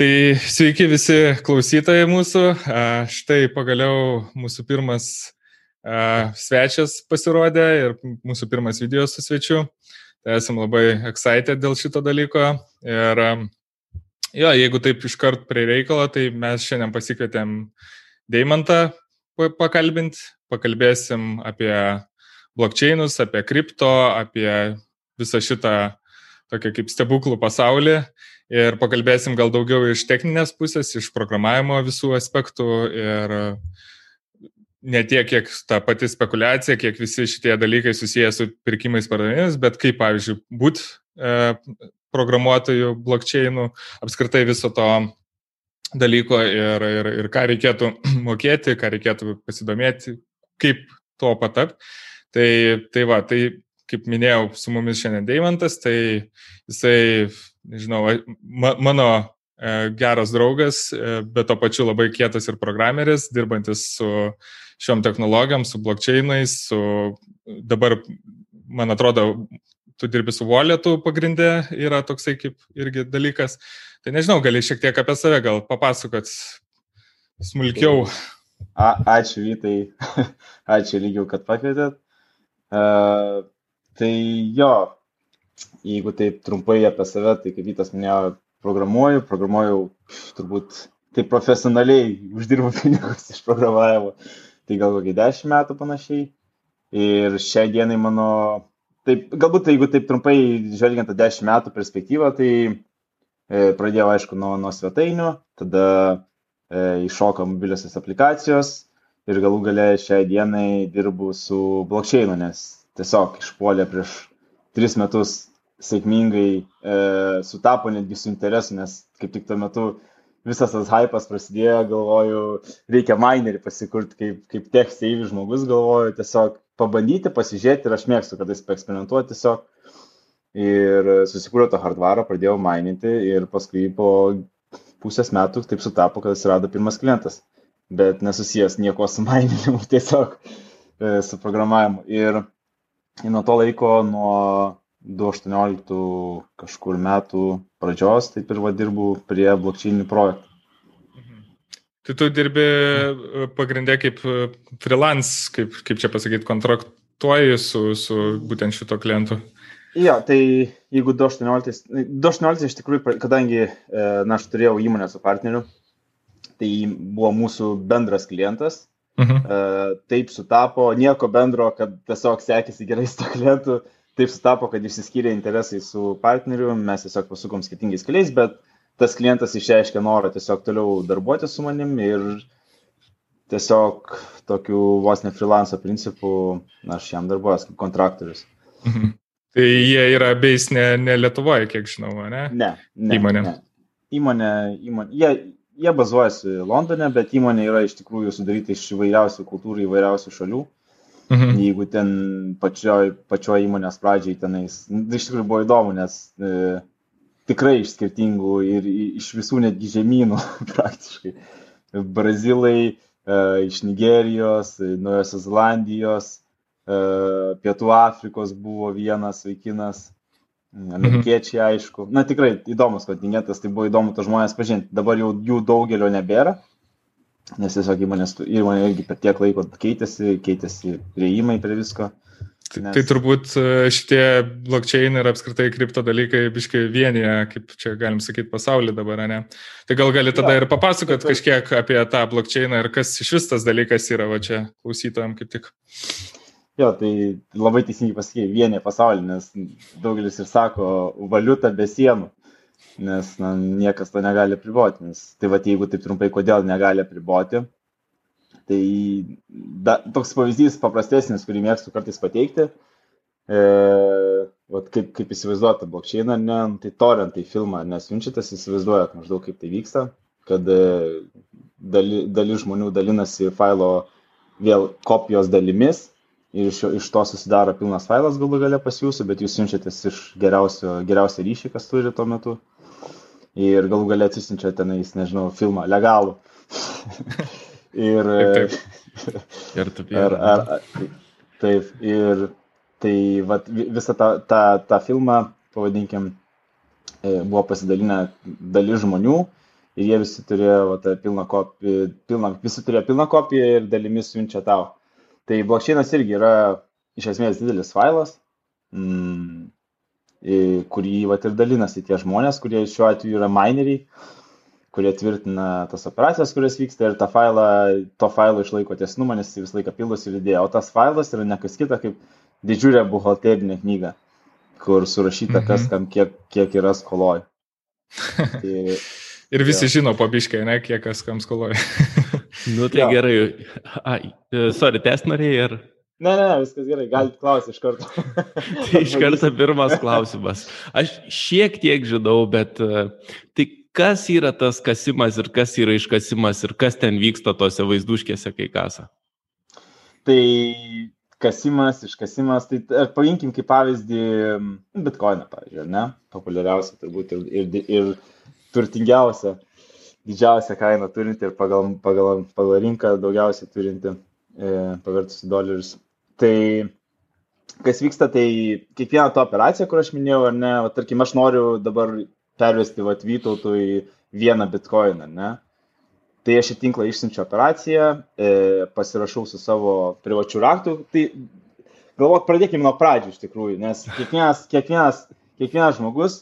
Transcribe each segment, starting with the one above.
Tai sveiki visi klausytojai mūsų. Štai pagaliau mūsų pirmas svečias pasirodė ir mūsų pirmas video su svečiu. Tai esam labai excited dėl šito dalyko. Ir jo, jeigu taip iškart prie reikalo, tai mes šiandien pasikvietėm Deimantą pakalbinti, pakalbėsim apie blokčiainus, apie kripto, apie visą šitą tokia kaip stebuklų pasaulį ir pakalbėsim gal daugiau iš techninės pusės, iš programavimo visų aspektų ir ne tiek, kiek ta pati spekulacija, kiek visi šitie dalykai susijęs su pirkimais pardavimais, bet kaip, pavyzdžiui, būti e, programuotojų, blokčiainų, apskritai viso to dalyko ir, ir, ir ką reikėtų mokėti, ką reikėtų pasidomėti, kaip to patapti. Tai, tai va, tai kaip minėjau, su mumis šiandien Deimantas, tai jisai, nežinau, ma, mano e, geras draugas, e, bet to pačiu labai kietas ir programeris, dirbantis su šiom technologijom, su blokčiainais, su dabar, man atrodo, tu dirbi su walletu pagrindė, yra toksai kaip irgi dalykas. Tai nežinau, gali šiek tiek apie save gal papasakot smulkiau. A, ačiū Vytai, ačiū lygiau, kad pakvietėt. Uh, Tai jo, jeigu taip trumpai apie save, tai kaip Vytas minėjo, programuoju, programuoju turbūt taip profesionaliai, uždirbu pinigus iš programavimo, tai gal kokį 10 metų panašiai. Ir šiai dienai mano, taip, galbūt tai, jeigu taip trumpai žvelgiant tą 10 metų perspektyvą, tai e, pradėjau aišku nuo, nuo svetainių, tada e, iššoka mobiliosios aplikacijos ir galų gale šiai dienai dirbu su blokčiainu, nes tiesiog išpuolė prieš tris metus sėkmingai e, sutapo netgi su interesu, nes kaip tik tuo metu visas tas hypas prasidėjo, galvoju, reikia minerį pasikurti kaip, kaip tech save žmogus, galvoju, tiesiog pabandyti, pasižiūrėti ir aš mėgstu, kad jis paeksperimentuoti tiesiog. Ir susikūriau tą hardvarą, pradėjau mininti ir paskui po pusės metų taip sutapo, kad atsirado pirmas klientas, bet nesusijęs nieko su mininimu, tiesiog e, su programavimu. Ir Ir nuo to laiko, nuo 2018 kažkur metų pradžios, taip ir va dirbu prie blokčininių projektų. Mhm. Tai tu dirbi e, pagrindę kaip e, freelance, kaip, kaip čia pasakyti, kontraktuoji su, su būtent šito klientu. Jo, tai jeigu 2018, 2018 iš tikrųjų, kadangi e, na, aš turėjau įmonę su partneriu, tai buvo mūsų bendras klientas, Mhm. Uh, taip sutapo, nieko bendro, kad tiesiog sekėsi gerai su klientu, taip sutapo, kad išsiskyrė interesai su partneriu, mes tiesiog pasukom skirtingais keliais, bet tas klientas išreiškė norą tiesiog toliau darbuoti su manim ir tiesiog tokiu vos ne freelance principu aš jam darbuojas kaip kontraktorius. Mhm. Tai jie yra beis ne, ne Lietuvoje, kiek žinau, ne? Ne. ne įmonė. Ne. Įmonė, įmonė. Jie, jie bazuojasi Londone, bet įmonė yra iš tikrųjų sudaryta iš įvairiausių kultūrų, įvairiausių šalių. Mhm. Jeigu ten pačioj, pačioj įmonės pradžiai tenais, nu, tai iš tikrųjų buvo įdomu, nes e, tikrai iš skirtingų ir iš visų netgi žemynų praktiškai. Brazilai, e, iš Nigerijos, Naujosios Zelandijos, e, Pietų Afrikos buvo vienas vaikinas, Mhm. Amerikiečiai, aišku. Na tikrai įdomus kontingentas, tai buvo įdomu tos žmonės pažinti. Dabar jau jų daugelio nebėra, nes tiesiog įmonės, įmonė irgi per tiek laiko keitėsi, keitėsi prieimai prie visko. Tai, nes... Tai turbūt e, šitie blockchain ir apskritai kripto dalykai biškai vienyje, kaip čia galim sakyti, pasaulį dabar, ne? Tai gal gali tada ja, ir papasakot kažkiek apie tą blockchain ir kas iš vis tas dalykas yra, va čia klausytojams kaip tik. Jo, tai labai teisingai pasakė, vienė pasaulį, nes daugelis ir sako valiuta be sienų, nes na, niekas to negali priboti. Nes, tai va, jeigu taip trumpai, kodėl negali priboti, tai da, toks pavyzdys paprastesnis, kurį mėgstu kartais pateikti, e, vat, kaip, kaip įsivaizduoti blokčeiną, ne, nu, tai torrentai filmą nesunčiatas, įsivaizduojat maždaug kaip tai vyksta, kad e, dali, dalis žmonių dalinasi failo vėl kopijos dalimis ir iš, iš to susidaro pilnas failas galų gale pas jūsų, bet jūs siunčiatės iš geriausio, geriausio ryšį, kas turi tuo metu. Ir galų gale atsisinčia tenais, nežinau, filmą legalų. ir. Taip, taip. Ir taip. Ar, ar, taip, ir tai vat, visą tą, tą, tą filmą, pavadinkim, e, buvo pasidalinę dalis žmonių ir jie visi turėjo va, tą pilną kopiją, pilną, visi turėjo pilną kopiją ir dalimis siunčia tau. Tai blokčainas irgi yra iš esmės didelis failas, mm, kurį va, ir dalinasi tie žmonės, kurie šiuo atveju yra mineriai, kurie tvirtina tas operacijas, kurias vyksta ir failą, to failo išlaiko tiesnumą, nes jis visą laiką pildosi ir idėja. O tas failas yra nekas kita kaip didžiulė buhalterinė knyga, kur surašyta, kas mhm. kam kiek, kiek yra skoloj. Tai, Ir visi jo. žino pabiškai, ne, kiek kas kam skoloja. nu tai jo. gerai. Ai, sorry, test norėjai ir... Ne, ne, viskas gerai, galite klausyti iš karto. tai iš karto pirmas klausimas. Aš šiek tiek žinau, bet e, tai kas yra tas kasimas ir kas yra iškasimas ir kas ten vyksta tose vaizduškėse, kai kasa? Tai kasimas, iškasimas, tai paimkim kaip pavyzdį bitkoiną, pavyzdžiui, ne? Populiariausia turbūt ir, ir, ir turtingiausia, didžiausia kaina turinti ir pagal, pagal, pagal rinką daugiausiai turinti e, pavertus dolerius. Tai kas vyksta, tai kiekvieną tą operaciją, kur aš minėjau, ar ne, va, tarkim, aš noriu dabar pervesti Vytautui vieną bitkoiną, ne? Tai aš į tinklą išsiunčiu operaciją, e, pasirašau su savo privačiu raktu. Tai galvok, pradėkime nuo pradžių iš tikrųjų, nes kiekvienas, kiekvienas, kiekvienas žmogus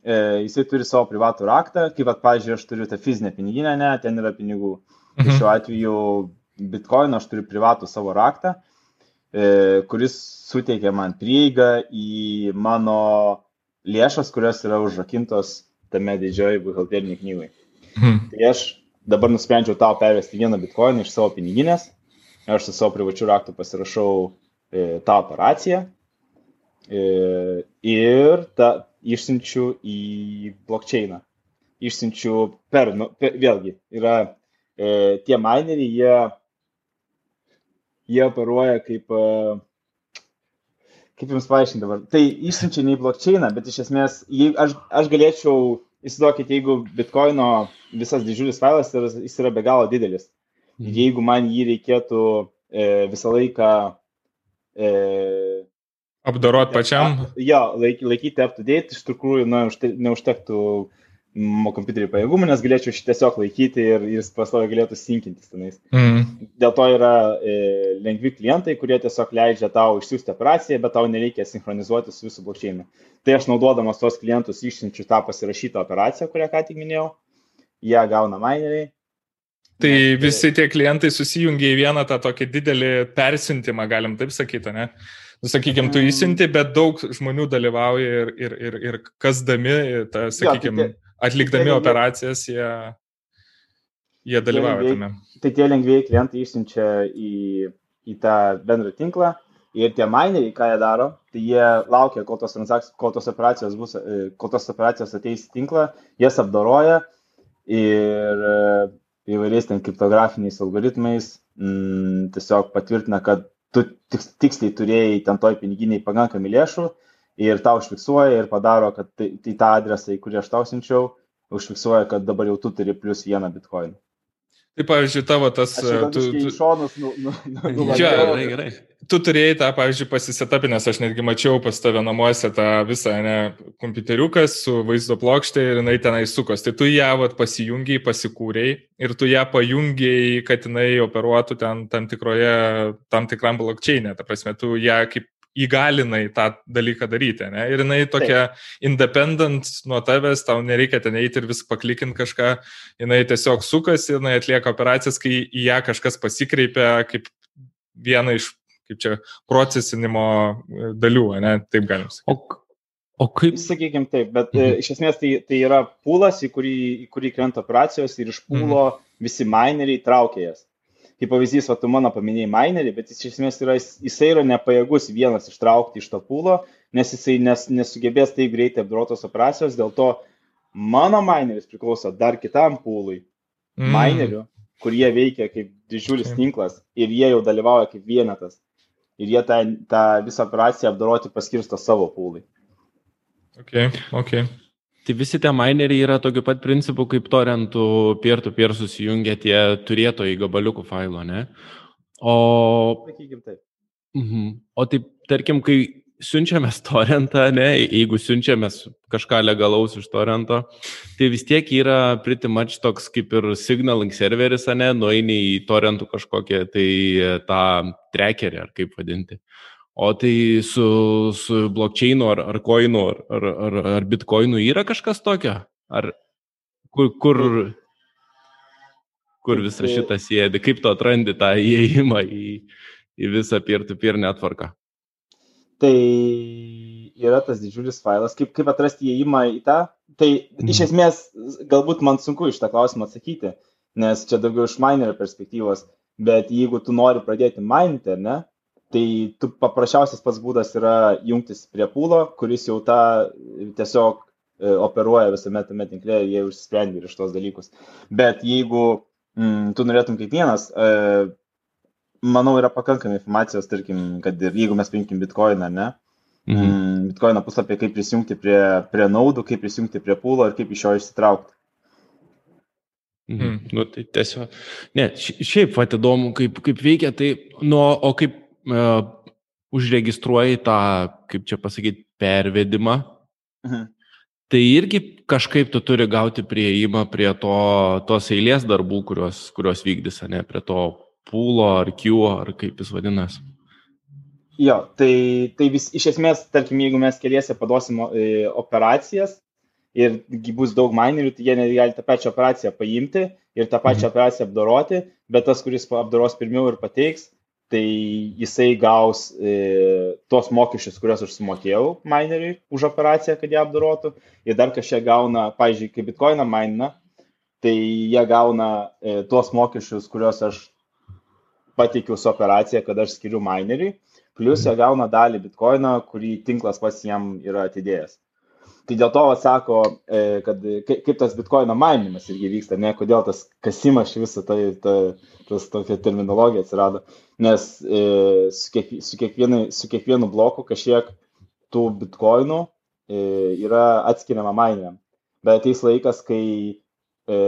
e, jisai turi savo privatų raktą, kaip, at, pavyzdžiui, aš turiu tą fizinę piniginę, ne, ten yra pinigų. Tai mhm. šiuo atveju bitkoino aš turiu privatų savo raktą, e, kuris suteikia man prieigą į mano lėšas, kurios yra užrakintos tame didžioji buhalteriniai knygai. Mhm. Tai aš dabar nusprendžiau tau pervesti vieną bitkoiną iš savo piniginės, aš su savo privačiu raktu pasirašau e, tą operaciją e, ir ta, išsiunčiu į blokčeiną. Išsiunčiu per, nu, per vėlgi, yra e, tie mineriai, jie, jie operuoja kaip, e, kaip jums paaiškinti dabar. Tai išsiunčia ne į blokčeiną, bet iš esmės, jei, aš, aš galėčiau, įsivaizduokit, jeigu bitkoino visas didžiulis failas, jis yra be galo didelis. Mhm. Jeigu man jį reikėtų e, visą laiką e, Apdorot pačiam? Jo, laik, laikyti up to date iš tikrųjų na, neužtektų mano kompiuterį pajėgumų, nes galėčiau šį tiesiog laikyti ir jis pastoviai galėtų sinkintis tenais. Mm. Dėl to yra e, lengvi klientai, kurie tiesiog leidžia tau išsiųsti operaciją, bet tau nereikia sinchronizuoti su visų blokčiainu. Tai aš naudodamas tos klientus išsiunčiu tą pasirašytą operaciją, kurią ką tik minėjau, ją gauna mineriai. Tai visi tie klientai susijungia į vieną tą tokį didelį persiuntimą, galim taip sakyti, ne? nu, sakykime, tu įsinti, bet daug žmonių dalyvauja ir, ir, ir, ir kasdami, ta, sakykime, atlikdami tai operacijas, jie, jie dalyvauja tame. Tai tie lengvėjai klientai išsiunčia į, į tą bendrą tinklą ir tie mineriai, ką jie daro, tai jie laukia, kol tos, kol tos, operacijos, bus, e, kol tos operacijos ateis į tinklą, jas apdoroja ir e, įvairiais ten kriptografiniais algoritmais m, mm, tiesiog patvirtina, kad tu tiksliai turėjai ten toj piniginiai pakankamai lėšų ir tau užfiksuoja ir padaro, kad tai, tai tą adresą, į kurį aš tau siunčiau, užfiksuoja, kad dabar jau tu turi plus vieną bitkoiną. Tai pavyzdžiui, tavo tas... Aš tu, tu, šonus, nu, nu, nu, nu, ja, gerai, gerai. Tu turėjai tą, pavyzdžiui, pasisetapinęs, aš netgi mačiau pas tave namuose tą visą, ne, kompiuteriukas su vaizdo plokštė ir jinai tenai sukos. Tai tu ją vat, pasijungiai, pasikūrėjai ir tu ją pajungiai, kad jinai operuotų ten tam, tikroje, tam tikram blokčiainė. Ta prasme, tu ją kaip įgalinai tą dalyką daryti. Ne? Ir jinai tokia Taip. independent nuo tavęs, tau nereikia ten eiti ir vis paklikinti kažką, jinai tiesiog sukasi, jinai atlieka operacijas, kai į ją kažkas pasikreipia kaip viena iš, kaip čia, procesinimo e, dalių, ne? Taip galim sakyti. O, O kaip? Sakykime taip, bet e, mhm. iš esmės tai, tai yra pūlas, į kurį, į kurį krenta operacijos ir iš pūlo mhm. visi mineriai traukia jas kaip pavyzdys, va, tu mano paminėjai minerį, bet jis iš esmės yra, jisai yra nepajėgus vienas ištraukti iš to pūlo, nes jisai nes, nesugebės taip greitai apdorotos operacijos, dėl to mano mineris priklauso dar kitam pūlui, mm. minerių, kurie veikia kaip didžiulis tinklas ir jie jau dalyvauja kaip vienetas. Ir jie tą, tą visą operaciją apdoroti paskirsto savo pūlui. Okay, okay. Tai visi tie mineriai yra tokiu pat principu, kaip torentų peer-to-peer susijungia tie turėtojai gabaliukų failo, ne? O... Sakykim taip. Mhm. O taip, tarkim, kai siunčiamės torrentą, ne, jeigu siunčiamės kažką legalaus iš torrento, tai vis tiek yra pretty much toks kaip ir signaling serveris, ne, nueini į torrentų kažkokią tai tą trackerį, ar kaip vadinti. O tai su, su blockchainu ar, ar coinu ar, ar, ar, ar bitcoinu yra kažkas tokio? Ar kur, kur, kur visą šitą sėdi? Kaip tu atrandi tą įėjimą į, į visą peer-to-peer netvarką? Tai yra tas didžiulis failas, kaip, kaip atrasti įėjimą į tą. Tai iš mhm. esmės galbūt man sunku iš tą klausimą atsakyti, nes čia daugiau iš minerio perspektyvos, bet jeigu tu nori pradėti mininti, ar ne, tai tu paprasčiausias pats būdas yra jungtis prie pūlo, kuris jau tą tiesiog e, operuoja visame tame tinkle ir jie užsisprendė iš tos dalykus. Bet jeigu mm, tu norėtum kiekvienas, e, manau, yra pakankamai informacijos, tarkim, kad ir jeigu mes paimkim bitkoiną, ne, mhm. Mm, bitkoino puslapį, kaip prisijungti prie, prie naudų, kaip prisijungti prie pūlo ir kaip iš jo išsitraukti. Mhm. Mm. Nu, tai tiesiog, ne, šiaip pat įdomu, kaip, kaip veikia, tai, nu, o kaip uh, užregistruoji tą, kaip čia pasakyti, pervedimą, mhm. tai irgi kažkaip tu turi gauti prieimą prie to, tos eilės darbų, kuriuos, kuriuos vykdys, ne, prie to pūlo ar kiuo, ar kaip jis vadinasi. Jo, tai, tai vis, iš esmės, tarkim, jeigu mes keliese paduosim e, operacijas ir bus daug minerių, tai jie gali tą pačią operaciją paimti ir tą pačią mhm. operaciją apdoroti, bet tas, kuris apdoros pirmiau ir pateiks, tai jisai gaus e, tos mokesčius, kuriuos aš sumokėjau mineriui už operaciją, kad ją apdorotų. Ir dar kažkiek gauna, pavyzdžiui, kai bitkoiną mainina, tai jie gauna e, tuos mokesčius, kuriuos aš pateikiau su operacija, kad aš skiriu mineriui, plus jie gauna dalį bitkoino, kurį tinklas pats jam yra atidėjęs. Tai dėl to atsako, e, kad kaip tas bitkoino mainimas irgi vyksta, ne, kodėl tas kasimas visą tai, ta, tas tokia terminologija atsirado, nes e, su, kiek, su, kiekvienu, su kiekvienu bloku kažkiek tų bitkoinų e, yra atskiriama maininiam. Bet ateis laikas, kai e,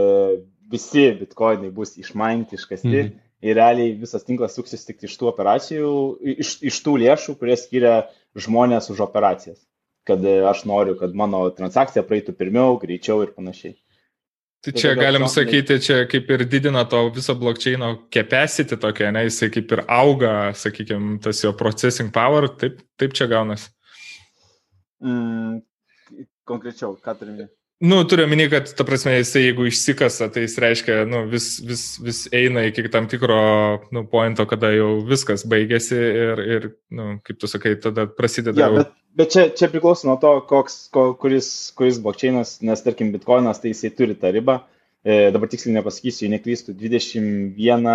visi bitkoinai bus išmainti, iškasti, -hmm ir realiai visas tinklas suksis tik iš tų operacijų, iš, iš tų lėšų, kurie skiria žmonės už operacijas. Kad e, aš noriu, kad mano transakcija praeitų pirmiau, greičiau ir panašiai. Tai čia galim sakyti, čia kaip ir didina to viso blokčiaino capacity tokia, ne, jisai kaip ir auga, sakykime, tas jo processing power, taip, taip čia gaunasi. Mm, konkrečiau, ką turime? Nu, turiu omeny, kad, ta prasme, jisai jeigu išsikasa, tai jis reiškia, nu, vis, vis, vis eina iki tam tikro, nu, pointo, kada jau viskas baigėsi ir, ir nu, kaip tu sakai, tada prasideda. Ja, jau... Bet, bet čia, čia priklauso nuo to, koks, ko, kuris, kuris blokčiainas, nes, tarkim, bitkoinas, tai jisai turi tą ribą. E, dabar tiksliai nepasakysiu, neklystu, 21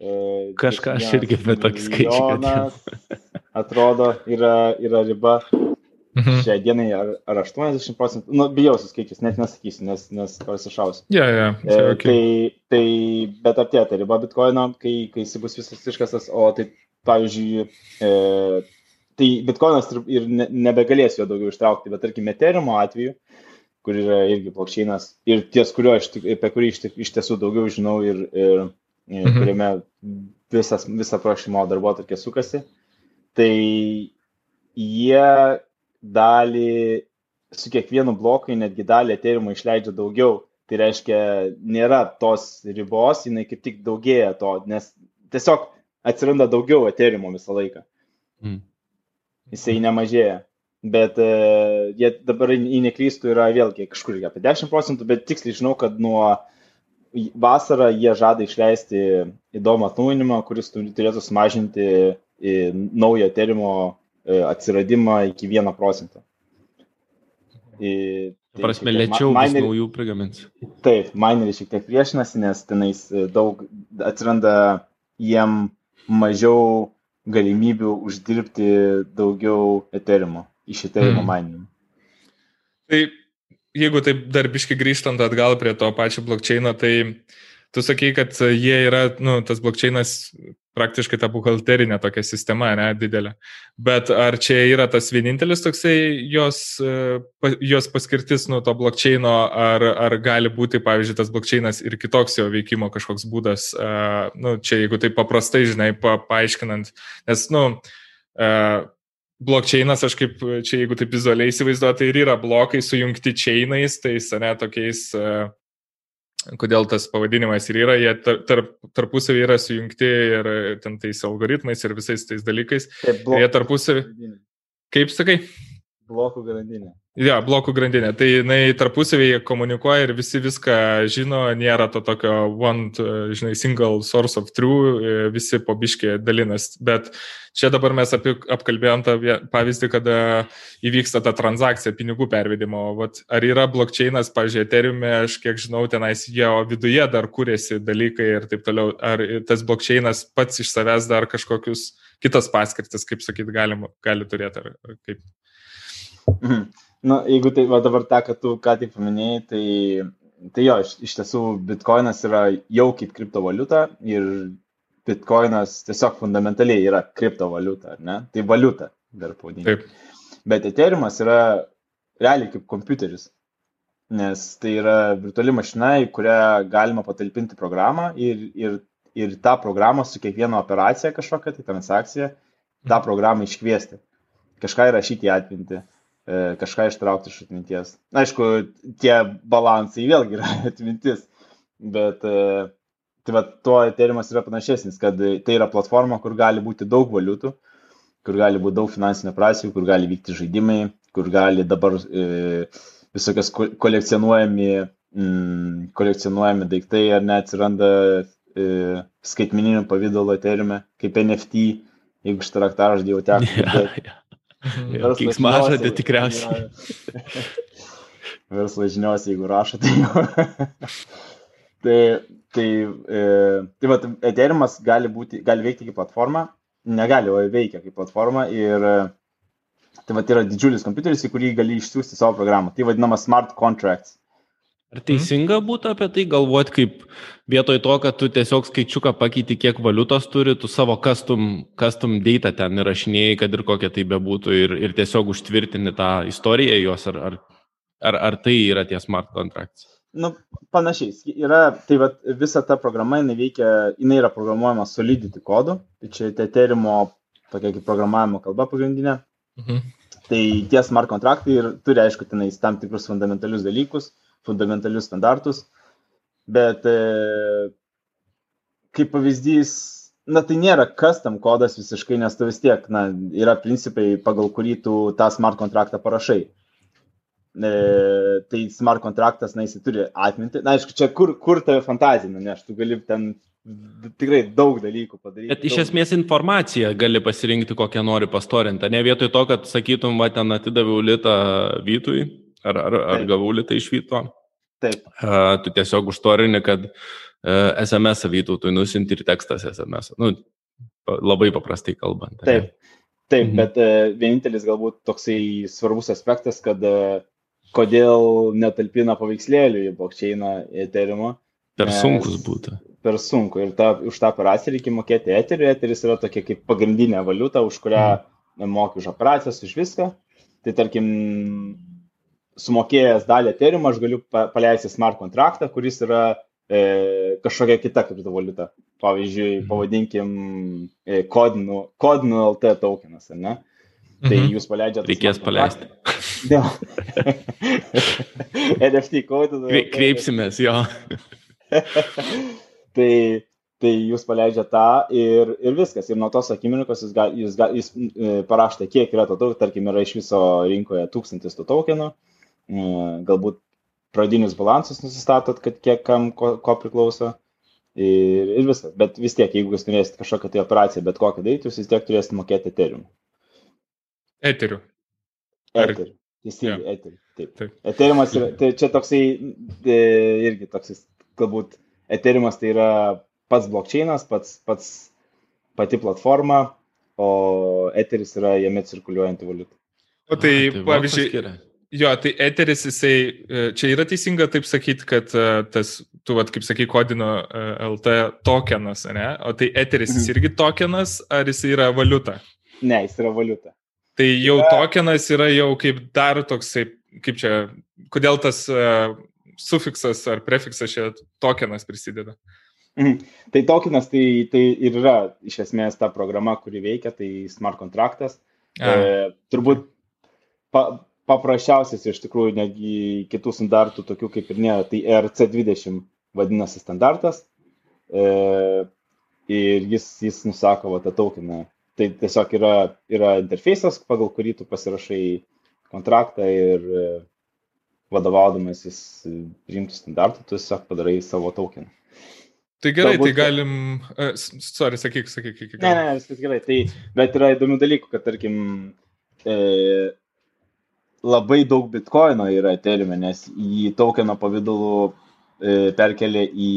E, Kažką aš irgi apie tokį skaičių. Atrodo, yra, yra riba. Mhm. Šiai dienai ar, ar 80 procentų, nu, bijausiu skaičius, net nesakysiu, nes, nes pasišausiu. Ja, ja, e, okay. tai, tai, bet artėja ta riba bitkoino, kai, kai jis bus visas iškastas, o tai, pavyzdžiui, e, tai bitkoinas ir, ir ne, nebegalės jo daugiau ištraukti, bet tarkim, Ethereum atveju, kur yra irgi blokščinas ir ties kurio, apie kurį iš, iš tiesų daugiau žinau ir, ir, mhm. kuriame visas, visa prašymo darbo tokia sukasi, tai jie dalį, su kiekvienu bloku netgi dalį eterimų išleidžia daugiau. Tai reiškia, nėra tos ribos, jinai kaip tik daugėja to, nes tiesiog atsiranda daugiau eterimų visą laiką. Mm. Jisai nemažėja. Bet uh, jie dabar į neklystų yra vėlgi kažkur apie 10 procentų, bet tiksliai žinau, kad nuo vasarą jie žada išleisti įdomų atnaujinimą, kuris turėtų sumažinti naujo terimo E, atsiradimą iki 1 procento. Tai prasme, lėčiau mineri, naujų prigamins. Taip, mineriai šiek tiek priešinasi, nes tenais e, daug atsiranda jiem mažiau galimybių uždirbti daugiau eterimo iš eterimo hmm. mininimo. Tai jeigu taip darbiškai grįžtant atgal prie to pačio blokčiaino, tai tu sakai, kad jie yra, nu, tas blokčiainas praktiškai ta buhalterinė tokia sistema, ne, didelė. Bet ar čia yra tas vienintelis toksai jos, e, jos paskirtis nuo to blokčiaino, ar, ar gali būti, pavyzdžiui, tas blokčiainas ir kitoks jo veikimo kažkoks būdas, uh, nu, čia jeigu tai paprastai, žinai, pa, paaiškinant, nes, nu, uh, blokčeinas, aš kaip čia, jeigu taip vizualiai įsivaizduoju, tai ir yra blokai sujungti čeinais, tais, ne, tokiais, uh, kodėl tas pavadinimas ir yra, jie tarp, tarpusavį yra sujungti ir ten tais algoritmais ir visais tais dalykais. Taip, blok... Jie tarpusavį. Kaip sakai? Blokų grandinė. Ja, blokų grandinė. Tai jinai tarpusavėje komunikuoja ir visi viską žino, nėra to tokio one, žinai, single source of true, visi po biškį dalinas. Bet čia dabar mes apie, apkalbėjom tą pavyzdį, kada įvyksta ta transakcija pinigų pervedimo. Vat, ar yra blokčeinas, pažiūrėjau, Ethereum, aš kiek žinau, tenais jo viduje dar kūrėsi dalykai ir taip toliau. Ar tas blokčeinas pats iš savęs dar kažkokius kitas paskirtis, kaip sakyt, gali, gali turėti, ar kaip? Mhm. Na, jeigu tai va, dabar tą, kad tu ką tik paminėjai, tai, tai jo, iš, iš tiesų bitkoinas yra jau kaip kriptovaliuta ir bitkoinas tiesiog fundamentaliai yra kriptovaliuta, ar ne? Tai valiuta, dar pavadinkime. Bet Ethereum yra realiai kaip kompiuteris, nes tai yra virtuali mašina, į kurią galima patalpinti programą ir, ir, ir tą programą su kiekviena operacija kažkokia, tai transakcija, tą mhm. programą iškviesti, kažką įrašyti į atmintį kažką ištraukti iš atminties. Aišku, tie balansai vėlgi yra atmintis, bet e, tai va, tuo Ethereum yra panašesnis, kad tai yra platforma, kur gali būti daug valiutų, kur gali būti daug finansinių operacijų, kur gali vykti žaidimai, kur gali dabar e, visokios kolekcionuojami, mm, kolekcionuojami daiktai ar net atsiranda e, skaitmeninių pavydalo Ethereum, kaip NFT, jeigu šitą raktažodį jau teko. Yeah, yeah. Kiek mažate tikriausiai. Verslas žinios, jeigu rašote jau. tai, tai, e, tai va, Ethereumas gali, būti, gali veikti kaip platforma, negali, o veikia kaip platforma ir tai va, yra didžiulis kompiuteris, į kurį gali išsiųsti savo programą. Tai vadinama smart contracts. Ar teisinga būtų apie tai galvoti, kaip vietoj to, kad tu tiesiog skaičiuką pakeiti, kiek valiutos turi, tu savo custom, custom data ten įrašinėjai, kad ir kokia tai bebūtų, ir, ir tiesiog užtvirtini tą istoriją jos, ar, ar, ar, ar tai yra tie smart contracts? Nu, panašiai. Yra, tai va, visa ta programa, jinai veikia, jinai yra programuojama Solidity kodu, tai čia Ethereum tokia kaip programavimo kalba pagrindinė. Mhm. Tai tie smart kontraktai ir turi, aišku, tenais tam tikrus fundamentalius dalykus, fundamentalius standartus, bet e, kaip pavyzdys, na tai nėra custom kodas visiškai, nes tu vis tiek, na, yra principai, pagal kurį tu tą smart kontraktą parašai. E, tai smart kontraktas, na, jis turi atminti. Na, aišku, čia kur, kur tave fantazija, nes tu gali ten tikrai daug dalykų padaryti. Bet iš esmės informaciją gali pasirinkti, kokią nori pastorinti. Ne vietoj to, kad sakytum, va ten atidaviau litą Vytui, Ar, ar, ar gavau litą iš Vyto? Taip. Uh, tu tiesiog užtorini, kad uh, SMS Vytautui nusinti ir tekstas SMS. Nu, labai paprastai kalbant. Taip. Taip, mhm. bet uh, vienintelis galbūt toksai svarbus aspektas, kad uh, kodėl netalpina paveikslėlių į blokčeiną Ethereum. Per sunkus būtų. Per sunku. Ir ta, už tą operaciją reikia mokėti Ethereum. Ethereum yra tokia kaip pagrindinė valiuta, už kurią mhm. moki už operacijas, už viską. Tai tarkim, sumokėjęs dalį Ethereum, aš galiu paleisti smart kontraktą, kuris yra e, kažkokia kita kriptovaliuta. Pavyzdžiui, mhm. pavadinkim e, kodinų, kodinų LT tokenas, ar ne? Tai mhm. jūs paleidžiate. Reikės paleisti. Ne. NFT kodinų. Kreipsimės, jo. tai, tai jūs paleidžiate tą ir, ir viskas. Ir nuo tos akimirkos jūs, gal, jūs, gal, jūs e, parašote, kiek yra to, tarkim, yra iš viso rinkoje tūkstantis tų tokenų. Mm, galbūt pradinius balansus nusistatot, kad kiek kam ko, ko priklauso. Ir, ir viskas. Bet vis tiek, jeigu jūs turėsit kažkokią tai operaciją, bet kokią daryti, jūs vis tiek turėsite mokėti eterium. Eteriu. Eteriu. Teisingai, ja. eteriu. Taip. Taip. Eteriumas yra, tai čia toksai, e, irgi toksai, galbūt eteriumas tai yra pats blokčeinas, pats, pats pati platforma, o eteris yra jame cirkuliuojanti valiuta. O tai, A, tai pavyzdžiui, Jo, tai eteris, jisai, e, čia yra teisinga taip sakyti, kad e, tas, tu, vat, kaip sakai, kodino e, LT tokenas, ne? O tai eteris jis mhm. irgi tokenas, ar jis yra valiuta? Ne, jis yra valiuta. Tai jau yra... tokenas yra jau kaip dar toksai, kaip čia, kodėl tas uh, sufiksas ar prefiksas čia tokenas prisideda? Mhm. Tai tokinas tai, tai ir yra iš esmės ta programa, kuri veikia, tai smart kontraktas. E, turbūt pa, paprasčiausias iš tikrųjų netgi kitų standartų, tokių kaip ir nėra, tai RC20 vadinasi standartas. E, ir jis, jis nusako va, tą tokiną. Tai tiesiog yra, yra interfejsas, pagal kurį tu pasirašai kontraktą ir e, vadovaudamas jis priimtų standartų, tu tiesiog padarai savo tokiną. Tai gerai, Galbūt... tai galim. Uh, sorry, sakyk, sakyk, sakyk. Ne, ne, viskas gerai. Tai, bet yra įdomių dalykų, kad tarkim, e, labai daug bitkoino yra Ethereum, nes jį tokeno pavydalu e, perkelia į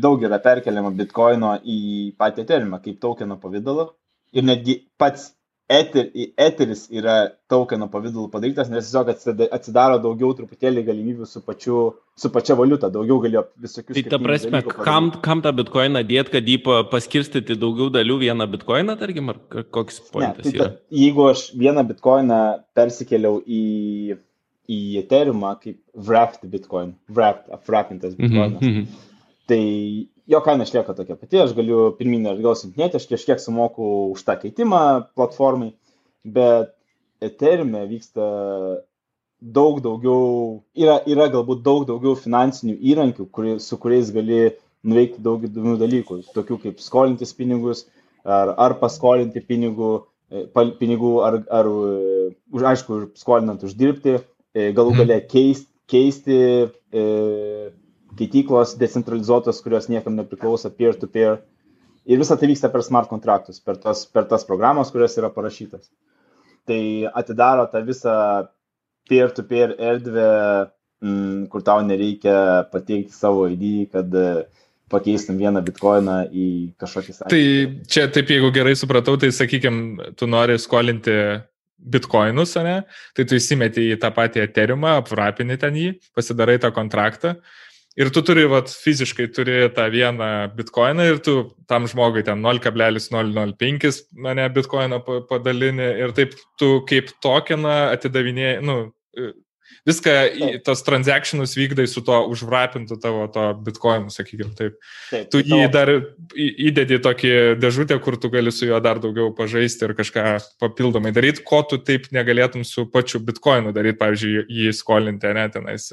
daug yra perkeliama bitkoino į patį Ethereum kaip tokeno pavydalu ir netgi pats eter, eteris yra tokeno pavydalu padarytas, nes tiesiog atsidaro daugiau truputėlį galimybių su, pačiu, su pačia valiuta, daugiau galėjo visokius. Tai ta prasme, kam, kam tą bitkoiną dėt, kad jį paskirstyti daugiau dalių vieną bitkoiną, tarkim, ar koks pointas ne, tai ta, yra? Jeigu aš vieną bitkoiną persikėliau į į Ethereum kaip wrapped bitcoin, wrapped, apwrappintas mhm, bitcoinas. Mm -hmm. Tai jo kaina išlieka tokia pati, aš galiu pirminį atgal siuntinėti, aš kažkiek sumoku už tą keitimą platformai, bet Ethereum vyksta daug daugiau, yra, yra galbūt daug daugiau finansinių įrankių, kuri, su kuriais gali nuveikti daug įdomių dalykų, tokių kaip skolintis pinigus, ar, ar paskolinti pinigų, e, pinigų ar, ar už, aišku, skolinant uždirbti, E, galų mhm. gale keisti, keisti e, keityklos decentralizuotos, kurios niekam nepriklauso peer-to-peer. -peer. Ir visa tai vyksta per smart kontraktus, per tas, per tas programos, kurios yra parašytas. Tai atidaro tą visą peer-to-peer -peer erdvę, m, mm, kur tau nereikia pateikti savo ID, kad e, pakeistum vieną bitkoiną į kažkokį sąrašą. Tai čia taip, jeigu gerai supratau, tai sakykime, tu nori skolinti bitkoinus, ne, tai tu įsimeti į tą patį eteriumą, apvrapini ten jį, pasidarai tą kontraktą. Ir tu turi, vat, fiziškai turi tą vieną bitkoiną ir tu tam žmogui ten 0,005 mane bitkoiną padalini ir taip tu kaip tokeną atidavinėjai, nu, viską, tos transakcionus vykdai su to užvrapintu tavo to bitkoinu, sakykime taip. taip tu jį dar įdedi tokį dėžutę, kur tu gali su juo dar daugiau pažaisti ir kažką papildomai daryti, ko tu taip negalėtum su pačiu bitkoinu daryti, pavyzdžiui, jį skolinti, ne tenais.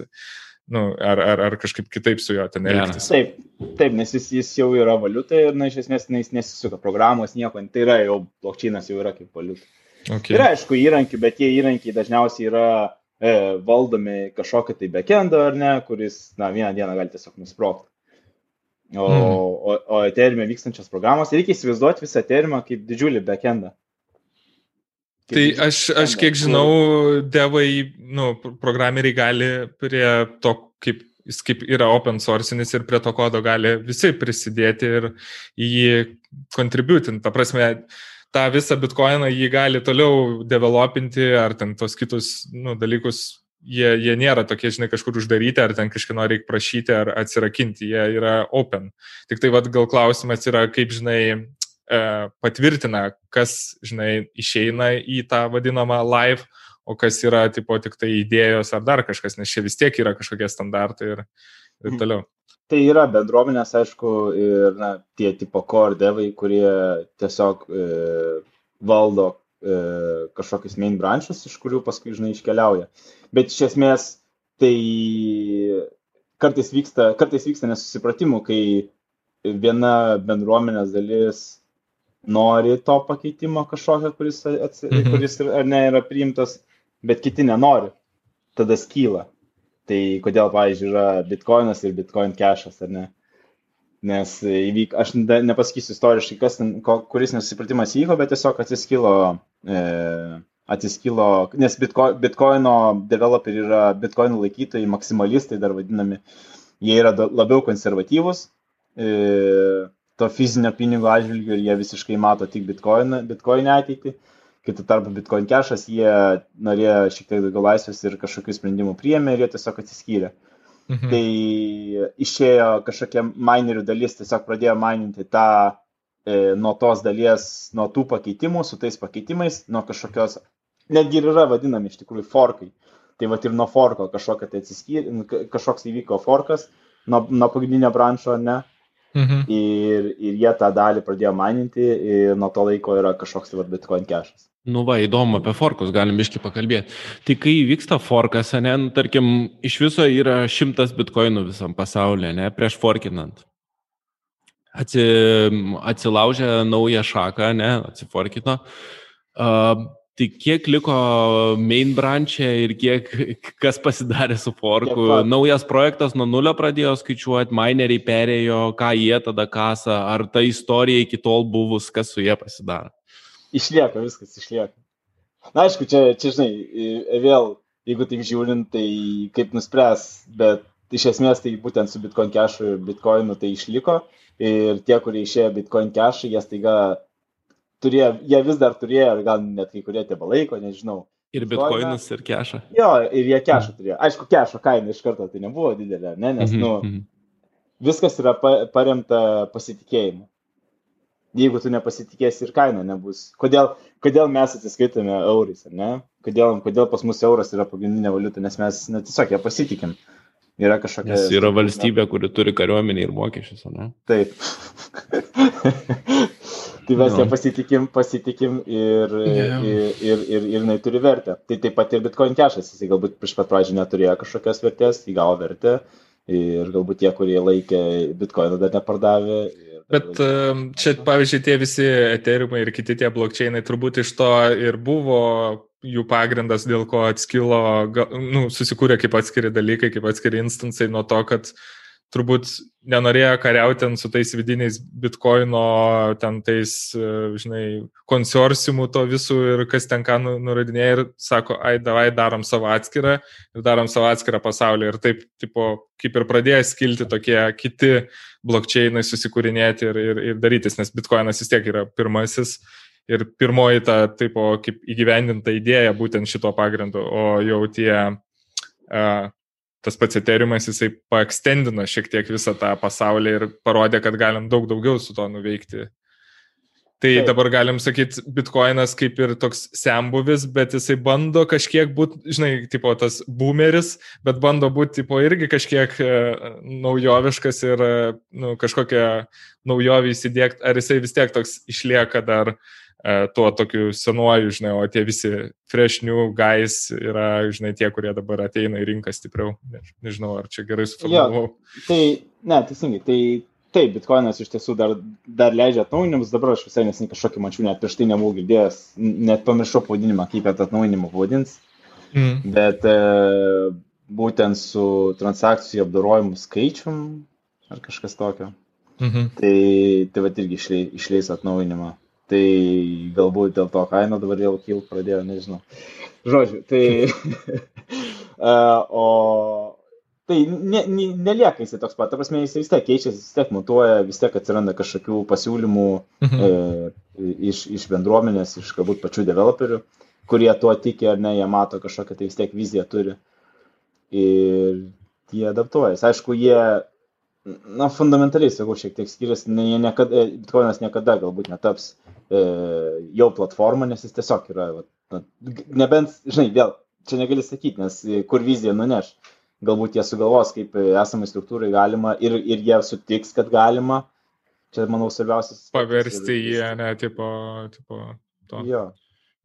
Nu, ar, ar, ar kažkaip kitaip su juo ten elgtis. Taip, taip, nes jis, jis jau yra valiuta ir, na, iš esmės, jis nesisuka programos, nieko, tai yra jau blokčinas jau yra kaip valiuta. Okay. Yra, aišku, įrankių, bet tie įrankiai dažniausiai yra e, valdomi kažkokį tai backendą ar ne, kuris, na, vieną dieną gali tiesiog nusprogti. O, mm. o, o Ethereum vykstančios programos, reikia įsivaizduoti visą Ethereum kaip didžiulį backendą. Tai aš, aš kiek žinau, devai, nu, programeriai gali prie to, kaip jis kaip yra open sourcinis ir prie to kodo gali visi prisidėti ir jį kontributinti. Ta prasme, tą visą bitkoiną jį gali toliau developinti, ar ten tos kitus nu, dalykus, jie, jie nėra tokie, žinai, kažkur uždaryti, ar ten kažkieno reikia prašyti, ar atsirakinti, jie yra open. Tik tai vad gal klausimas yra, kaip, žinai, patvirtina, kas, žinai, išeina į tą vadinamą live, o kas yra, tipo, tik tai idėjos ar dar kažkas, nes čia vis tiek yra kažkokie standartai ir, ir mhm. toliau tai yra bendruomenės, aišku, ir na, tie tipo core devai, kurie tiesiog e, valdo e, kažkokius main branches, iš kurių paskui, žinai, iškeliauja. Bet iš esmės tai kartais vyksta, kartais vyksta nesusipratimų, kai viena bendruomenės dalis nori to pakeitimo kažkokio, kuris, ats, mhm. kuris ar ne yra priimtas, bet kiti nenori. Tada skyla. Tai kodėl, pavyzdžiui, yra bitkoinas ir bitcoin cashas, ar ne? Nes įvyk, aš ne, nepasakysiu istoriškai, kas, kuris nesusipratimas įvyko, bet tiesiog atsiskilo, e, atsiskilo, nes bitko, bitkoino developeriai yra bitkoino laikytojai, maksimalistai dar vadinami, jie yra labiau konservatyvūs, e, to fizinio pinigo atžvilgiu ir jie visiškai mato tik bitkoiną, bitkoinę ateitį. Kai tu tarp Bitcoin cashas, jie norėjo šiek tiek daugiau laisvės ir kažkokių sprendimų priėmė ir jie tiesiog atsiskyrė. Mhm. Tai išėjo kažkokia minerių dalis, tiesiog pradėjo mininti tą e, nuo tos dalies, nuo tų pakeitimų, su tais pakeitimais, nuo kažkokios, netgi ir yra vadinami iš tikrųjų forkai. Tai va ir nuo forko kažkokia tai atsiskyrė, kažkoks įvyko forkas, nuo, nuo pagrindinio branšo, ne, Mhm. Ir, ir jie tą dalį pradėjo maninti ir nuo to laiko yra kažkoks tai Bitcoin cashas. Nu va, įdomu, apie forkus galim iški pakalbėti. Tai kai vyksta forkas, ne, nu, tarkim, iš viso yra šimtas bitkoinų visam pasaulyje, ne, prieš forkinant. Atsi, atsilaužė naują šaką, ne, atsiforkino. Uh, Tai kiek liko main branch'e ir kiek kas pasidarė su forku? Naujas projektas nuo nulio pradėjo skaičiuoti, mineriai perėjo, ką jie tada kasa, ar ta istorija iki tol buvus, kas su jie pasidaro? Išlieka, viskas išlieka. Na, aišku, čia, čia žinai, vėl, jeigu taip žiūrint, tai kaip nuspręs, bet iš esmės tai būtent su Bitcoin cache ir Bitcoinu tai išliko ir tie, kurie išėjo Bitcoin cache, jie staiga turėjo, jie vis dar turėjo, gal net kai kurie tėvą laiko, nežinau. Ir bitkoinus, ir kešą. Jo, ir jie kešą turėjo. Aišku, kešo kaina iš karto tai nebuvo didelė, ne, nes, mm -hmm. nu, mhm. viskas yra pa, paremta pasitikėjimu. Jeigu tu nepasitikėsi ir kaina nebus. Kodėl, kodėl mes atsiskaitome eurais, ne? Kodėl, kodėl pas mus euras yra pagrindinė valiuta, nes mes na, tiesiog ją pasitikim. Yra kažkokia. Nes yra valstybė, kuri turi kariuomenį ir mokesčius, ne? Taip. Tai mes ją pasitikim, pasitikim ir, yeah. ir, ir, ir, ir jinai turi vertę. Tai taip pat ir Bitcoin cashas, jisai galbūt prieš pat pradžią neturėjo kažkokios vertės, įgavo vertę ir galbūt tie, kurie laikė Bitcoiną dar nepardavė. Bet čia, pavyzdžiui, tie visi eteriumai ir kiti tie blokčiai, turbūt iš to ir buvo jų pagrindas, dėl ko atskilo, nu, susikūrė kaip atskiri dalykai, kaip atskiri instansai nuo to, kad uh, turbūt nenorėjo kariauti su tais vidiniais bitkoino, ten tais, e, žinai, konsorciumų to visų ir kas ten ką nu, nurodinėja ir sako, ai, davai darom savo atskirą ir darom savo atskirą pasaulį. Ir taip, tipo, kaip ir pradėjo skilti tokie kiti blokčiai susikūrinėti ir, ir, ir darytis, nes bitkoinas vis tiek yra pirmasis. Ir pirmoji ta, tipo, kaip įgyvendinta idėja būtent šito pagrindu, o jau tie uh, tas pats eteriumas, jisai paekstendino šiek tiek visą tą pasaulį ir parodė, kad galim daug daugiau su to nuveikti. Tai Taip. dabar galim sakyti, bitkoinas kaip ir toks sembuvis, bet jisai bando kažkiek būti, žinai, tipo tas boomeris, bet bando būti, tipo, irgi kažkiek e, naujoviškas ir e, nu, kažkokią naujovį įsidėkti, ar jisai vis tiek toks išlieka dar uh, tuo tokiu senuoju, žinai, o tie visi fresh new guys yra, žinai, tie, kurie dabar ateina į rinką stipriau. Ne, nežinau, ar čia gerai suformulavau. Ja, tai, ne, teisingai, tai taip, bitkoinas iš tiesų dar, dar leidžia atnaujinimus, dabar aš visai nesiniai kažkokį mačiau, net prieš tai nebuvau girdėjęs, net pamiršau pavadinimą, kaip atnaujinimą pavadins. Mm. Bet e, būtent su transakcijų apdarojimu skaičium ar kažkas tokio. Mm -hmm. Tai, tai va irgi išleis, išleis atnaujinimą. Tai galbūt dėl to kaina dabar vėl kilt pradėjo, nežinau. Žodžiu, tai... o tai ne, ne, nelieka jisai toks pat, ta prasme jisai vis tiek keičiasi, vis tiek mutuoja, vis tiek atsiranda kažkokių pasiūlymų mhm. e, iš, iš bendruomenės, iš galbūt pačių developerių, kurie tuo tiki ar ne, jie mato kažkokią tai vis tiek viziją turi. Ir jie adaptuojasi. Aišku, jie na, fundamentaliai, sakau, šiek tiek skiriasi, ne, niekada, Bitcoinas niekada galbūt netaps e, jau platforma, nes jis tiesiog yra, va, na, nebent, žinai, vėl, čia negali sakyti, nes kur vizija nuneš, galbūt jie sugalvos, kaip esamai struktūrai galima ir, ir jie sutiks, kad galima, čia, manau, svarbiausias. Paversti jį, ne, tipo, tipo, to. Jo.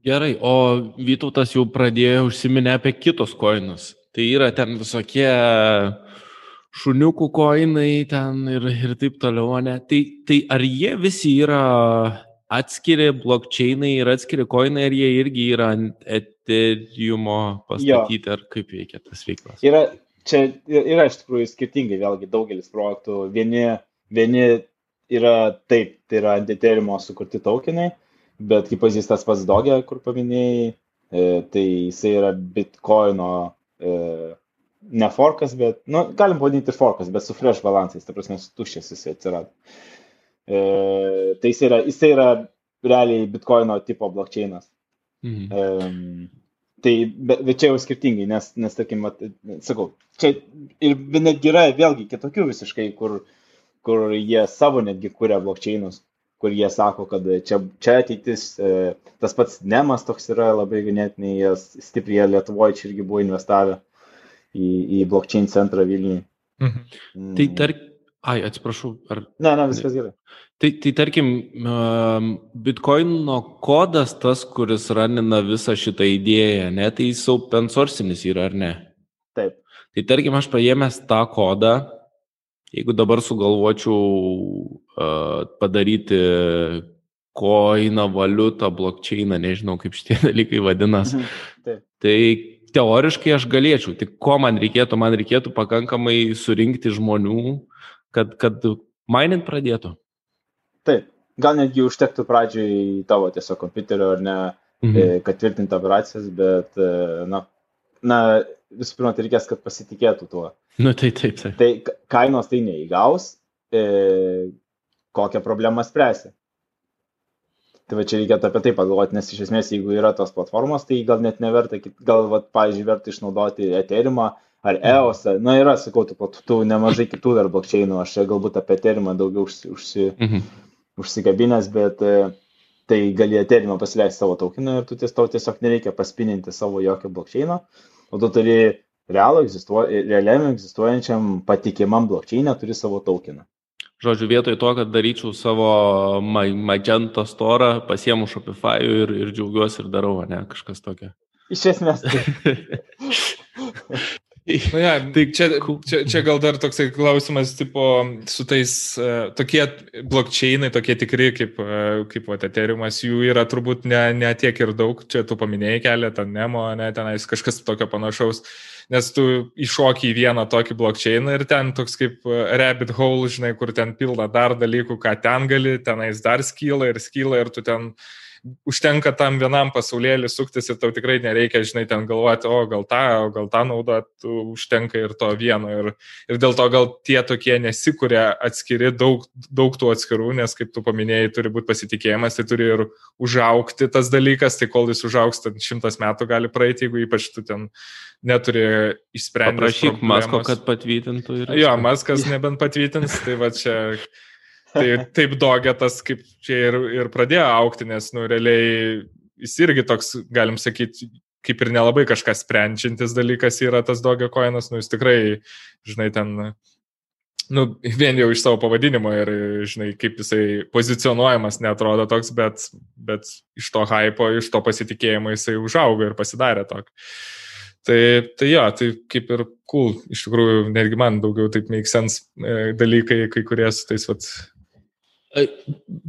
Gerai, o Vytautas jau pradėjo užsiminę apie kitus koinus. Tai yra ten visokie šuniukų koinai ten ir, ir taip toliau, ne? Tai, tai ar jie visi yra atskiri blokčiai ir atskiri koinai, ar jie irgi yra ant Ethereumo pastatyti, jo. ar kaip veikia tas veiklas? Yra, čia yra iš tikrųjų skirtingai, vėlgi daugelis projektų. Vieni, vieni yra taip, tai yra ant Ethereumo sukurti tokenai, bet kaip pavyzdys tas pats Dogė, kur paminėjai, e, tai jisai yra Bitcoino e, ne forkas, bet, nu, galim pavadinti forkas, bet su fresh balansais, ta prasme, tuščias jisai atsirado. E, tai jisai yra, jisai yra realiai bitkoino tipo blokčeinas. Mhm. E, tai, bet, bet čia jau skirtingai, nes, nes tarkim, at, sakau, čia ir netgi yra vėlgi kitokių visiškai, kur, kur jie savo netgi kūrė blokčeinus kur jie sako, kad čia, čia ateitis, e, tas pats Nemas toks yra labai ganėtinai stipriai Lietuvoje čia irgi buvo investavę. Į, į blockchain centrą Vilniuje. Mhm. Mm. Tai tarp, Ai, atsiprašau, ar. Ne, ne, viskas gerai. Tai, tai tarkim, bitkoino kodas tas, kuris ranina visą šitą idėją, ne, tai jis open sourcinis yra, ar ne? Taip. Tai tarkim, aš paėmęs tą kodą, jeigu dabar sugalvočiau uh, padaryti koiną, valiutą, blokčeiną, nežinau kaip šitie dalykai vadinasi, mhm. Taip. tai teoriškai aš galėčiau, tik ko man reikėtų, man reikėtų pakankamai surinkti žmonių, kad, kad mainint pradėtų. Taip, gal netgi užtektų pradžiai tavo tiesiog kompiuterio ar ne, mhm. E, kad tvirtinti operacijas, bet, e, na, na visų pirma, tai reikės, kad pasitikėtų tuo. Nu, tai taip, taip. Tai kainos tai neįgaus, e, kokią problemą spręsi. Tai va čia reikėtų apie tai pagalvoti, nes iš esmės, jeigu yra tos platformos, tai gal net neverta, gal, va, pavyzdžiui, verta išnaudoti Ethereumą ar EOS, na yra, sakau, tu, tu nemažai kitų dar blokčiainų, aš čia galbūt apie Ethereumą daugiau užsi, užsi, mhm. užsikabinęs, bet e, tai gali Ethereumą pasileisti savo tokiną ir tu ties, tau tiesiog nereikia paspininti savo jokio blokčiaino, o tu turi realų egzistuo, realiam egzistuojančiam patikimam blokčiainę turi savo tokiną. Žodžiu, vietoj to, kad daryčiau savo Magento storą, pasiemu Shopify ir, ir džiaugiuosi ir darau, ne, kažkas tokio. Iš esmės. Tai. Nu, ja, tai čia, čia, čia gal dar toksai klausimas, tipo, su tais uh, tokie blokčiainai, tokie tikri kaip, uh, kaip Ethereumas, jų yra turbūt ne, ne tiek ir daug, čia tu paminėjai keletą, Nemo, ne, tenais kažkas tokio panašaus, nes tu iššoki į vieną tokį blokčiainą ir ten toks kaip e, rabbit hole, žinai, kur ten pilna dar dalykų, ką ten gali, tenais dar skyla ir skyla ir tu ten uh, užtenka tam vienam pasaulėlį suktis ir tau tikrai nereikia, žinai, ten galvoti, o gal tą, o gal tą naudot, užtenka ir to vieno. Ir, ir dėl to gal tie tokie nesikūrė atskiri, daug, daug tų atskirų, nes kaip tu paminėjai, turi būti pasitikėjimas, tai turi ir užaukti tas dalykas, tai kol jis užauks, ten šimtas metų gali praeiti, jeigu ypač tu ten neturi išspręsti. Prašyk Masko, kad patvytintų ir. Jo, Maskas nebent patvytins, tai va čia Tai taip dogetas, kaip čia ir, ir pradėjo aukti, nes, nu, realiai jis irgi toks, galim sakyti, kaip ir nelabai kažkas sprendžiantis dalykas yra tas dogio koinas, nu, jis tikrai, žinai, ten, nu, vien jau iš savo pavadinimo ir, žinai, kaip jisai pozicionuojamas netrodo toks, bet, bet iš to hypo, iš to pasitikėjimo jisai užaugo ir pasidarė tokį. Tai, tai jo, tai kaip ir cool, iš tikrųjų, netgi man daugiau taip make sense e, dalykai, kai kurie su tais vat,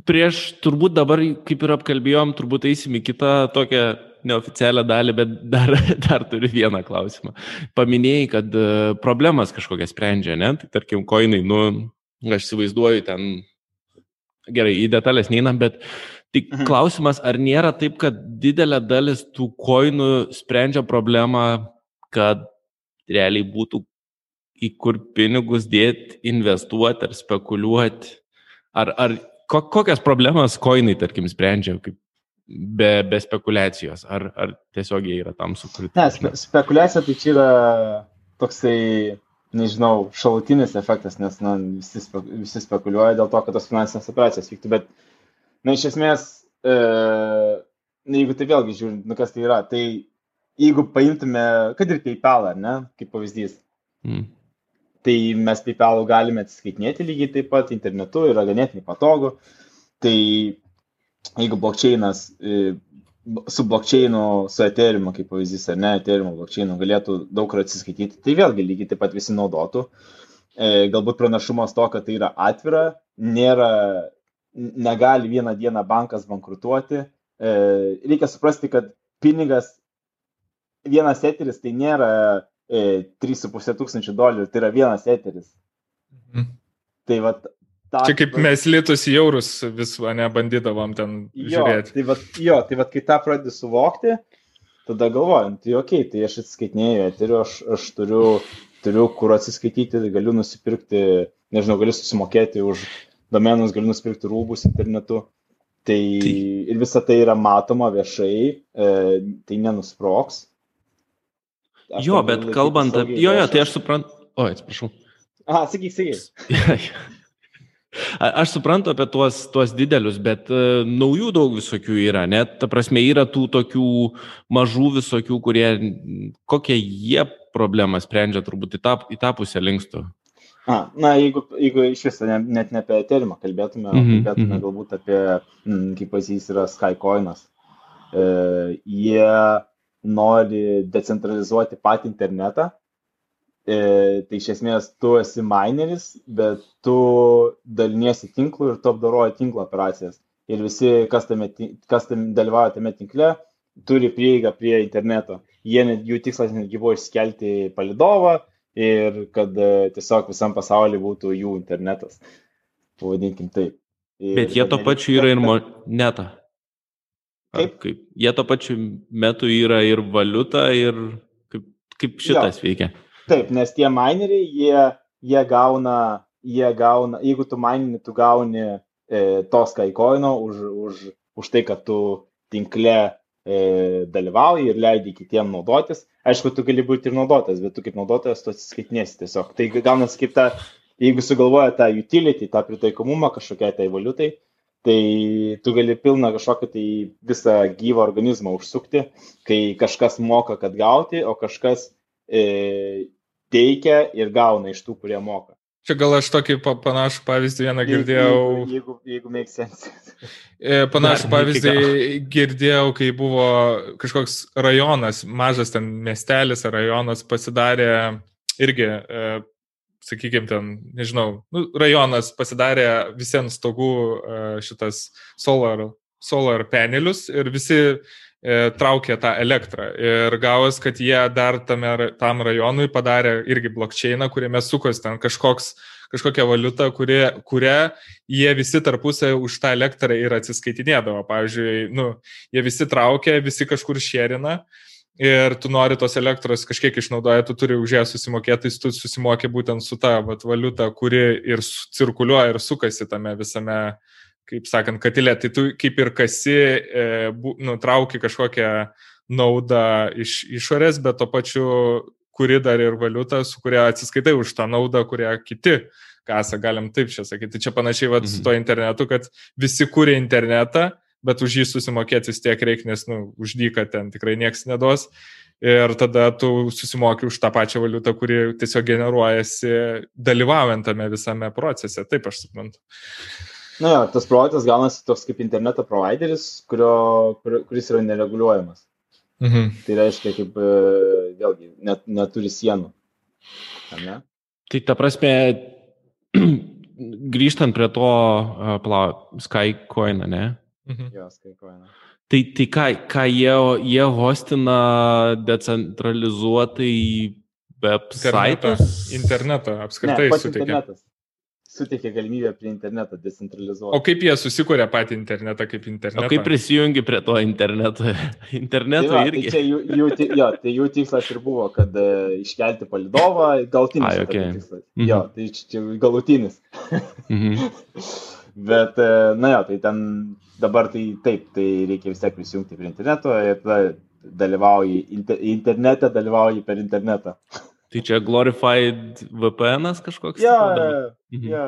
Prieš turbūt dabar, kaip ir apkalbėjom, turbūt eisim į kitą tokią neoficialią dalį, bet dar, dar turiu vieną klausimą. Paminėjai, kad e, problemas kažkokias sprendžia, ne? Tai tarkim, koinai, nu, aš įsivaizduoju ten, gerai, į detalės neinam, bet tik mhm. klausimas, ar nėra taip, kad didelė dalis tų koinų sprendžia problemą, kad realiai būtų į kur pinigus dėti, investuoti ar spekuliuoti Ar, ar ko, kokias problemas koinai, tarkim, sprendžia kaip be, be spekulacijos, ar, ar tiesiog jie yra tam sukurti? Ne, spe, spekulacija tai čia yra toksai, nežinau, šalutinis efektas, nes na, visi, spe, visi spekuliuoja dėl to, kad tos finansinės operacijas vyktų, bet, na, iš esmės, e, na, jeigu tai vėlgi žiūrint, nu kas tai yra, tai jeigu paimtume, kad ir PayPal, ne, kaip pavyzdys, mm tai mes PayPal galime atsiskaitinėti lygiai taip pat internetu, yra ganėtinai patogu. Tai jeigu blokčeinas e, su blokčeinu, su Ethereum, kaip pavyzdys, ar ne, Ethereum blokčeinu galėtų daug kur atsiskaityti, tai vėlgi lygiai taip pat visi naudotų. E, galbūt pranašumas to, kad tai yra atvira, nėra, negali vieną dieną bankas bankrutuoti. E, reikia suprasti, kad pinigas, vienas eteris tai nėra 3,5 e, tūkstančių dolerių, tai yra vienas eteris. Mhm. Tai va, ta, Čia kaip mes litus į eurus vis, ne, bandydavom ten jo, žiūrėti. Tai va, jo, tai va, kai tą pradedi suvokti, tada galvojant, tai okei, okay, tai aš atsiskaitinėjau eteriu, aš, aš turiu, turiu kur atsiskaityti, galiu nusipirkti, nežinau, galiu susimokėti už domenus, galiu nusipirkti rūbus internetu. Tai, tai ir visa tai yra matoma viešai, e, tai nenusproks, jo, bet kalbant apie... Jo, jo, tai aš suprantu... O, atsiprašau. Aha, sakyk, sakyk. Aš suprantu apie tuos, tuos didelius, bet uh, naujų daug visokių yra, net, ta prasme, yra tų tokių mažų visokių, kurie, kokią jie problemą sprendžia, turbūt į tą, į tą pusę linkstų. A, na, jeigu, jeigu iš viso ne, net ne apie Ethereum kalbėtume, mm -hmm. kalbėtume mhm. galbūt apie, mm, kaip pavyzdys yra Skycoinas. E, jie nori decentralizuoti patį internetą. E, tai iš esmės tu esi mineris, bet tu daliniesi tinklų ir tu apdoroji tinklo operacijas. Ir visi, kas, tame, kas tame dalyvauja tame tinkle, turi prieigą prie interneto. Jie, jų tikslas netgi buvo išskelti palidovą ir kad e, tiesiog visam pasaulyje būtų jų internetas. Pavadinkim taip. Ir Bet jie to pačiu yra ir moneta. Kaip? kaip? Jie to pačiu metu yra ir valiuta, ir kaip, kaip šitas jo. veikia. Taip, nes tie mineriai, jie, jie gauna, jie gauna, jeigu tu minini, tu gauni e, tos kaikoino už, už, už tai, kad tu tinkle e, dalyvauji ir leidai kitiem naudotis. Aišku, tu gali būti ir naudotas, bet tu kaip naudotojas tu atsiskaitinėsi tiesiog. Tai gaunasi kaip ta, jeigu sugalvoja tą utility, tą pritaikomumą kažkokiai tai valiutai, tai tu gali pilną kažkokį tai visą gyvą organizmą užsukti, kai kažkas moka, kad gauti, o kažkas e, teikia ir gauna iš tų, kurie moka. Čia gal aš tokį panašų pavyzdį vieną girdėjau. Jeigu, jeigu, jeigu make sense. E, panašų pavyzdį girdėjau, kai buvo kažkoks rajonas, mažas ten miestelis ar rajonas pasidarė irgi, e, sakykime, ten, nežinau, nu, rajonas pasidarė visiems stogų e, šitas solar, solar panelius ir visi E, traukė tą elektrą. Ir gavos, kad jie dar tame, tam rajonui padarė irgi blokčeiną, kuriame sukos ten kažkoks, kažkokia valiuta, kurie, kurią jie visi tarpusai už tą elektrą ir atsiskaitinėdavo. Pavyzdžiui, nu, jie visi traukė, visi kažkur šėrina. Ir tu nori tos elektros kažkiek išnaudoja, tu turi už ją susimokėti, tu susimokė būtent su ta vat, valiuta, kuri ir cirkuliuoja ir sukasi tame visame kaip sakant, katilė, tai tu kaip ir kasi, e, bu, nutrauki kažkokią naudą iš išorės, bet to pačiu kuri dar ir valiuta, su kuria atsiskaitai už tą naudą, kurią kiti kasa, galim taip čia sakyti. Tai čia panašiai vat, mhm. su to internetu, kad visi kūrė internetą, bet už jį susimokėti vis tiek reikia, nes, nu, už dyką ten tikrai niekas neduos. Ir tada tu susimoki už tą pačią valiutą, kuri tiesiog generuojasi dalyvaujant tame visame procese. Taip aš suprantu. Na, jo, tas projektas gaunasi toks kaip interneto provideris, kurio, kur, kuris yra nereguliuojamas. Mhm. Tai reiškia, kaip e, vėlgi net, neturi sienų. Ne? Tai ta prasme, grįžtant prie to uh, pla, Skycoin, ne? Mhm. Jo, Skycoin. Tai, tai ką, ką jie, jie hostina decentralizuotai websaitas? Internetą, internetą apskritai ne, suteikia. Internetas suteikia galimybę prie interneto decentralizuoti. O kaip jie susikūrė patį internetą kaip internetą? O kaip prisijungi prie to interneto? interneto tai va, irgi. Tai, jų, jų, jo, tai jų tikslas ir buvo, kad uh, iškelti palidovą, galutinis. Ai, okay. tikslas. Mm -hmm. Jo, tai čia galutinis. mm -hmm. Bet, uh, na jo, tai ten dabar tai taip, tai reikia vis tiek prisijungti prie interneto ir tada dalyvauji, inter, internete dalyvauji per internetą. Tai čia glorified VPN kažkoks? Jo, mhm. jo.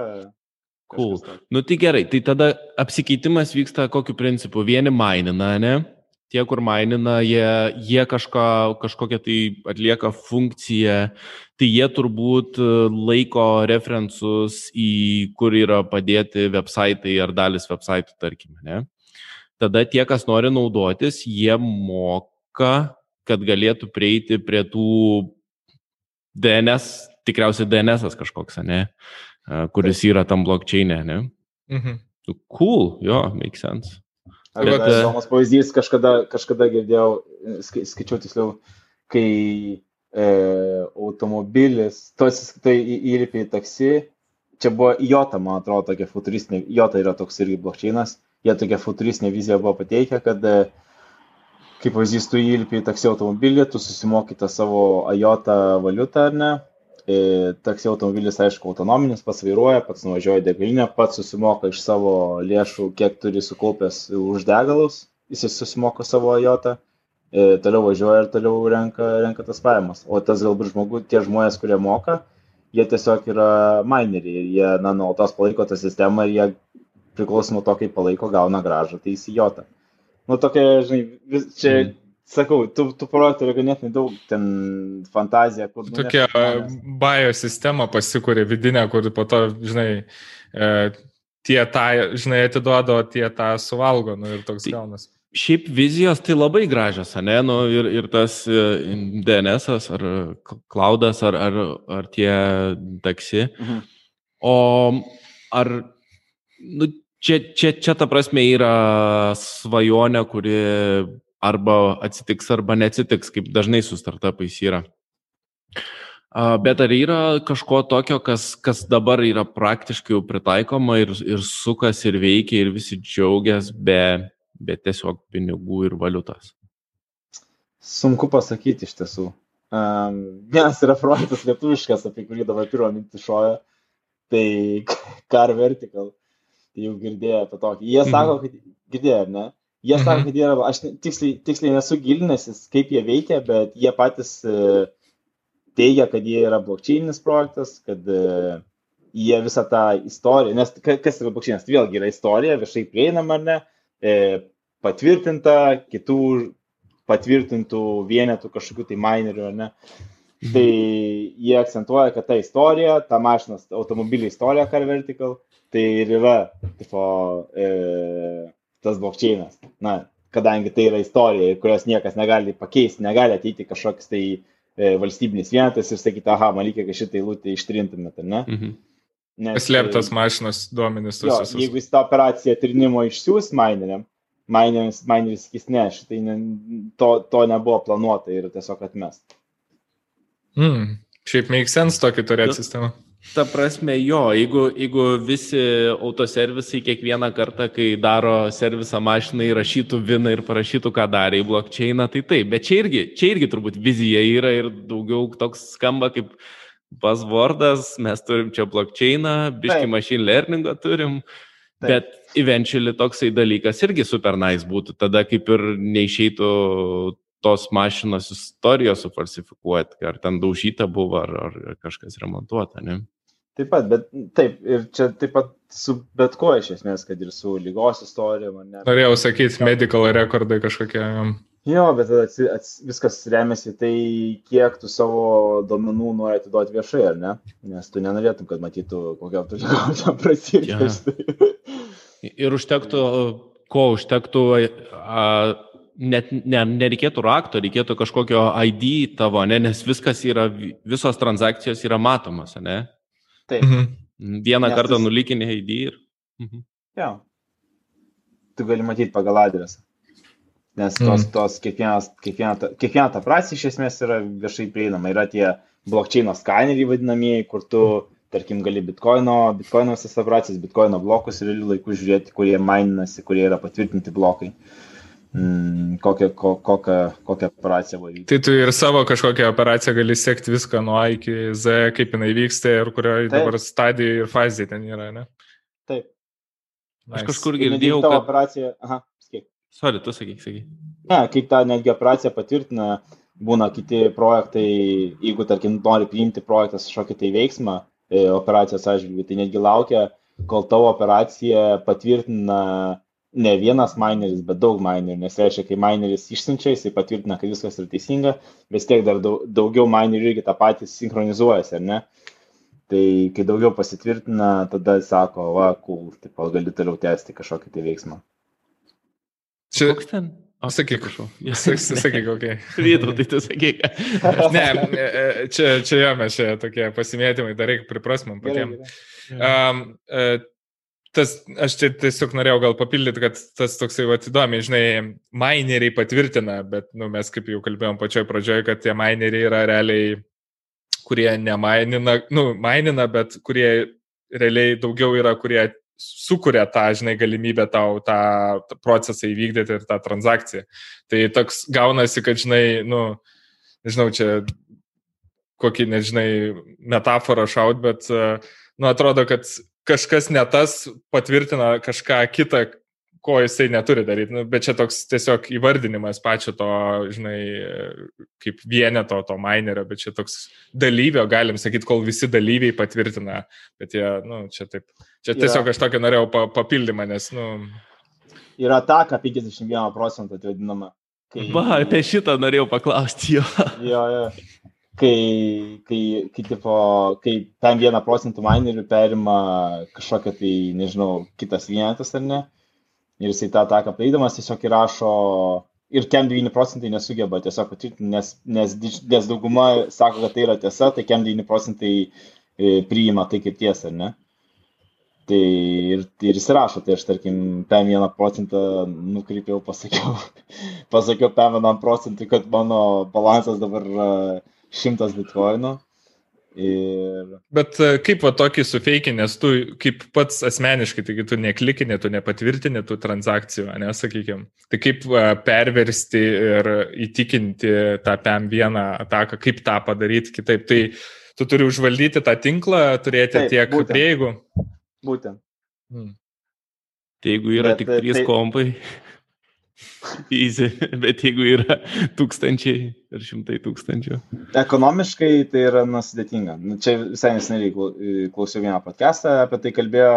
Cool. Nu tai gerai, tai tada apsikeitimas vyksta kokiu principu? Vieni mainina, ne? Tie, kur mainina, jie, jie kažką, kažkokią tai atlieka funkciją, tai jie turbūt e, laiko referensus į kur yra padėti websaitai ar dalis websaitų, tarkime, ne? Tada tie, kas nori naudotis, jie moka, kad galėtų prieiti prie tų DNS, tikriausiai DNS kažkoks, ne, kuris yra tam blokčiainė, ne? Mhm. Nu, cool, jo, make sense. Bet, Bet įdomus pavyzdys, kažkada, kažkada girdėjau, skai, skaičiau tiksliau, kai e, automobilis, tos, tai įlipi į taksi, čia buvo Jota, man atrodo, tokia futuristinė, Jota yra toks irgi blokčiainas, jie tokia futuristinė vizija buvo pateikę, kad e, kaip pavyzdys, tu įlipi į taksi automobilį, tu susimoki tą savo ajotą valiutą ar ne. E, taksi automobilis, aišku, autonominis, pats vairuoja, pats nuvažiuoja degalinę, pats susimoka iš savo lėšų, kiek turi sukaupęs už degalus, jis susimoka savo ajotą, e, toliau važiuoja ir toliau renka, renka tas pajamas. O tas galbūt žmogus, tie žmonės, kurie moka, jie tiesiog yra mineriai ir jie, na, nuolatos palaiko tą sistemą ir jie priklausomai to, kaip palaiko, gauna gražą, tai įsijota nu tokia, žinai, vis, čia mm. sakau, tų, tų projektų yra ganėtinai daug, ten fantazija, kur... Tokia bio sistema pasikūrė vidinė, kur po to, žinai, e, tie tą, žinai, atiduoda, o tie tą suvalgo, nu ir toks tai, gaunas. Šiaip vizijos tai labai gražios, ne, nu, ir, ir tas e, DNS ar cloudas ar, ar, ar tie taksi. Mhm. O ar, nu, čia, čia, čia ta prasme yra svajonė, kuri arba atsitiks, arba neatsitiks, kaip dažnai su startupais yra. Bet ar yra kažko tokio, kas, kas dabar yra praktiškai jau pritaikoma ir, ir sukas ir veikia ir visi džiaugiasi be, be tiesiog pinigų ir valiutos? Sunku pasakyti iš tiesų. Um, vienas yra projektas lietuviškas, apie kurį dabar pirmą mintį šoja, tai Car Vertical. Tai jau girdėjo apie tokį. Jie sako, mhm. kad girdėjo, ne? Jie mhm. sako, kad jie yra, aš tiksliai, tiksliai nesu gilinęsis, kaip jie veikia, bet jie patys uh, teigia, kad jie yra blokčiainis projektas, kad uh, jie visą tą istoriją, nes kas yra blokčiainas, tai vėlgi yra istorija, viešai prieinama, ar ne, e, patvirtinta, kitų patvirtintų vienetų kažkokių tai minerių, ar ne. Mhm. Tai jie akcentuoja, kad ta istorija, ta mašinos automobilio istorija Car Vertical, tai ir yra tipo, e, tas blokčiainas. Na, kadangi tai yra istorija, kurios niekas negali pakeisti, negali ateiti kažkoks tai e, valstybinis vienetas ir sakyti, aha, man reikia, kad šitą eilutę ištrintumėte, ne? Mhm. Slėptas mašinos duomenys. Jo, visus. jeigu jis tą operaciją trinimo išsiūs mineriam, mineris, mineris sakys, ne, šitai ne, to, to nebuvo planuota ir tiesiog atmest. Mm, šiaip make sense tokį turėti sistemą. Ta prasme, jo, jeigu, jeigu visi autoservisai kiekvieną kartą, kai daro servisą mašinai, rašytų viną ir parašytų, ką darė į blokčeiną, tai taip, bet čia irgi, čia irgi turbūt vizija yra ir daugiau toks skamba kaip buzzwordas, mes turim čia blokčeiną, biški machine learningą turim, taip. bet eventually toksai dalykas irgi super nice būtų, tada kaip ir neišeitų tos mašinos istorijos sufalsifikuoti, ar ten daužyta buvo, ar, ar kažkas remontuota, ne? Taip pat, bet taip, ir čia taip pat su bet ko iš esmės, kad ir su lygos istorija. Ne, Norėjau sakyti, medical rekordai kažkokie. Jo, bet ats, ats, viskas remiasi tai, kiek tu savo domenų nori atiduoti viešai, ar ne? Nes tu nenorėtum, kad matytų, kokia tu ten prasidės. Ir užtektų, ko užtektų, a, net ne, nereikėtų rakto, reikėtų kažkokio ID tavo, ne, nes viskas yra, visos transakcijos yra matomas, ne? Taip. Mhm. Vieną Nes kartą tas... nulikinė ID ir. Mhm. Jo. Tu gali matyti pagal adresą. Nes tos, mhm. tos kiekvienas, kiekviena, kiekviena ta operacija iš esmės yra viešai prieinama. Yra tie blokčiaino skaneriai vadinamieji, kur tu, tarkim, gali bitkoino, bitkoino visas operacijas, bitkoino blokus realių laikų žiūrėti, kurie maininasi, kurie yra patvirtinti blokai. Mm, kokią, ko, kokią, kokią operaciją varyti. Tai tu ir savo kažkokią operaciją gali sekti viską nuo A iki Z, kaip jinai vyksta ir kurioje dabar stadijoje ir fazėje ten yra, ne? Taip. Nice. Aš kažkur girdėjau, kad... Operacija... Aha. Sorry, tu sakyk, sakyk. Ne, kaip tą netgi operaciją patvirtina, būna kiti projektai, jeigu, tarkim, nori priimti projektas kažkokį tai veiksmą e, operacijos atžvilgiu, tai netgi laukia, kol tavo operacija patvirtina ne vienas mineris, bet daug minerių, nes reiškia, kai mineris išsiunčia, jisai patvirtina, kad viskas yra teisinga, vis tiek dar daug, daugiau minerių irgi tą patį sinchronizuojasi, ar ne? Tai kai daugiau pasitvirtina, tada sako, va, cool, tipo, gali toliau tęsti kažkokį tai veiksmą. Čia... Koks ten? O, sakyk, prašau. Sakyk, ok. Vytau, tai tu sakyk. ne, e, e, čia, čia jo, mes čia tokie pasimėtymai, dar reikia priprasmam patiems. Um, uh, tas, aš čia tiesiog norėjau gal papildyti, kad tas toksai va įdomi, žinai, mineriai patvirtina, bet nu, mes kaip jau kalbėjom pačioj pradžioje, kad tie mineriai yra realiai, kurie nemainina, nu, mainina, bet kurie realiai daugiau yra, kurie sukuria tą, žinai, galimybę tau tą procesą įvykdyti ir tą transakciją. Tai toks gaunasi, kad, žinai, nu, nežinau, čia kokį, nežinai, metaforą šaut, bet, nu, atrodo, kad kažkas ne tas patvirtina kažką kitą, ko jisai neturi daryti. Nu, bet čia toks tiesiog įvardinimas pačio to, žinai, kaip vieneto to minerio, bet čia toks dalyvio, galim sakyti, kol visi dalyviai patvirtina, bet jie, nu, čia taip. Čia tiesiog yra, aš tokį norėjau pa, papildymą, nes, nu. Yra ataka 51 procentų, tai vadinama. Kai... Va, apie šitą norėjau paklausti jo. jo, jo. Kai, kai, kai, tipo, kai ten vieną procentų minerių perima kažkokią tai, nežinau, kitas vienetas ar ne, ir jisai tą ataką padarydamas tiesiog įrašo ir kem 9 procentai nesugeba tiesiog patvirtinti, nes, nes, nes dauguma sako, kad tai yra tiesa, tai kem 9 procentai e, priima tai kaip tiesa, ar ne? Tai ir, ir įsirašo, tai aš tarkim, PM 1 procentą nukreipiau, pasakiau, pasakiau PM 1 procentui, kad mano balansas dabar 100 bitkoinų. Ir... Bet e, kaip va tokį sufeikinį, nes tu kaip pats asmeniškai, taigi tu neklikinė, tu nepatvirtinė tų transakcijų, nesakykime. Tai kaip va, perversti ir įtikinti tą PM1 ataką, kaip tą padaryti kitaip. Tai tu turi užvaldyti tą tinklą, turėti Taip, tiek prieigų. Būtent. Hmm. Tai jeigu yra bet, tik trys tai... kompai, easy, bet jeigu yra tūkstančiai ir šimtai tūkstančių. Ekonomiškai tai yra nusudėtinga. Nu, čia visai neseniai klausiau vieną podcastą, apie tai kalbėjo,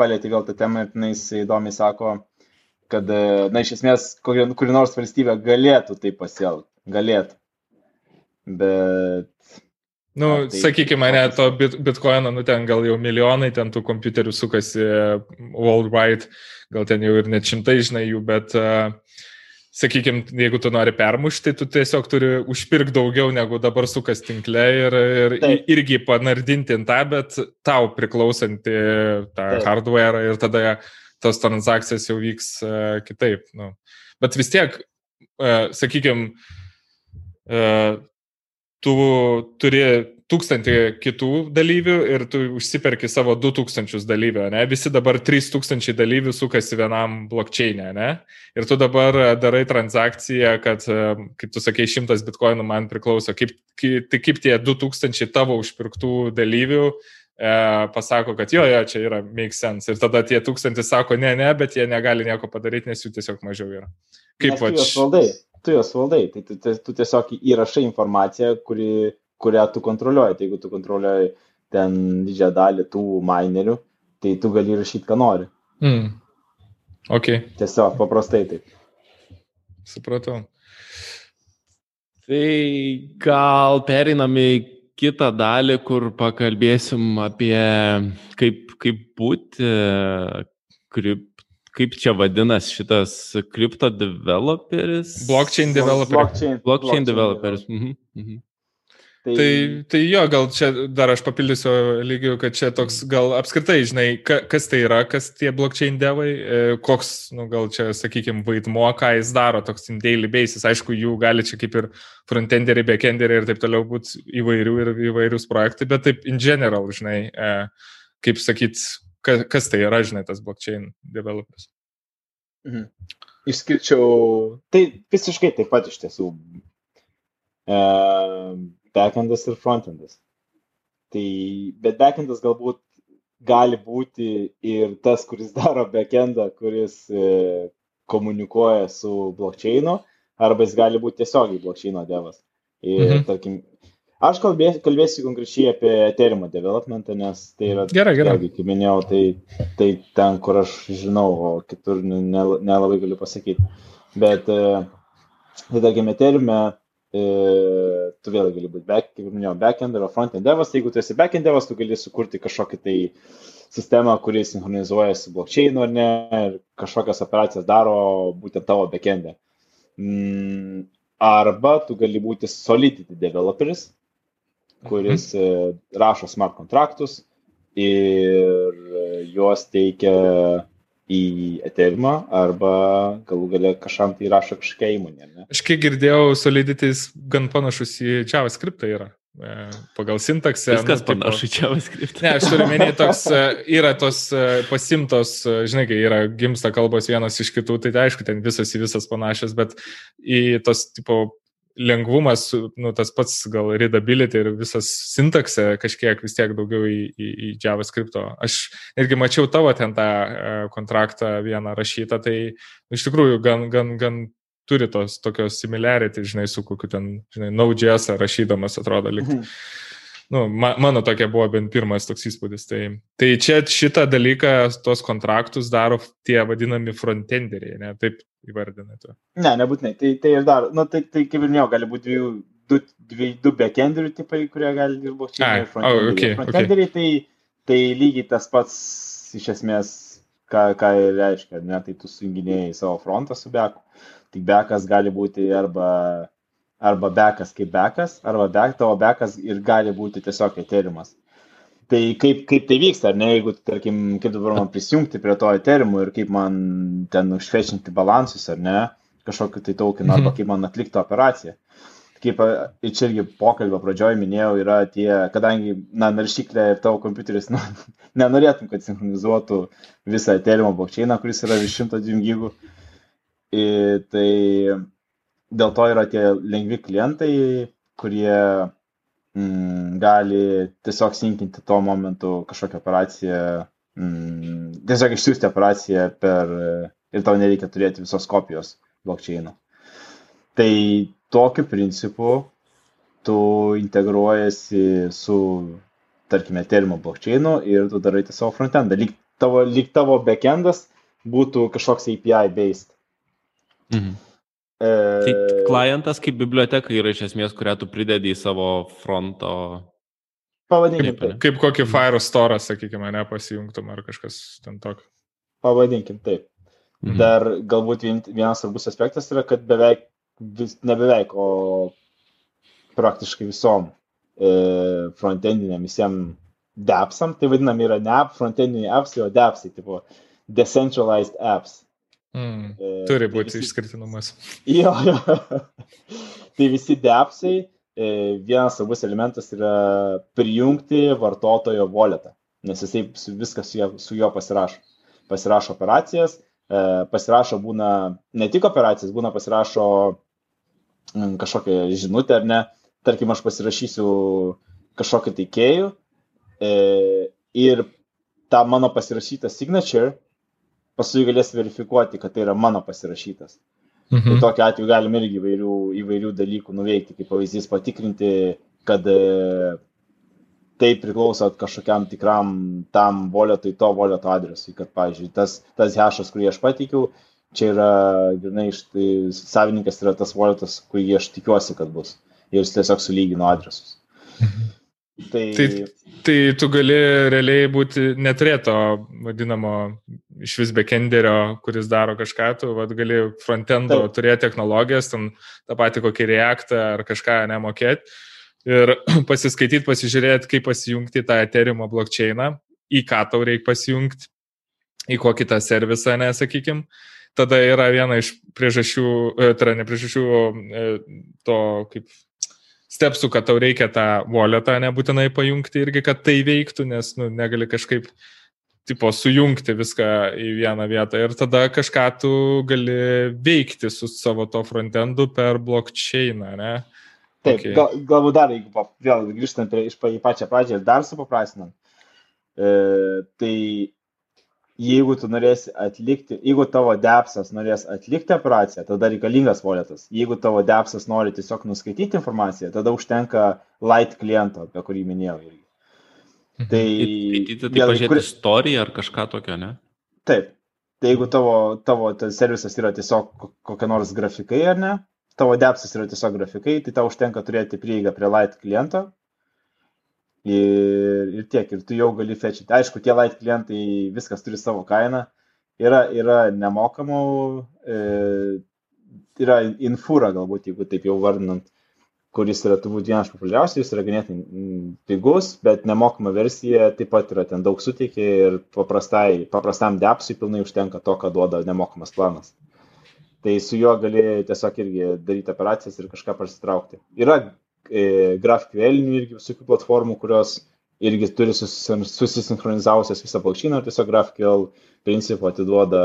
palėtė vėl tą temą ir jis įdomiai sako, kad, na, iš esmės, kuri, kuri nors valstybė galėtų tai pasielgti, galėtų. Bet Nu, tai, sakykime, ne to bit, bitcoino, nu ten gal jau milijonai ten tų kompiuterių sukasi worldwide, gal ten jau ir net šimtai, žinai, jų, bet, uh, sakykime, jeigu tu nori permušti, tu tiesiog turi užpirkti daugiau negu dabar sukas tinkle ir, ir Taip. irgi panardinti tą, bet tau priklausantį tą Taip. hardware ir tada tos transakcijas jau vyks uh, kitaip. Nu. Bet vis tiek, uh, sakykime, uh, tu turi tūkstantį kitų dalyvių ir tu užsiperki savo 2000 dalyvių, ne? Visi dabar 3000 dalyvių sukasi vienam blokčiainė, ne? Ir tu dabar darai transakciją, kad, kaip tu sakei, 100 bitkoinų man priklauso. Kaip, tai kaip tie 2000 tavo užpirktų dalyvių e, pasako, kad jo, jo, čia yra make sense. Ir tada tie tūkstantis sako, ne, ne, bet jie negali nieko padaryti, nes jų tiesiog mažiau yra. Kaip va tu juos valdai, tai tu, tu tiesiog įrašai informaciją, kuri, kurią tu kontroliuoji. Tai jeigu tu kontroliuoji ten didžiąją dalį tų minerių, tai tu gali rašyti, ką nori. Mm. Ok. Tiesiog paprastai taip. Supratau. Tai gal pereinam į kitą dalį, kur pakalbėsim apie kaip, kaip būti krip, kaip čia vadinasi šitas kripto developeris? Blockchain developeris. Blockchain, blockchain, blockchain developeris. Mhm. Mhm. Tai... Tai, tai jo, gal čia dar aš papildysiu lygiu, kad čia toks gal apskritai, žinai, ka, kas tai yra, kas tie blockchain devai, e, koks, nu, gal čia, sakykime, vaidmuo, ką jis daro, toks in daily basis. Aišku, jų gali čia kaip ir frontenderiai, backenderiai ir taip toliau būti įvairių ir įvairius projektai, bet taip in general, žinai, e, kaip sakyt, kas, kas tai yra, žinai, tas blockchain developeris. Mhm. Išskirčiau, tai visiškai taip pat iš tiesų e, backendas ir frontendas. Tai, bet backendas galbūt gali būti ir tas, kuris daro backendą, kuris e, komunikuoja su blockchainu, arba jis gali būti tiesiogiai blockchaino devas. Ir, mhm. tarkim, Aš kalbėsiu, kalbėsiu konkrečiai apie Ethereum developmentą, nes tai yra, gerai, gerai. Vėlgi, kaip minėjau, tai, tai ten, kur aš žinau, o kitur nelabai ne, ne galiu pasakyti. Bet, e, tai tarkim, Ethereum, e, tu vėl gali būti, back, kaip minėjau, backend arba frontend devas. Jeigu tu esi backend devas, tu gali sukurti kažkokį tai sistemą, kuris sinchronizuoja su blockchain ar ne, ir kažkokias operacijas daro būtent tavo backendė. Mm, arba tu gali būti Solidity developeris, kuris mhm. rašo smart kontraktus ir juos teikia į Ethereum arba galų gale kažkam tai rašo kažkokia įmonė. Ne? Aš kiek girdėjau, Soliditis gan panašus į JavaScript yra. E, pagal sintaksę. Viskas nu, panašu į JavaScript. Ne, aš turiu menį, toks e, yra tos e, pasimtos, žinai, kai yra gimsta kalbos vienas iš kitų, tai, tai aišku, ten visas į visas panašias, bet į tos, tipo, lengvumas, nu, tas pats gal readability ir visas sintaksė kažkiek vis tiek daugiau į, į, į JavaScript. Aš netgi mačiau tavo ten tą e, kontraktą vieną rašytą, tai nu, iš tikrųjų gan, gan, gan turi tos tokios similarity, žinai, su kokiu ten, žinai, Node.js rašydamas atrodo likti. Mhm. Nu, ma, mano tokia buvo bent pirmas toks įspūdis. Tai, tai čia šitą dalyką, tuos kontraktus daro tie vadinami frontenderiai, ne, taip įvardinate. Ne, nebūtinai, tai, tai ir daro, nu, tai, tai kaip ir minėjau, gali būti dviejų, du, dvi, du backenderių tipai, kurie gali dirbti čia. Frontenderiai, oh, okay, frontenderiai okay. tai, tai lygiai tas pats iš esmės, ką, ką ir reiškia, ne, tai tu sujunginėjai savo frontą su beku. Tik bekas gali būti arba arba bekas kaip bekas, arba bek, tavo bekas ir gali būti tiesiog eteriumas. Tai kaip, kaip tai vyksta, ar ne, jeigu, tarkim, kaip dabar man prisijungti prie to eteriumų ir kaip man ten užfečinti balansus, ar ne, kažkokį tai tokiną, arba mhm. kaip man atlikti operaciją. Kaip ir čia irgi pokalbio pradžioje minėjau, yra tie, kadangi, na, naršyklė ir tavo kompiuteris, na, nenorėtum, kad sinchronizuotų visą eteriumo blokčeiną, kuris yra virš 102 gigų. Tai dėl to yra tie lengvi klientai, kurie mm, gali tiesiog sinkinti tuo momentu kažkokią operaciją, mm, tiesiog išsiųsti operaciją per ir tau nereikia turėti visos kopijos blokčeino. Tai tokiu principu tu integruojasi su, tarkime, Ethereum blokčeinu ir tu darai savo frontendą. Lyg tavo, lyg tavo backendas būtų kažkoks API based. Mhm. Tai e, klientas kaip biblioteka yra iš esmės, kurią tu pridedi į savo fronto. Pavadinkim. Kaip, kaip kokį Fire Store, sakykime, ne pasijungtum ar kažkas ten tokio. Pavadinkim taip. Mhm. Dar galbūt vienas svarbus aspektas yra, kad beveik, vis, ne beveik, o praktiškai visom e, frontendiniam visiems dapsam, tai vadinami yra ne app, frontendiniai apps, o dapsai, tipo decentralized apps. Mm, turi būti tai visi... išskirtinumas. Jo, jo. tai visi depsai, e, vienas svarbus elementas yra prijungti vartotojo voletą, nes jisai viskas su su juo pasirašo. Pasirašo operacijas, e, pasirašo būna ne tik operacijas, būna pasirašo mm, kažkokią žinutę ar ne, tarkim, aš pasirašysiu kažkokį teikėjų e, ir tą mano pasirašytą signature paskui galės verifikuoti, kad tai yra mano pasirašytas. Tai mhm. Tai tokiu atveju galim irgi įvairių, įvairių dalykų nuveikti, kaip pavyzdys patikrinti, kad e, tai priklauso kažkokiam tikram tam voletui, to voleto adresui, kad, pavyzdžiui, tas, tas hashas, kurį aš pateikiau, čia yra, grinai, tai savininkas yra tas voletas, kurį aš tikiuosi, kad bus. Ir jis tiesiog sulygino adresus. Mhm. Tai... tai, tai tu gali realiai būti neturėto vadinamo iš vis backenderio, kuris daro kažką, tu vad, gali frontendo Taip. turėti technologijas, ten tą patį kokį reaktą ar kažką nemokėti ir pasiskaityti, pasižiūrėti, kaip pasijungti tą Ethereum blockchainą, į ką tau reikia pasijungti, į kokį tą servisą, nesakykim. Tada yra viena iš priežasčių, e, tai yra ne priežasčių e, to, kaip stepsų, kad tau reikia tą walletą nebūtinai pajungti irgi, kad tai veiktų, nes nu, negali kažkaip tipo sujungti viską į vieną vietą ir tada kažką tu gali veikti su savo to frontendu per blockchainą, ne? Taip, okay. gal, galbūt dar, jeigu vėl grįžtant prie, iš, į pačią pradžią ir dar supaprastinant, e, tai jeigu tu norėsi atlikti, jeigu tavo depsas norės atlikti operaciją, tada reikalingas voletas. Jeigu tavo depsas nori tiesiog nuskaityti informaciją, tada užtenka light kliento, apie kurį minėjau irgi. Mhm. Tai, tai, tai, tai pažiūrėti kur... istoriją ar kažką tokio, ne? Taip. Tai jeigu tavo, tavo servisas yra tiesiog kokie nors grafikai ar ne, tavo depsas yra tiesiog grafikai, tai tau užtenka turėti prieigą prie light kliento Ir, ir tiek, ir tu jau gali fetchyti. Aišku, tie light klientai, viskas turi savo kainą. Yra, yra nemokamų, e, yra infūra galbūt, jeigu taip jau vardinant, kuris yra turbūt vienas populiariausių, jis yra ganėtinai pigus, bet nemokama versija taip pat yra ten daug suteikia ir paprastai, paprastam depsui pilnai užtenka to, ką duoda nemokamas planas. Tai su juo gali tiesiog irgi daryti operacijas ir kažką prasitraukti. Yra GraphQL irgi visokių platformų, kurios irgi turi susisinkronizavusias visą blokčiną ir tiesiog GraphQL principu atiduoda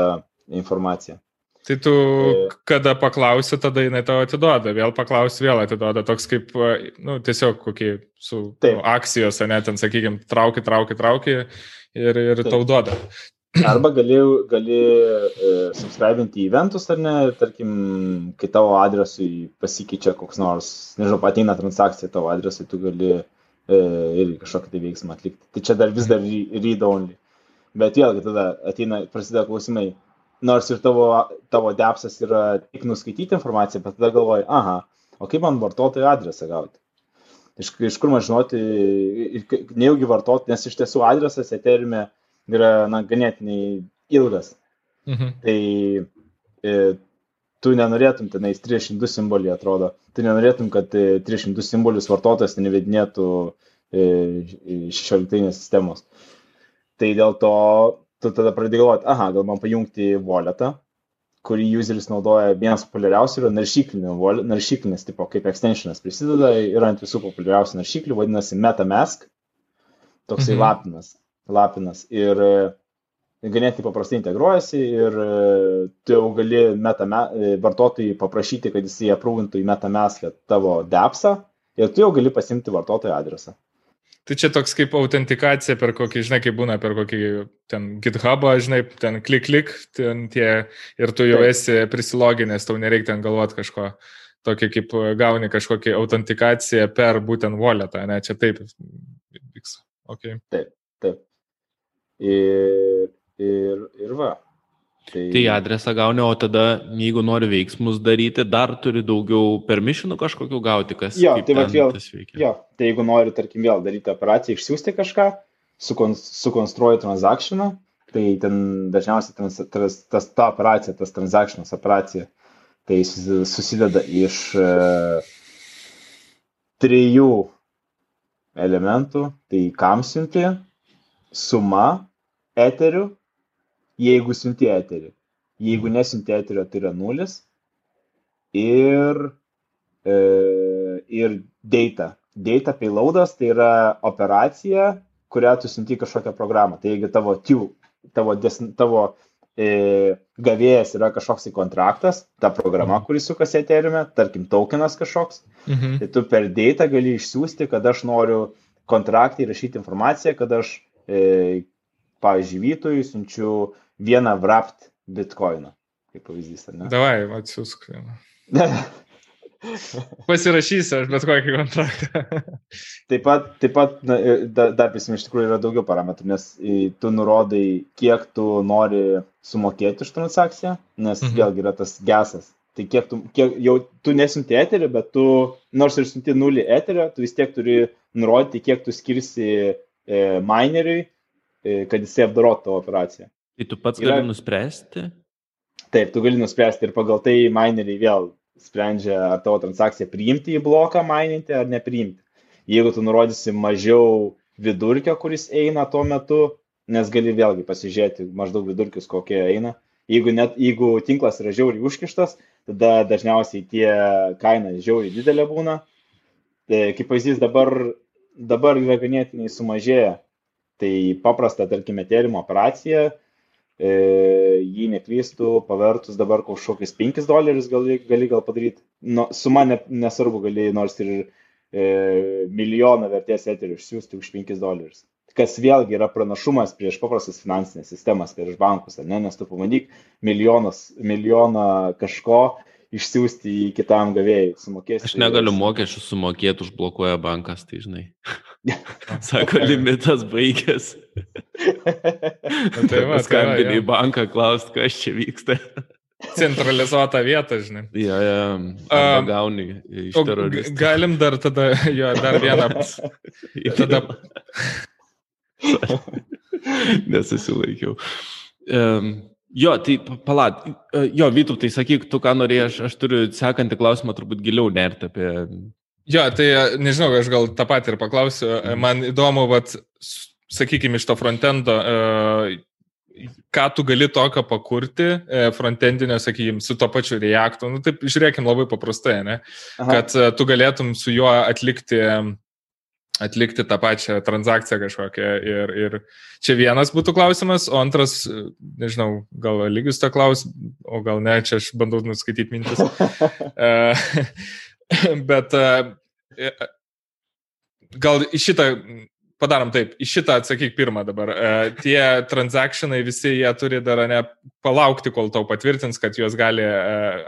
informaciją. Tai tu, e, kada paklausi, tada jinai tau atiduoda, vėl paklausi, vėl atiduoda, toks kaip, nu, tiesiog kokį su nu, akcijos, ne, ten, sakykime, trauki, trauki, trauki ir, ir Taip. tau duoda. Arba gali, gali e, subscribinti į eventus ar ne, tarkim, kai tavo adresui pasikeičia koks nors, nežinau, ateina transakcija tavo adresui, tu gali ir kažkokį tai veiksmą atlikti. Tai čia dar vis dar read only. Bet vėlgi tada ateina, prasideda klausimai, nors ir tavo, tavo depsas yra tik nuskaityti informaciją, bet tada galvoji, aha, o kaip man vartotojo adresą gauti? Iš, iš kur man žinoti, nejaugi vartoti, nes iš tiesų adresas eterime yra, na, ganėtinai ilgas. Mhm. Tai e, tu nenorėtum tenais 302 simbolį atrodo, tu nenorėtum, kad 300 e, simbolius vartotojas nevedinėtų 16 e, sistemos. Tai dėl to tu tada pradedi galvoti, aha, gal man pajungti walletą, kurį useris naudoja, vienas populiariausių yra naršyklinis tipo, kaip extensionas prisideda, yra ant visų populiariausių naršyklių, vadinasi MetaMask, toksai mhm. lapinas, lapinas. Ir ganėtinai paprastai integruojasi ir e, tu jau gali metame, e, vartotojai paprašyti, kad jis aprūvintų į MetaMask tavo depsą ir tu jau gali pasimti vartotojo adresą. Tai čia toks kaip autentikacija per kokį, žinai, kaip būna per kokį ten GitHubą, žinai, ten klik, klik, ten tie, ir tu jau esi prisiloginęs, tau nereikia ten galvoti kažko. Tokį kaip gauni kažkokią autentikaciją per būtent walletą, ne, čia taip vyks. Okay. Taip, taip. Ir ir, ir va. Tai... tai adresą gauni, o tada, jeigu nori veiksmus daryti, dar turi daugiau permišinų kažkokių gauti, kas. Jo, tai va vėl. Jo, tai jeigu nori, tarkim, vėl daryti operaciją, išsiųsti kažką, sukon, sukonstruoji transakcioną, tai ten dažniausiai trans, tas, tas, ta operacija, tas transakcionas operacija, tai susideda iš uh, trijų elementų, tai kam siunti, suma, eterių jeigu siunti eterį. Jeigu nesinti eterio, tai yra nulis. Ir, e, ir data. Data payloadas tai yra operacija, kurią tu siunti kažkokią programą. Tai jeigu tavo, tiu, tavo, des, tavo e, gavėjas yra kažkoks į kontraktas, ta programa, mhm. kuris sukasi eteriume, tarkim, tokenas kažkoks, mhm. tai tu per data gali išsiųsti, kad aš noriu kontraktą įrašyti informaciją, kad aš, e, pavyzdžiui, Vytui siunčiu vieną wrapped bitkoiną, kaip pavyzdys, ar ne? Davai, atsiųsk vieną. Pasirašysiu aš bet kokį kontraktą. taip pat, taip pat na, dar, dar prisim, iš tikrųjų yra daugiau parametrų, nes tu nurodai, kiek tu nori sumokėti už transakciją, nes mhm. vėlgi yra tas gesas. Tai kiek tu, kiek, jau tu nesinti eterį, bet tu, nors ir siunti nulį eterio, tu vis tiek turi nurodyti, kiek tu skirsi e, mineriui, e, kad jisai apdorotų operaciją. Tai tu pats yra... gali nuspręsti? Taip, tu gali nuspręsti ir pagal tai mineriai vėl sprendžia, ar tavo transakciją priimti į bloką mininti ar nepriimti. Jeigu tu nurodysi mažiau vidurkio, kuris eina tuo metu, nes gali vėlgi pasižiūrėti maždaug vidurkius, kokie eina. Jeigu, net, jeigu tinklas yra žiauriai užkištas, tada dažniausiai tie kaina žiauriai didelė būna. Tai, kaip pavyzdys, dabar, dabar yra ganėtinai sumažėję. Tai paprasta, tarkim, eterimo operacija e, jį neklystų, pavertus dabar kažkokius 5 dolerius gali, gali gal padaryti, nu, suma ne, nesvarbu, gali nors ir e, milijoną vertės eterių išsiųsti už 5 dolerius. Kas vėlgi yra pranašumas prieš paprastas finansinės sistemas, prieš bankus, ne? nes tu pamatyk milijonas, milijoną kažko išsiųsti į kitam gavėjui, sumokėsi. Aš negaliu mokesčių sumokėti, užblokuoja bankas, tai žinai. Sako, limitas baigęs. tai va, skambini į banką, klaust, kas čia vyksta. Centralizuota vieta, žinai. Ja, ja, um, gauni iš teroristų. Galim dar tada, jo, dar vieną. tada... Nesusilaikiau. Um, Jo, tai palat, e, jo, Vytų, tai sakyk, tu ką norėjai, aš, aš turiu sekantį klausimą turbūt giliau nerti apie... Jo, tai e, nežinau, aš gal tą patį ir paklausiu. Mhm. Man įdomu, vat, sakykime, iš to frontendo, e, ką tu gali tokio pakurti, frontendinio, sakykime, su to pačiu Reactu. Nu, taip, žiūrėkim labai paprastai, ne? Aha. Kad tu galėtum su juo atlikti atlikti tą pačią transakciją kažkokią. Ir, ir čia vienas būtų klausimas, o antras, nežinau, gal lygius tą klaus, o gal ne, čia aš bandau nuskaityti mintis. E, bet e, gal į šitą, padarom taip, į šitą atsakyk pirmą dabar. Tie transakcionai visi jie turi dar ne palaukti, kol tau patvirtins, kad juos gali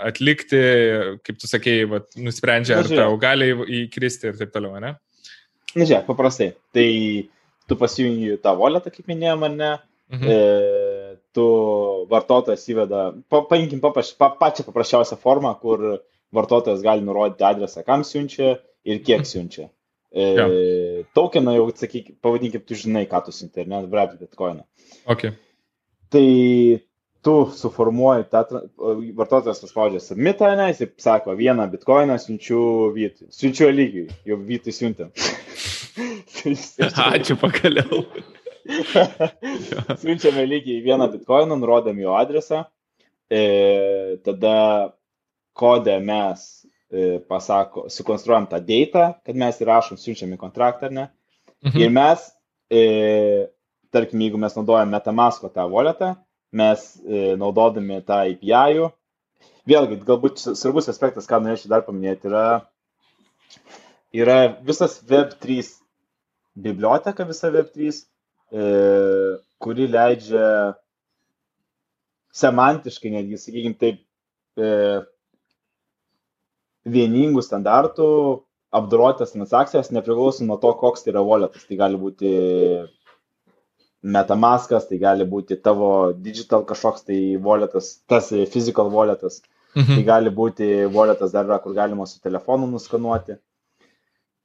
atlikti, kaip tu sakėjai, vat, nusprendžia, ar tau gali įkristi ir taip toliau, ne? Na, žiūrėk, paprastai. Tai tu pasijungi tą voletą, kaip minėjom, ar ne? Mhm. E, tu vartotojas įveda, pa, paimkim papraš, pa, pačią paprasčiausią formą, kur vartotojas gali nurodyti adresą, kam siunčia ir kiek siunčia. E, ja. Tokeną jau, sakyk, pavadinkim, tu žinai, ką tu siunti, ar ne, brep bitcoiną. Okay. Tai tu suformuoji tą, vartotojas paspaudžia submitą, ne, jis sako, vieną bitkoiną siunčiu vytui, siunčiu lygiai, jau vytui siuntė. Ačiū pagaliau. Siunčiame lygiai vieną bitkoiną, nurodėm jo adresą, e, tada kodę mes pasako, sukonstruojam tą datą, kad mes įrašom, siunčiam į kontraktą, ar ne. Mhm. Ir mes, e, tarkim, jeigu mes naudojam Metamasko tą voletą, mes e, naudodami tą API, vėlgi, galbūt svarbus aspektas, ką norėčiau dar paminėti, yra, yra visas Web3 biblioteka, visa Web3, e, kuri leidžia semantiškai, netgi, sakykime, taip, e, vieningų standartų apdorotas transakcijas nepriklauso nuo to, koks tai yra voletas. Tai gali būti Metamaskas, tai gali būti tavo digital kažkoks tai voletas, tas physical voletas. Mhm. Tai gali būti voletas dar yra, kur galima su telefonu nuskanuoti.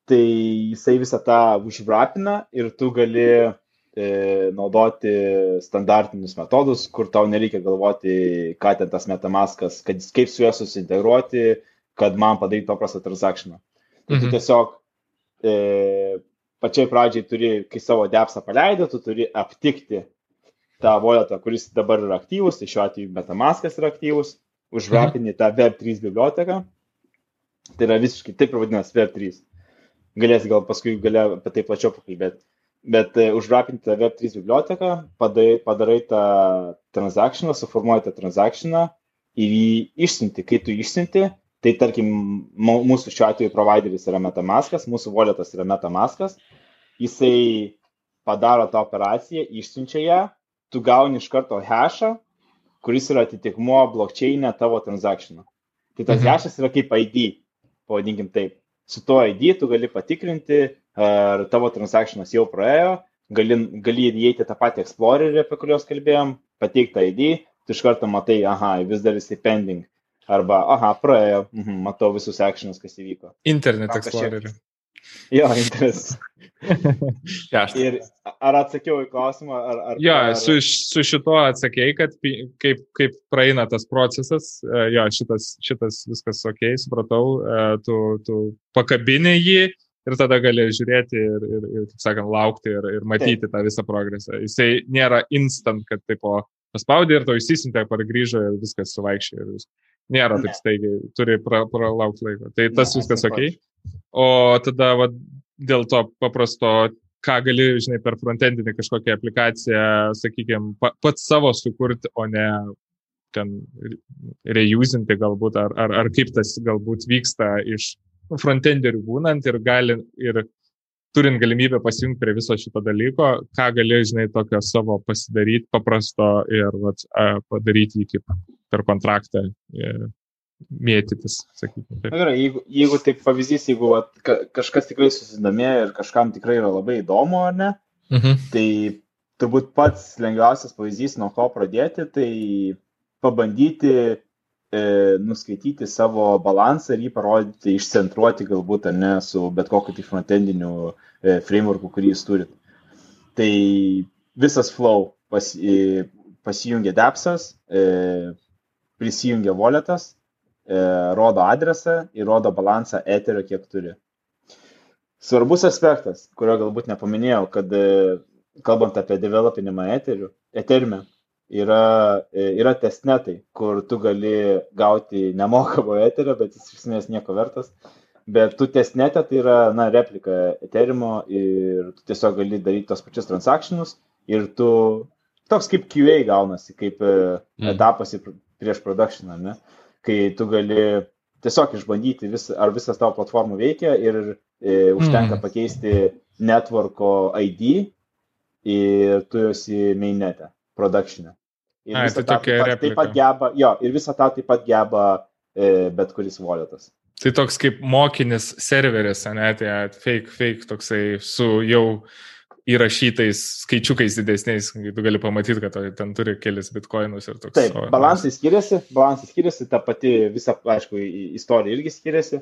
Tai jisai visą tą užvrapina ir tu gali e, naudoti standartinius metodus, kur tau nereikia galvoti, ką ten tas metamaskas, kad, kaip su juo susintegruoti, kad man padaryti paprastą transakciją. Tai mhm. tu tiesiog e, pačiai pradžiai turi, kai savo depsą paleidai, tu turi aptikti tą voletą, kuris dabar yra aktyvus, tai šiuo atveju Metamaskas yra aktyvus, užrapini tą Web3 biblioteką. Tai yra visiškai taip ir vadinasi Web3. Galėsi gal paskui galė apie tai plačiau pakalbėti. Bet uh, užrapinti tą Web3 biblioteką, padarai, padarai tą transakciją, suformuoji tą transakciją ir jį išsinti. Kai tu išsinti, Tai tarkim, mūsų šiuo atveju provideris yra Metamaskas, mūsų walletas yra Metamaskas, jisai padaro tą operaciją, išsiunčia ją, tu gauni iš karto hashą, kuris yra atitikmuo blokčiainė tavo transakcijų. Tai tas mhm. hashas yra kaip ID, pavadinkim taip. Su tuo ID tu gali patikrinti, ar tavo transakcijos jau praėjo, gali, gali įeiti tą patį Explorerį, apie kuriuos kalbėjom, pateikti ID, tu iš karto matai, aha, vis dar esi pending Arba, aha, praėjo, mhm, matau visus actionus, kas įvyko. Internet Explorer. Jo, internet. ir ar atsakiau į klausimą? Ar, ar, jo, ar... Su, su šituo atsakėjai, kad kaip, kaip praeina tas procesas, e, jo, šitas, šitas viskas ok, supratau, e, tu, tu pakabini jį ir tada gali žiūrėti ir, ir, ir kaip sakant, laukti ir, ir matyti Taip. tą visą progresą. Jisai nėra instant, kad tipo paspaudė ir to įsisintė, pargrįžo ir viskas suvaikščia ir viskas. Nėra taip staigiai, turi pralaukti pra laiko. Tai tas ne, viskas ok. O tada va, dėl to paprasto, ką gali, žinai, per frontendinį kažkokią aplikaciją, sakykime, pats savo sukurti, o ne ten reusinti galbūt, ar, ar, ar kaip tas galbūt vyksta iš frontenderių būnant ir, gali, ir turint galimybę pasijungti prie viso šito dalyko, ką gali, žinai, tokio savo pasidaryti paprasto ir vat, padaryti kaip per kontraktą e, mėtytis, sakykime. Taip. Gerai, jeigu, jeigu taip pavyzdys, jeigu vat, ka, kažkas tikrai susidomėjo ir kažkam tikrai yra labai įdomu, ar ne, mhm. tai turbūt pats lengviausias pavyzdys, nuo ko pradėti, tai pabandyti nuskaityti savo balansą ir jį parodyti, išcentruoti galbūt, ar ne, su bet kokiu tai frontendiniu e, frameworku, kurį jūs turit. Tai visas flow pas, e, pasijungia depsas, e, prisijungia walletas, e, rodo adresą ir rodo balansą eterio, kiek turi. Svarbus aspektas, kurio galbūt nepaminėjau, kad e, kalbant apie developinimą eterių, eterime, yra, e, yra testnetai, kur tu gali gauti nemokamo eterio, bet jis iš esmės nieko vertas. Bet tu testnete tai yra, na, replika eterimo ir tu tiesiog gali daryti tos pačius transakcinius ir tu toks kaip QA gaunasi, kaip mm. etapas prieš production, ne? kai tu gali tiesiog išbandyti, vis, ar visas tavo platformų veikia ir e, užtenka mm. pakeisti networko ID ir tu esi mainnete, production'e. Ir Ai, tai tokia taip, pat, taip pat geba, jo, ir visą tą taip pat geba e, bet kuris walletas. Tai toks kaip mokinis serveris, ne, tai fake, fake toksai su jau įrašytais skaičiukais didesniais, kai tu gali pamatyti, kad ten turi kelis bitkoinus ir toks. Taip, balansai skiriasi, balansai skiriasi, ta pati visa, aišku, istorija irgi skiriasi,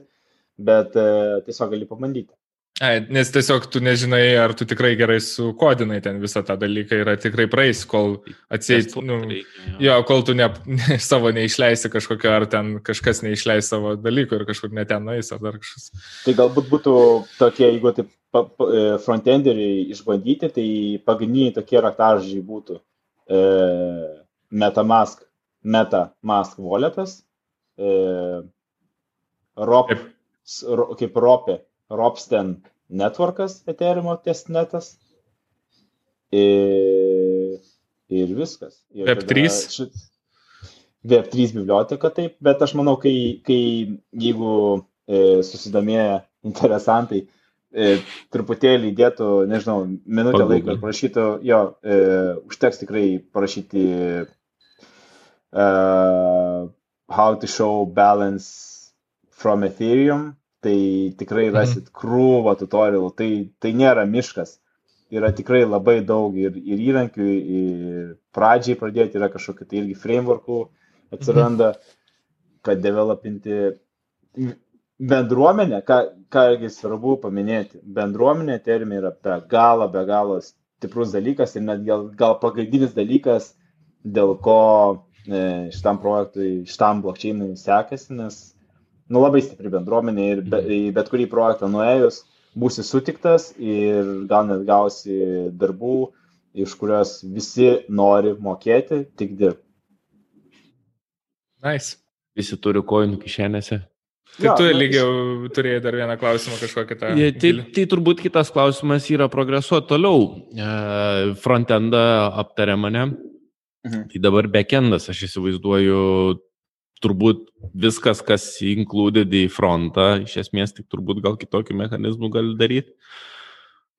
bet e, tiesiog gali pabandyti. Ai, nes tiesiog tu nežinai, ar tu tikrai gerai sukodinai ten visą tą dalyką. Ir tikrai praeis, kol atseit, nu, jo, kol tu ne, ne, savo neišleisi kažkokio, ar ten kažkas neišleis savo dalyko ir kažkur neten nueis, ar dar kažkas. Tai galbūt būtų tokie, jeigu taip e, frontenderiai išbandyti, tai pagrindiniai tokie raktažodžiai būtų e, MetaMask, MetaMask walletas, e, ROP, kaip ROPE Ropsten networkas Ethereum testnetas ir, ir viskas. Ir Web3. Šit, Web3 biblioteka taip, bet aš manau, kai, kai jeigu e, susidomėję interesantai e, truputėlį įdėtų, nežinau, minutę Pagūgė. laiko ir parašytų, jo, e, užteks tikrai parašyti uh, how to show balance from Ethereum tai tikrai mhm. rasit krūvą tutorialų. Tai, tai nėra miškas. Yra tikrai labai daug ir, ir įrankių, ir pradžiai pradėti yra kažkokiu tai irgi frameworkų atsiranda, kad developinti bendruomenė, ką, ką irgi svarbu paminėti, bendruomenė terminai yra be galo, be galo stiprus dalykas ir net gal, gal pagrindinis dalykas, dėl ko e, šitam projektui, šitam blokčiai sekasi, nes nu, labai stipri bendruomenė ir be, į bet kurį projektą nuėjus būsi sutiktas ir gal net gausi darbų, iš kurios visi nori mokėti, tik dirbti. Nice. Visi turi koinų kišenėse. Tai tu lygiai turėjai dar vieną klausimą kažkokį tą. Ja, tai, tai turbūt kitas klausimas yra progresuoti toliau. E, frontendą aptarė mane. Mhm. Tai dabar backendas, aš įsivaizduoju, turbūt viskas, kas included į frontą, iš esmės tik turbūt gal kitokių mechanizmų gali daryti.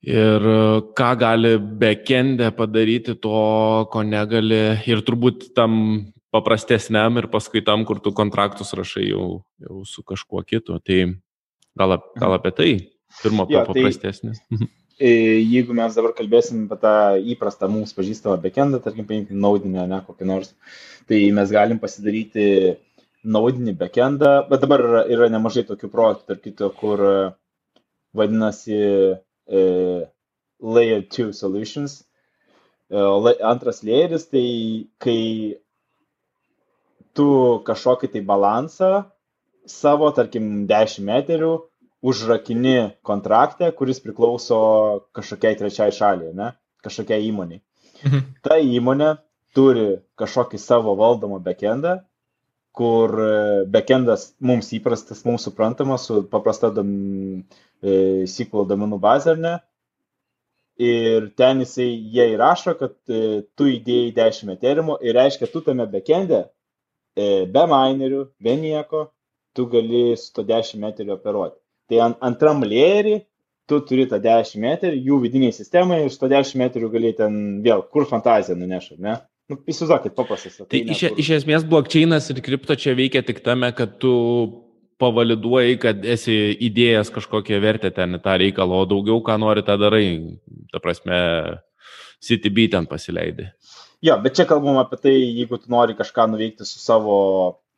Ir e, ką gali backendė padaryti to, ko negali. Ir turbūt tam paprastesniam ir paskui tam, kur tu kontraktus rašai jau, jau su kažkuo kitu. Tai gal, gal apie tai pirmo ja, paprastesnis. Tai... Jeigu mes dabar kalbėsim apie tą įprastą mums pažįstamą backendą, tarkim, paimkim naudinę, ne kokį nors, tai mes galim pasidaryti naudinį backendą, bet dabar yra, yra nemažai tokių projektų, tarp kito, kur e, vadinasi e, Layer 2 Solutions. E, antras layeris, tai kai tu kažkokį tai balansą savo, tarkim, 10 metrų užrakini kontraktą, kuris priklauso kažkokiai trečiai šaliai, ne? kažkokiai įmoniai. Mhm. Ta įmonė turi kažkokį savo valdomą backendą kur e, backendas mums įprastas, mums suprantamas su paprasta dom, e, SQL domenų bazė, ar ne? Ir ten jisai, jie įrašo, kad e, tu įdėjai 10 eterimų ir reiškia, tu tame backende e, be minerių, be nieko, tu gali su to 10 eterių operuoti. Tai ant, antram layerį tu turi tą 10 metrų, jų vidiniai sistemai ir su to 10 metrų gali ten vėl, kur fantaziją nuneša, ne? Nu, įsivaizduokit, paprastas. Tai iš, iš esmės blokčeinas ir kripto čia veikia tik tame, kad tu pavaliduoji, kad esi įdėjęs kažkokią vertę ten į tą reikalą, o daugiau ką nori, tą darai. Ta prasme, CTB ten pasileidai. Jo, bet čia kalbam apie tai, jeigu tu nori kažką nuveikti su savo,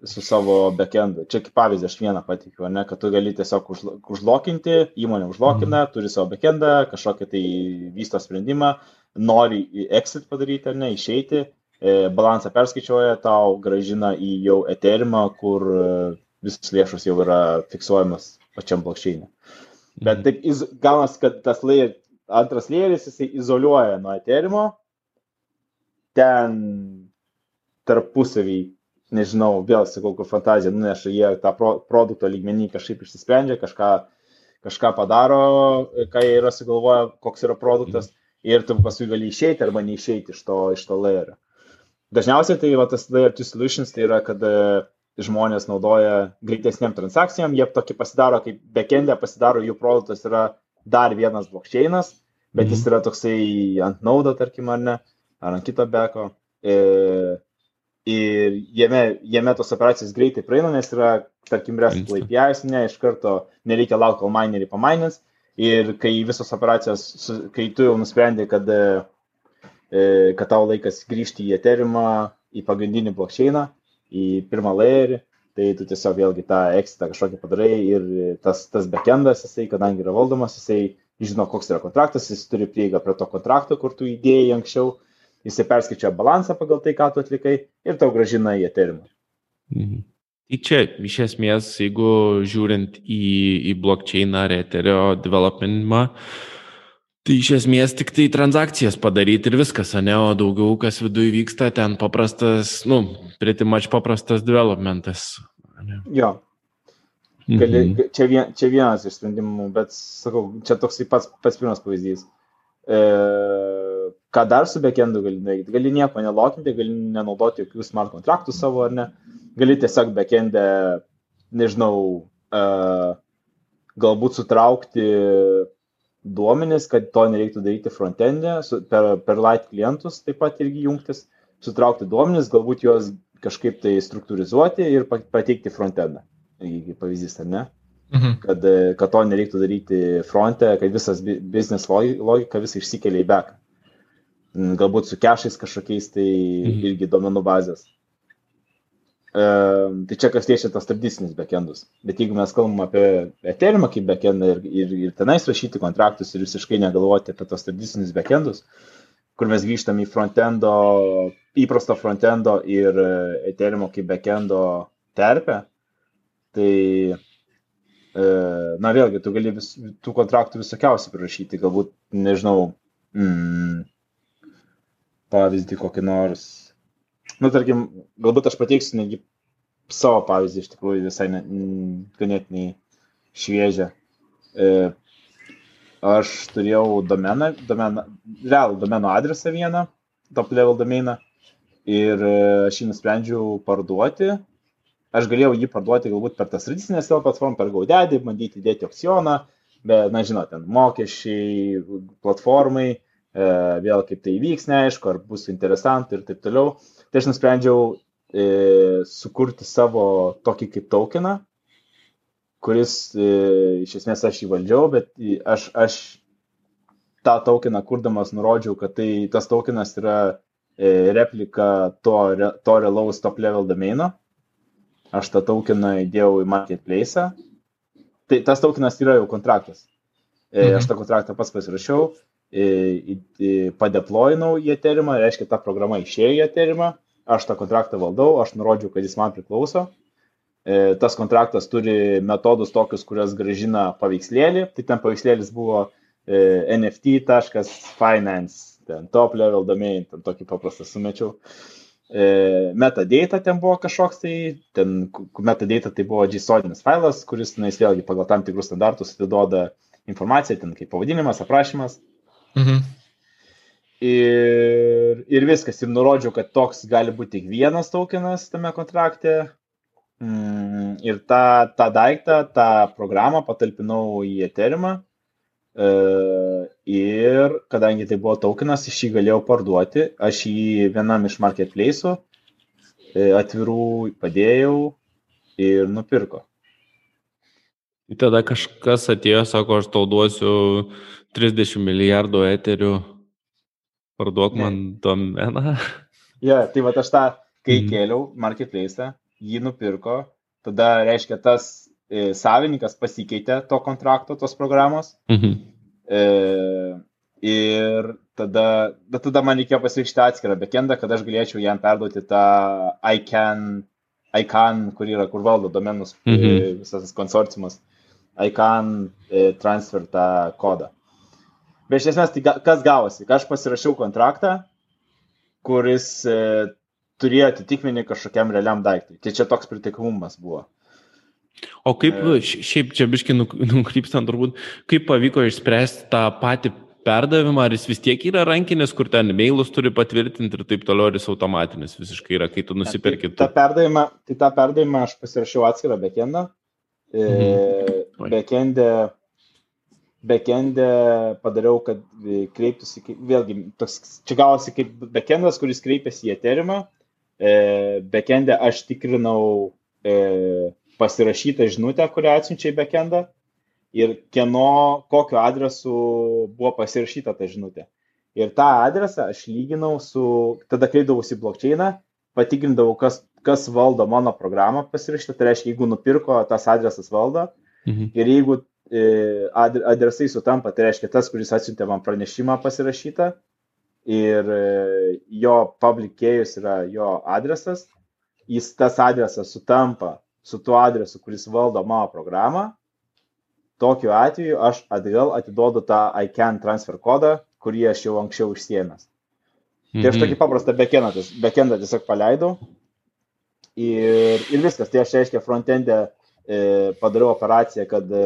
su savo backendu. Čia kaip pavyzdį aš vieną patikiu, ne, kad tu gali tiesiog užlokinti, įmonė užlokina, mm. turi savo backendą, kažkokį tai vysto sprendimą, nori exit padaryti ar ne, išeiti, E, balansą perskaičiuoja, tau gražina į jau eterimą, kur e, visos lėšos jau yra fiksuojamas pačiam blokčiai. Bet mhm. taip gaunas, kad tas layer, antras layeris jisai izoliuoja nuo eterimo, ten tarpusavį, nežinau, vėl sakau, kur fantazija nuneša, jie tą pro, produkto lygmenį kažkaip išsisprendžia, kažką, kažką padaro, ką jie yra sugalvoję, koks yra produktas, mhm. ir tu paskui gali išeiti arba neišeiti iš to, iš to layerio. Dažniausiai tai va, tas layer 2 solutions tai yra, kad e, žmonės naudoja greitesniam transakcijom, jie tokį pasidaro, kaip backendė pasidaro, jų produktas yra dar vienas blokčeinas, bet mm -hmm. jis yra toksai ant naudo, tarkim, ar ne, ar ant kito beko. E, ir jame, jame tos operacijos greitai praeina, nes yra, tarkim, REST API, ne, iš karto nereikia laukti, kol minerį pamainins. Ir kai visos operacijos, kai tu jau nusprendai, kad, e, kad tau laikas grįžti į Ethereumą, į pagrindinį blokčeiną, į pirmą layerį, tai tu tiesiog vėlgi tą exitą kažkokį padarai ir tas, tas backendas, jisai, kadangi yra valdomas, jisai žino, koks yra kontraktas, jis turi prieigą prie to kontrakto, kur tu įdėjai anksčiau jisai perskaičiuoja balansą pagal tai, ką tu atlikai ir tau gražina į eterimą. Mhm. Tai čia, iš esmės, jeigu žiūrint į, į blockchain ar eterio developmentą, tai iš esmės tik tai transakcijas padaryti ir viskas, ne, o daugiau kas viduje vyksta, ten paprastas, nu, much paprastas developmentas. Ne? Jo. Gali, mhm. čia, vien, čia vienas iš sprendimų, bet sakau, čia toks pats, pats pirmas pavyzdys. E, ką dar su backendu gali daryti? Gali nieko nelokinti, gali nenaudoti jokių smart kontraktų savo ar ne. Gali tiesiog backende, nežinau, uh, galbūt sutraukti duomenis, kad to nereiktų daryti frontende, per, per light klientus taip pat irgi jungtis, sutraukti duomenis, galbūt juos kažkaip tai struktūrizuoti ir pateikti frontendą. Pavyzdys, ar ne? Mhm. Kad, kad to nereiktų daryti fronte, kad visas business logika visą išsikelia į beką galbūt su kešais kažkokiais tai mhm. irgi duomenų bazės. E, tai čia kas liečia tas tradicinius backendus. Bet jeigu mes kalbam apie Ethereum kaip backendą ir, ir, ir tenais rašyti kontraktus ir visiškai negalvoti apie tos tradicinius backendus, kur mes grįžtam į frontendo, įprasto frontendo ir Ethereum kaip backendo terpę, tai e, na vėlgi, tu gali vis, tų kontraktų visokiausiai prirašyti, galbūt, nežinau, mm, pavyzdį kokį nors. Nu, tarkim, galbūt aš pateiksiu netgi savo pavyzdį, iš tikrųjų visai ganėtinai šviežią. E, aš turėjau domeną, domeną realų domeno adresą vieną, top level domeiną, ir e, aš jį nusprendžiau parduoti. Aš galėjau jį parduoti galbūt per tas tradicinės savo platformą, per gaudedį, bandyti dėti aukcioną, bet, na, žinot, ten mokesčiai, platformai, vėl kaip tai įvyks, neaišku, ar bus interesantų ir taip toliau. Tai aš nusprendžiau e, sukurti savo tokį kaip tokeną, kuris e, iš esmės aš įvaldžiau, bet aš, aš tą tokeną kurdamas nurodžiau, kad tai tas tokenas yra e, replika to, to realaus top level domeino. Aš tą tokeną įdėjau į marketplace. Tai tas tokenas yra jau kontraktas. E, mhm. Aš tą kontraktą pats pasirašiau, padeploinau į Ethereumą, reiškia, ta programa išėjo į Ethereumą, aš tą kontraktą valdau, aš nurodžiau, kad jis man priklauso. E, tas kontraktas turi metodus tokius, kurias gražina paveikslėlį. Tai ten paveikslėlis buvo e, nft.finance, ten top level domain, ten tokį paprastą sumečiau. E, metadata ten buvo kažkoks tai, ten metadata tai buvo JSONinis failas, kuris, na, jis vėlgi pagal tam tikrus standartus atiduoda informaciją, ten kaip pavadinimas, aprašymas. Mhm. Ir, ir viskas. Ir nurodžiau, kad toks gali būti tik vienas tokenas tame kontrakte. Mm, ir tą, tą daiktą, tą programą patalpinau į Ethereumą. E, ir kadangi tai buvo tokenas, aš jį galėjau parduoti. Aš jį vienam iš marketplace'ų e, atvirų padėjau ir nupirko. Ir tada kažkas atėjo, sako, aš tau duosiu 30 milijardų eterių, parduok ne. man domeną. Ja, tai va aš tą, kai mm. kėliau marketplace, jį nupirko, tada reiškia tas e, savininkas pasikeitė to kontrakto, tos programos. Mm -hmm. e, ir tada, bet tada man reikėjo pasirinkti atskirą backendą, kad aš galėčiau jam perduoti tą ICANN, ICANN kur yra, kur valdo domenus, mm -hmm. visas konsorciumas. ICANN e, transfer tą kodą. Bet iš esmės, tai kas gavosi? Aš pasirašiau kontraktą, kuris e, turėjo atitikmenį kažkokiam realiam daiktui. Tai čia toks pritikumas buvo. O kaip, e. šiaip čia biškai nukrypstant turbūt, kaip pavyko išspręsti tą patį perdavimą, ar jis vis tiek yra rankinis, kur ten mailus turi patvirtinti ir taip toliau, ar jis automatinis visiškai yra, kai tu nusipirki. Tai, tą perdavimą, tai tą perdavimą aš pasirašiau atskirą backendą. Mhm. Backendė, backendė padariau, kad kreiptųsi, vėlgi, toks, čia gavosi kaip backendas, kuris kreipiasi į Ethereumą e, backendė aš tikrinau e, pasirašytą žinutę, kurią atsiunčia į backendą ir kieno, kokiu adresu buvo pasirašyta ta žinutė. Ir tą adresą aš lyginau su, tada kreipdavausi į blokčeiną, patikrindavau, kas, kas valdo mano programą pasirašytą, tai reiškia, jeigu nupirko, tas adresas valdo. Mhm. Ir jeigu e, adresai sutampa, tai reiškia, tas, kuris atsiuntė man pranešimą pasirašytą, ir e, jo public keyus yra jo adresas, jis tas adresas sutampa su tuo adresu, kuris valdo mano programą, tokiu atveju aš atgal atiduodu tą ICANN transfer kodą, kurį aš jau anksčiau užsiemęs. Mhm. Tai aš tokį paprastą backendą, backendą tiesiog paleidau ir, ir viskas. Tai aš reiškia frontendė e, padariau operaciją, kad e,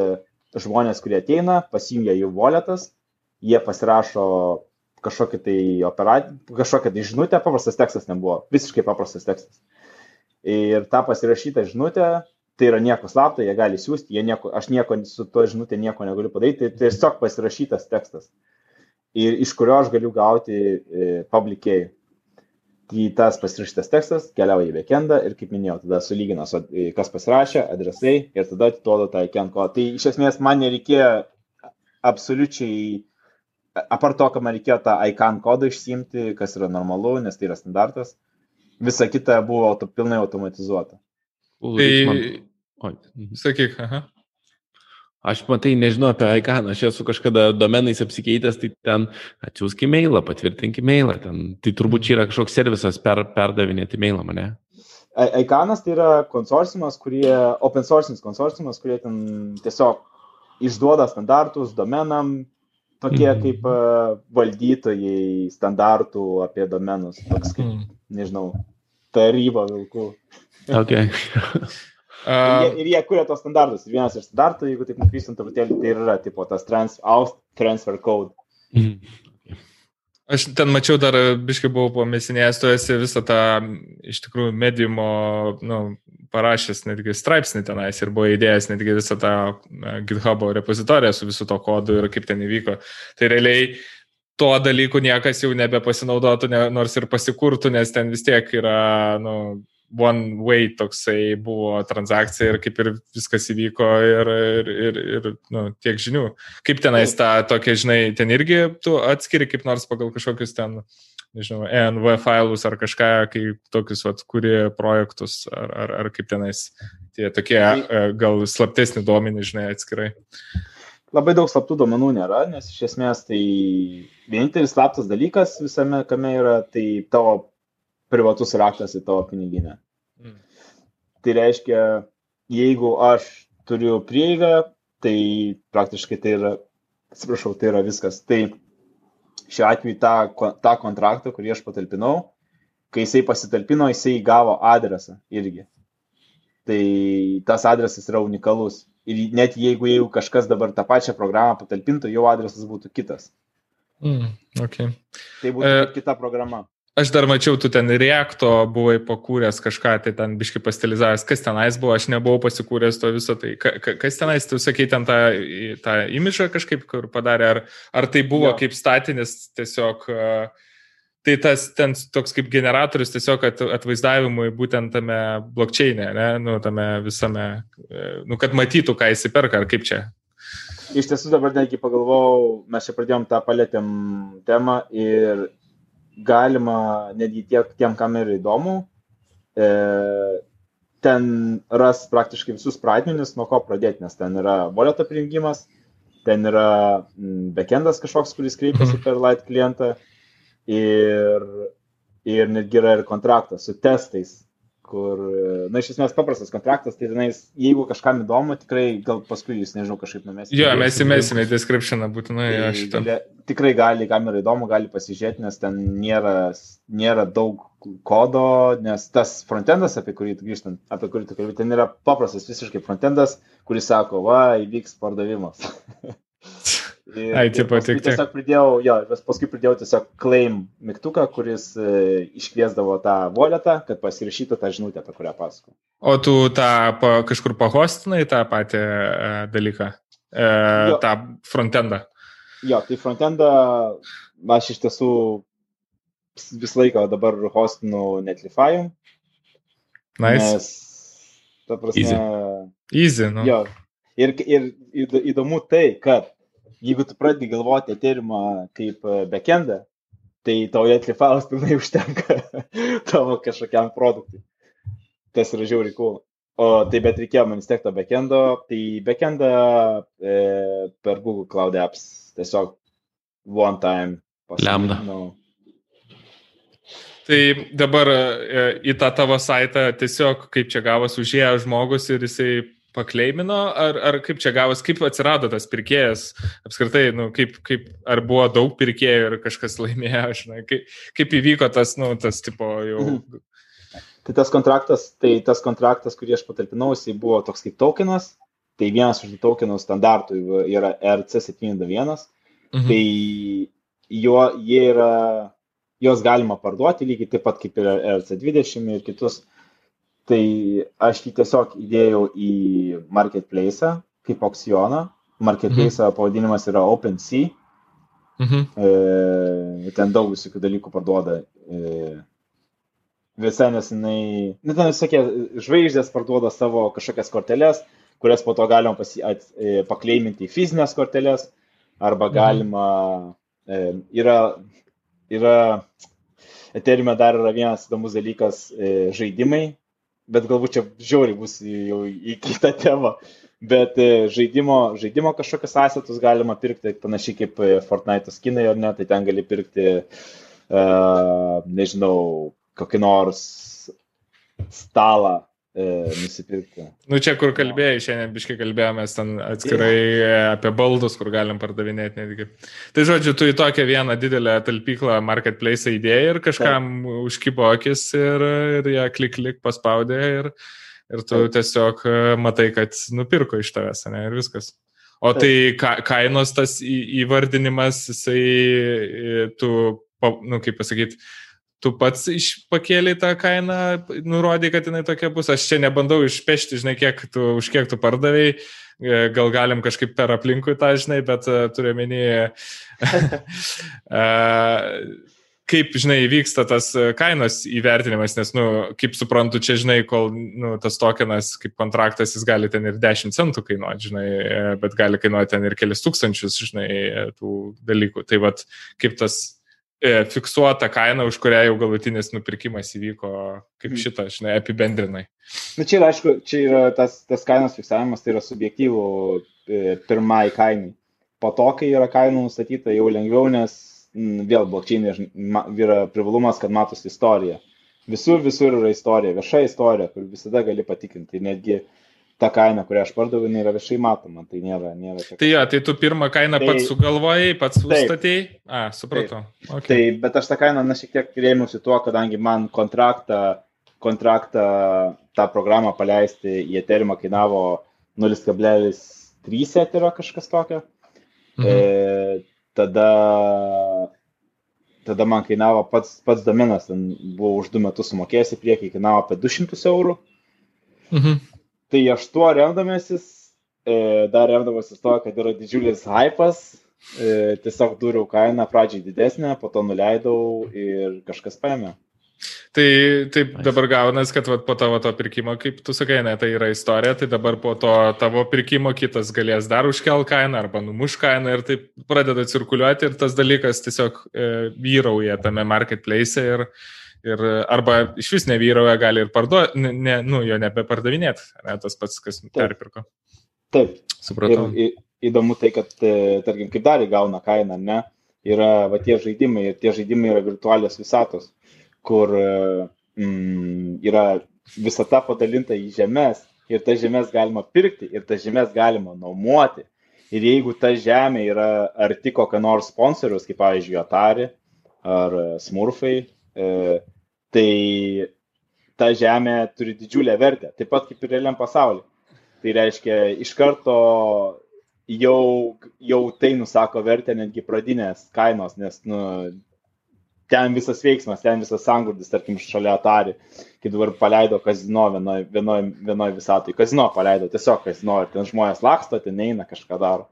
žmonės, kurie ateina, pasijungia jų voletas, jie pasirašo kažkokią tai operaciją, kažkokią tai žinutę, paprastas tekstas nebuvo, visiškai paprastas tekstas. Ir tą pasirašytą žinutę, tai yra nieko slapto, jie gali siūsti, jie nieko, aš nieko su to žinutė nieko negaliu padaryti, tai tiesiog pasirašytas tekstas, ir iš kurio aš galiu gauti e, publikėjų. Tai tas pasirašytas tekstas keliauja į backendą ir, kaip minėjau, tada sulygina, su, e, kas pasirašė, adresai ir tada atiduoda tą ICANN kodą. Tai iš esmės man nereikėjo absoliučiai apart to, kad man reikėjo tą ICANN kodą išsimti, kas yra normalu, nes tai yra standartas, visa kita buvo auto, pilnai automatizuota. Tai, Oi. Mhm. Sakyk, aha. Aš matai, nežinau apie ICANN, aš esu kažkada domenais apsikeitęs, tai ten atsiųsk e-mailą, patvirtink e-mailą, ten, tai turbūt čia yra kažkoks servisas per, perdavinėti e-mailą mane. ICANNas tai yra konsorciumas, kurie, open source konsorciumas, kurie ten tiesiog išduoda standartus domenam, tokie mm. kaip uh, valdytojai standartų apie domenus, toks kaip, mm. nežinau, taryba vilkų. Okay. ir, jie, ir jie kuria tos standartus. Ir vienas iš standartų, jeigu taip nukristum truputėlį, tai yra tipo tas trans, aus, transfer code. Mm. Aš ten mačiau dar, biškai buvau pamesinėjęs, tu esi visą tą, iš tikrųjų, mediumo, nu, parašęs netgi straipsnį tenais ir buvo įdėjęs netgi visą tą GitHub repozitoriją su visu to kodu ir kaip ten įvyko. Tai realiai tuo dalyku niekas jau nebepasinaudotų, ne, nors ir pasikurtų, nes ten vis tiek yra, nu, one way toksai buvo transakcija ir kaip ir viskas įvyko ir, ir, ir, ir nu, tiek žinių. Kaip tenais tą tokia, žinai, ten irgi tu atskiri kaip nors pagal kažkokius ten, nežinau, ENV failus ar kažką, kai tokius, vat, kurie projektus ar, ar, ar kaip tenais tie tokie tai- e, gal slaptesni duomenys, žinai, atskirai. Labai daug slaptų duomenų nėra, nes iš esmės tai vienintelis slaptas dalykas visame kame yra tai tavo privatus raktas į tavo piniginę. Mm. Tai reiškia, jeigu aš turiu prieigą, tai praktiškai tai yra, atsiprašau, tai yra viskas. Tai šiuo atveju tą, tą kontraktą, kurį aš patalpinau, kai jisai pasitalpino, jisai gavo adresą irgi. Tai tas adresas yra unikalus. Ir net jeigu, jeigu kažkas dabar tą pačią programą patalpintų, jo adresas būtų kitas. Mm, okay. Tai būtų e... kita programa. Aš dar mačiau, tu ten reakto buvai pakūręs kažką, tai ten biški pastilizavęs, kas tenais buvo, aš nebuvau pasikūręs to viso, tai ka, kas tenais, tu sakai, ten tą, tą imižą kažkaip kur padarė, ar, ar tai buvo jo. kaip statinis tiesiog, tai tas ten toks kaip generatorius tiesiog at, atvaizdavimui būtent tame blokčiainė, ne, nu, tame visame, e, nu, kad matytų, ką įsiperka, ar kaip čia. Iš tiesų dabar netgi pagalvojau, mes čia pradėjom tą palėtėm temą ir galima netgi tiek tiem, kam yra įdomu, e, ten ras praktiškai visus pradmenis, nuo ko pradėti, nes ten yra voleto prijungimas, ten yra backendas kažkoks, kuris kreipiasi mhm. per light klientą ir, ir netgi yra ir kontraktas su testais, kur, na, iš esmės paprastas kontraktas, tai tenais, jeigu kažkam įdomu, tikrai gal paskui jūs, nežinau, kažkaip numesite. Jo, mes įmesime į descriptioną būtinai. Tai gali, tikrai gali, kam yra įdomu, gali pasižiūrėti, nes ten nėra, nėra daug kodo, nes tas frontendas, apie kurį grįžtant, apie kurį tu kalbėjai, ten yra paprastas visiškai frontendas, kuris sako, va, įvyks pardavimas. Ir, Ai, čia patik. Tiesiog pridėjau, jo, paskui pridėjau tiesiog claim mygtuką, kuris e, iškviesdavo tą voletą, kad pasirašytų tą žinutę, apie kurią pasakau. O tu tą pa, kažkur pahostinai tą patį e, dalyką, e, jo. tą frontendą? Jo, tai frontendą aš iš tiesų visą laiką dabar hostinu Netlify. Nice. Nes, ta prasme, Easy. Easy, nu. jo. Ir, ir įd- įdomu tai, kad jeigu tu pradedi galvoti Ethereumą kaip e, backendą, tai tau Netlify'as pilnai užtenka tavo kažkokiam produktui. Tas yra žiauriai cool. O tai bet reikėjo man vis tiek to backendo, tai backendą e, per Google Cloud Apps tiesiog one time. Lambda. Nu, Tai dabar e, į tą tavo saitą tiesiog kaip čia gavas užėjo žmogus ir jisai pakleimino, ar, ar kaip čia gavas, kaip atsirado tas pirkėjas, apskritai, nu, kaip, kaip, ar buvo daug pirkėjų ir kažkas laimėjo, žinai, kaip, kaip įvyko tas, nu, tas tipo jau. Tai tas kontraktas, tai tas kontraktas, kurį aš patalpinau, jisai buvo toks kaip tokenas. Tai vienas iš tų tokenų standartų yra RC721. Mhm. Tai jo, jie yra, juos galima parduoti lygiai taip pat kaip ir RC20 ir kitus. Tai aš jį tiesiog įdėjau į marketplace kaip aukcioną. Marketplace pavadinimas yra OpenSea. Mhm. E, ten daug visokių dalykų parduoda. E, visai nesinai, nu, ten visokie žvaigždės parduoda savo kažkokias korteles, kurias po to galima pasi, at, e, pakleiminti į fizinės korteles, arba galima, e, yra, yra, Eterime dar yra vienas įdomus dalykas e, - žaidimai, bet galbūt čia žiauriai bus jau į kitą temą. Bet e, žaidimo, žaidimo kažkokius asetus galima pirkti, panašiai kaip e, Fortnite skinai ar ne, tai ten gali pirkti, uh, nežinau, kokį nors stalą nusipirkti. Nu čia, kur kalbėjai, šiandien biškai kalbėjomės ten atskirai yeah. apie baldus, kur galim pardavinėti netgi. Tai žodžiu, tu į tokią vieną didelę talpyklą marketplace įdėjai ir kažkam Taip. užkybo akis ir, ir ją klik klik paspaudė ir, ir tu Taip. tiesiog e, matai, kad nupirko iš tavęs, ne, ir viskas. O Taip. tai ka, kainos tas į, įvardinimas, jisai, e, tu, nu kaip pasakyti, tu pats pakėlė tą kainą, nurodė, kad jinai tokia bus. Aš čia nebandau išpešti, žinai, kiek tu, už kiek tu pardavėjai, gal galim kažkaip per aplinkui tą, žinai, bet uh, turiu menį, uh, kaip, žinai, vyksta tas kainos įvertinimas, nes, nu, kaip suprantu, čia, žinai, kol, nu, tas tokenas kaip kontraktas, jis gali ten ir 10 centų kainuoti, žinai, bet gali kainuoti ten ir kelias tūkstančius, žinai, tų dalykų. Tai vad, kaip tas fiksuota kaina, už kurią jau galutinis nupirkimas įvyko, kaip šitą, žinai, apibendrinai. Na čia yra, aišku, čia yra tas, tas kainos fiksavimas, tai yra subjektyvų pirmai kainai. Po to, kai yra kainų nustatyta, jau lengviau, nes m, vėl blokčiai yra privalumas, kad matosi istorija. Visur, visur yra istorija, vieša istorija, kur visada gali patikrinti. Netgi ta kaina, kurią aš pardaviau, jinai yra viešai matoma, tai nėra. nėra čia... Tai jo, tai tu pirmą kainą tai, pats sugalvojai, pats nustatėjai. A, supratau. Okay. Tai, bet aš tą kainą, na, šiek tiek rėmiausi tuo, kadangi man kontraktą, kontraktą tą programą paleisti į Ethereumą kainavo 0,3 eterio kažkas tokio. Mhm. E, tada, tada man kainavo pats, pats domenas, ten buvo už du metus sumokėjęs į priekį, kainavo apie 200 eurų. Mhm. Tai aš tuo remdamasis, e, dar remdamasis to, kad yra didžiulis hypas, e, tiesiog dūriau kainą pradžiai didesnę, po to nuleidau ir kažkas paėmė. Tai taip dabar gaunas, kad vat, po tavo to pirkimo, kaip tu sakai, ne, tai yra istorija, tai dabar po to tavo pirkimo kitas galės dar užkel kainą arba numuš kainą ir taip pradeda cirkuliuoti ir tas dalykas tiesiog e, vyrauja tame marketplace ir, ir arba iš vis nevyrauja, gali ir parduoti, ne, nu, jo nebepardavinėti, ne, tas pats, kas Taip. perpirko. Taip. Supratau. Ir, įdomu tai, kad, tarkim, kaip dar įgauna kainą, ne, yra va tie žaidimai ir tie žaidimai yra virtualios visatos kur mm, yra visata padalinta į žemės ir tas žemės galima pirkti ir tas žemės galima nuomoti. Ir jeigu ta žemė yra arti kokio nors sponsorius, kaip pavyzdžiui Atari ar Smurfai, e, tai ta žemė turi didžiulę vertę, taip pat kaip ir realiam pasauliu. Tai reiškia, iš karto jau, jau tai nusako vertę netgi pradinės kainos, nes nu, ten visas veiksmas, ten visas sangurdis, tarkim, šalia Atari, kai dabar paleido kazino vienoje vienoj, vienoj visatoj, kazino paleido, tiesiog kazino, ir ten žmonės laksto, ten eina, kažką daro.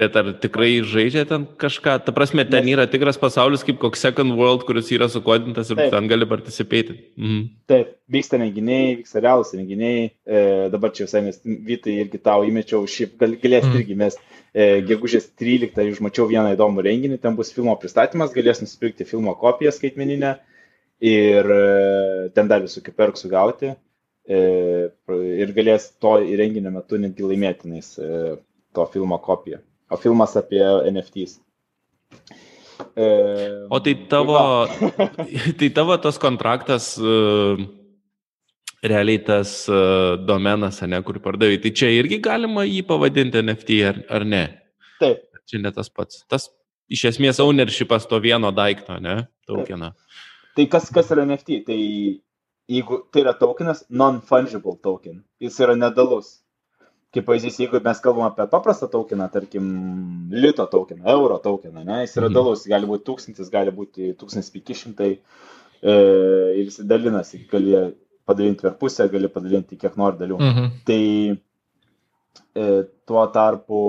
Bet ar tikrai žaidžia ten kažką? Ta prasme, ten Nes... yra tikras pasaulis kaip koks Second World, kuris yra sukodintas ir Taip. ten gali participėti. Mhm. Taip, vyksta renginiai, vyksta realūs renginiai. E, dabar čia visai mes, Vytai, irgi tau įmečiau, šiaip gal, galėsit mhm. irgi mes. E, gegužės 13 užmačiau vieną įdomų renginį, ten bus filmo pristatymas, galės nusipirkti filmo kopiją skaitmeninę ir e, ten dar visokių perksų gauti. E, ir galės to įrenginio metu netgi laimėtinais e, to filmo kopiją o filmas apie NFTs. E, o tai tavo, tai tavo tas kontraktas, uh, realiai tas uh, domenas, ne, kur pardavai, tai čia irgi galima jį pavadinti NFT ar, ar ne? Taip. Čia ne tas pats. Tas iš esmės ownershipas to vieno daikto, ne? Tokeną. Tai kas, kas yra NFT? Tai jeigu tai yra tokenas, non-fungible token, jis yra nedalus kaip pavyzdys, jeigu mes kalbam apie paprastą tokeną, tarkim, lito tokeną, euro tokeną, ne, jis yra mhm. dalus, gali būti tūkstantis, gali būti 1500 e, ir jis dalinasi, gali padalinti per pusę, gali padalinti kiek nori dalių. Mhm. Tai e, tuo tarpu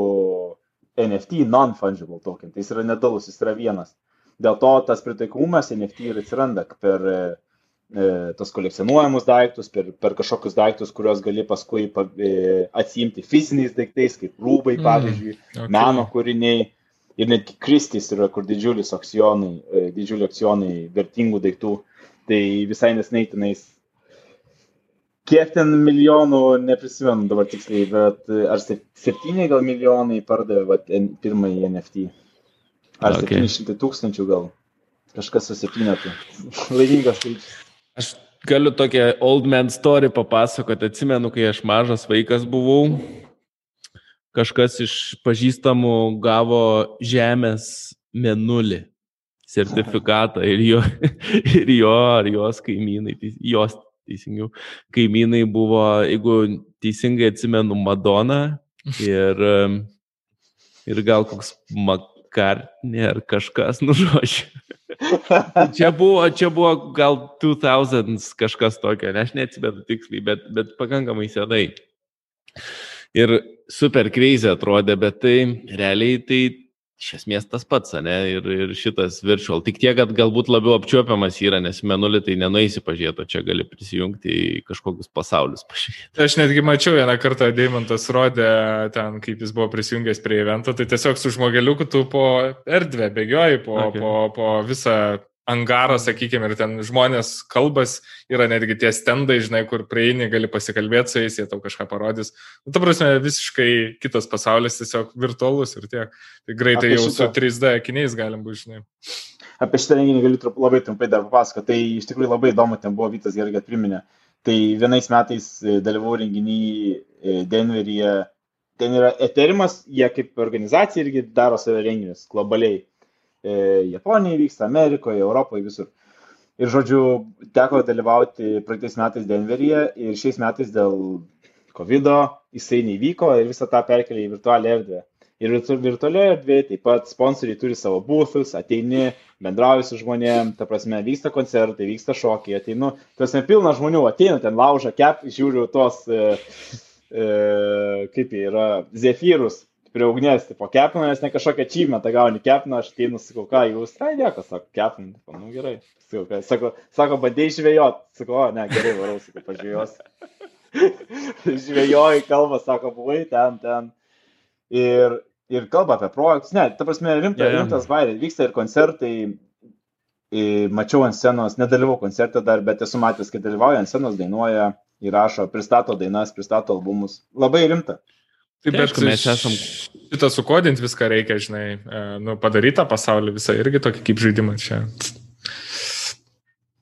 NFT non-fungible token, tai jis yra nedalus, jis yra vienas. Dėl to tas pritaikomumas NFT ir atsiranda per e, E, tos kolekcionuojamus daiktus, per, per kažkokius daiktus, kuriuos gali paskui e, atsimti fiziniais daiktais, kaip rūbai, mm, pavyzdžiui, okay. meno kūriniai. Ir netgi Kristis yra, kur didžiulis akcionai, e, didžiuliai akcionai vertingų daiktų. Tai visai nesnei tenais, kiek ten milijonų, neprisimenu dabar tiksliai, bet ar septyni gal milijonai pardavė vat, pirmąjį NFT. Ar okay. 700 tūkstančių gal. Kažkas su septynetu. Laimingas skaičius. Aš galiu tokią old man story papasakoti. Atsimenu, kai aš mažas vaikas buvau, kažkas iš pažįstamų gavo žemės menulį sertifikatą ir jo, ir jo ar jos kaimynai, jos teisingiau, kaimynai buvo, jeigu teisingai atsimenu, Madonna ir, ir gal koks Makartnė ar kažkas nužodžiu. Čia, buvo, čia buvo gal 2000 kažkas tokio, ne, aš neatsimenu tiksliai, bet, bet pakankamai senai. Ir super kreizė atrodė, bet tai realiai tai iš esmės tas pats, ne, ir, ir šitas virtual. Tik tiek, kad galbūt labiau apčiuopiamas yra, nes menulį tai nenueisi pažiūrėti, čia gali prisijungti į kažkokius pasaulius pažiūrėti. Aš netgi mačiau vieną kartą, Deimantas rodė ten, kaip jis buvo prisijungęs prie evento, tai tiesiog su žmogeliuku tu po erdvę bėgioji, po, okay. po, po visą angarą, sakykime, ir ten žmonės kalbas, yra netgi tie stendai, žinai, kur prieini, gali pasikalbėti su jais, jie tau kažką parodys. Nu, ta prasme, visiškai kitas pasaulis, tiesiog virtualus ir tiek. Tai greitai jau šitą. su 3D akiniais galim būti, žinai. Apie šitą renginį galiu trup, labai trumpai dar papasakoti. Tai iš tikrųjų labai įdomu, ten buvo Vytas gerai, kad priminė. Tai vienais metais e, dalyvau renginį e, Denveryje. Ten yra Eterimas, jie kaip organizacija irgi daro savo renginius globaliai Japonijoje vyksta, Amerikoje, Europoje, visur. Ir žodžiu, teko dalyvauti praeitais metais Denveryje ir šiais metais dėl COVID jisai nevyko ir visą tą perkelė į virtualią erdvę. Ir virtualioje erdvėje taip pat sponsoriai turi savo būthus, ateini, bendrauji su žmonėm, ta prasme, vyksta koncertai, vyksta šokiai, ateinu, tas nepilna žmonių, ateina ten laužą, kep, žiūriu tos, e, e, kaip jie yra, zefyrus, prie ugnies, tipo, kepina, nes ne kažkokią čymetą gauni, kepina, aš teinu, sakau, ką jūs, ai, nieko, sako, kepina, tipo, nu gerai, sakau, ką, sako, sako bandėjai žvėjot, sakau, o, ne, gerai, varau, sakau, pažiūrėjos. Žvėjoji kalba, sako, buvai ten, ten. Ir, ir kalba apie projektus, ne, ta prasme, rimta, yeah, yeah. rimtas bairė, vyksta ir koncertai, mačiau ant scenos, nedalyvau koncerte dar, bet esu matęs, kai dalyvauja ant scenos, dainuoja, įrašo, pristato dainas, pristato albumus. Labai rimta. Taip, bet aišku, mes esam. Šitą sukodinti viską reikia, žinai, e, nu, padarytą pasaulį visą irgi tokį kaip žaidimą čia.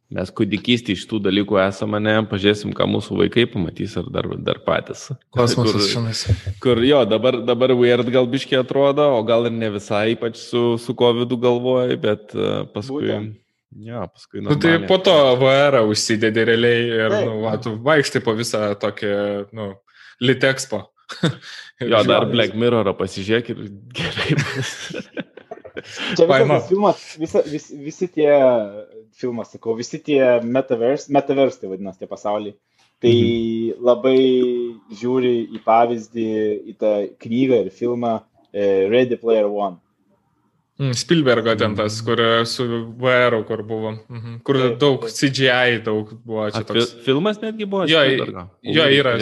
Mes kūdikystį iš tų dalykų esame, ne, pažiūrėsim, ką mūsų vaikai pamatys ar dar, dar patys. Kosmosas šiandien. Kur jo, dabar, dabar weird gal biškiai atrodo, o gal ir ne visai, ypač su, su COVID galvoji, bet uh, paskui... Būtent. Ja, paskui. Nu, tai po to VR užsidedi realiai ir, Taip. nu, va, tu vaikštai po visą tokį, nu, Litexpo. jo, dar Black Mirror pasižiūrėk ir gerai. Čia visas filmas, visa, vis, visi tie filmas, sakau, visi tie metaverse, metaverse tai vadinasi tie pasauliai. Tai mhm. labai žiūri į pavyzdį, į tą knygą ir filmą Ready Player One. Mm, Spielbergo ten tas, kur su VR, kur buvo, mhm. kur taip, daug taip. CGI daug buvo. Čia toks. Filmas netgi buvo. Jo, jo yra.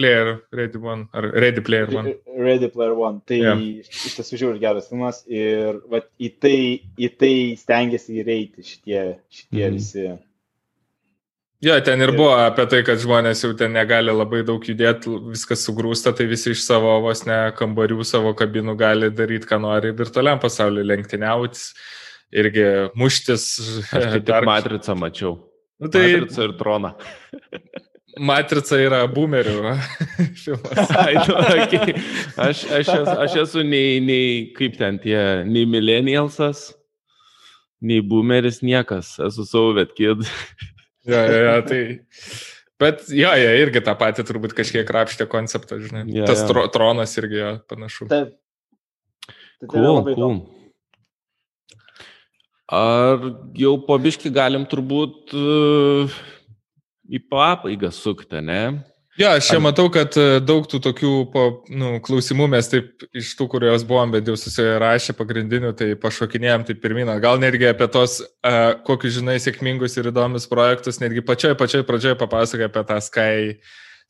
Player Ready One, ar Ready Player One. Ready Player One. Tai yeah. iš tiesų žiūri geras filmas ir vat, į, tai, į tai stengiasi įreiti šitie, šitie mm. visi Jo, ten ir buvo apie tai, kad žmonės jau ten negali labai daug judėti, viskas sugrūsta, tai visi iš savo vos ne kambarių, savo kabinų gali daryti, ką nori virtualiam pasauliu, lenktyniautis, irgi muštis. Aš tik dar... matricą mačiau. Nu, tai... Matrica ir trona. Matrica yra boomerių filmas. Okay. aš, aš, esu, aš esu nei, nei, kaip ten tie, nei millennialsas, nei boomeris, niekas. Esu Soviet kid. Jo, jo, jo, tai. Bet jo, jie irgi tą patį turbūt kažkiek krapštė konceptą, žinai. Ja, Tas tro, tronas irgi jo, panašu. Taip. Tai cool, cool. Ar jau po biški galim turbūt uh, į pabaigą sukti, ne? Jo, aš čia matau, kad e, daug tų tokių po, nu, klausimų mes taip iš tų, kuriuos buvom, bet jau susirašę pagrindinių, tai pašokinėjom taip pirminą. Gal netgi apie tos, uh, kokius žinai, sėkmingus ir įdomius projektus, netgi pačioj, pačioj pradžioje papasakoja apie tą Sky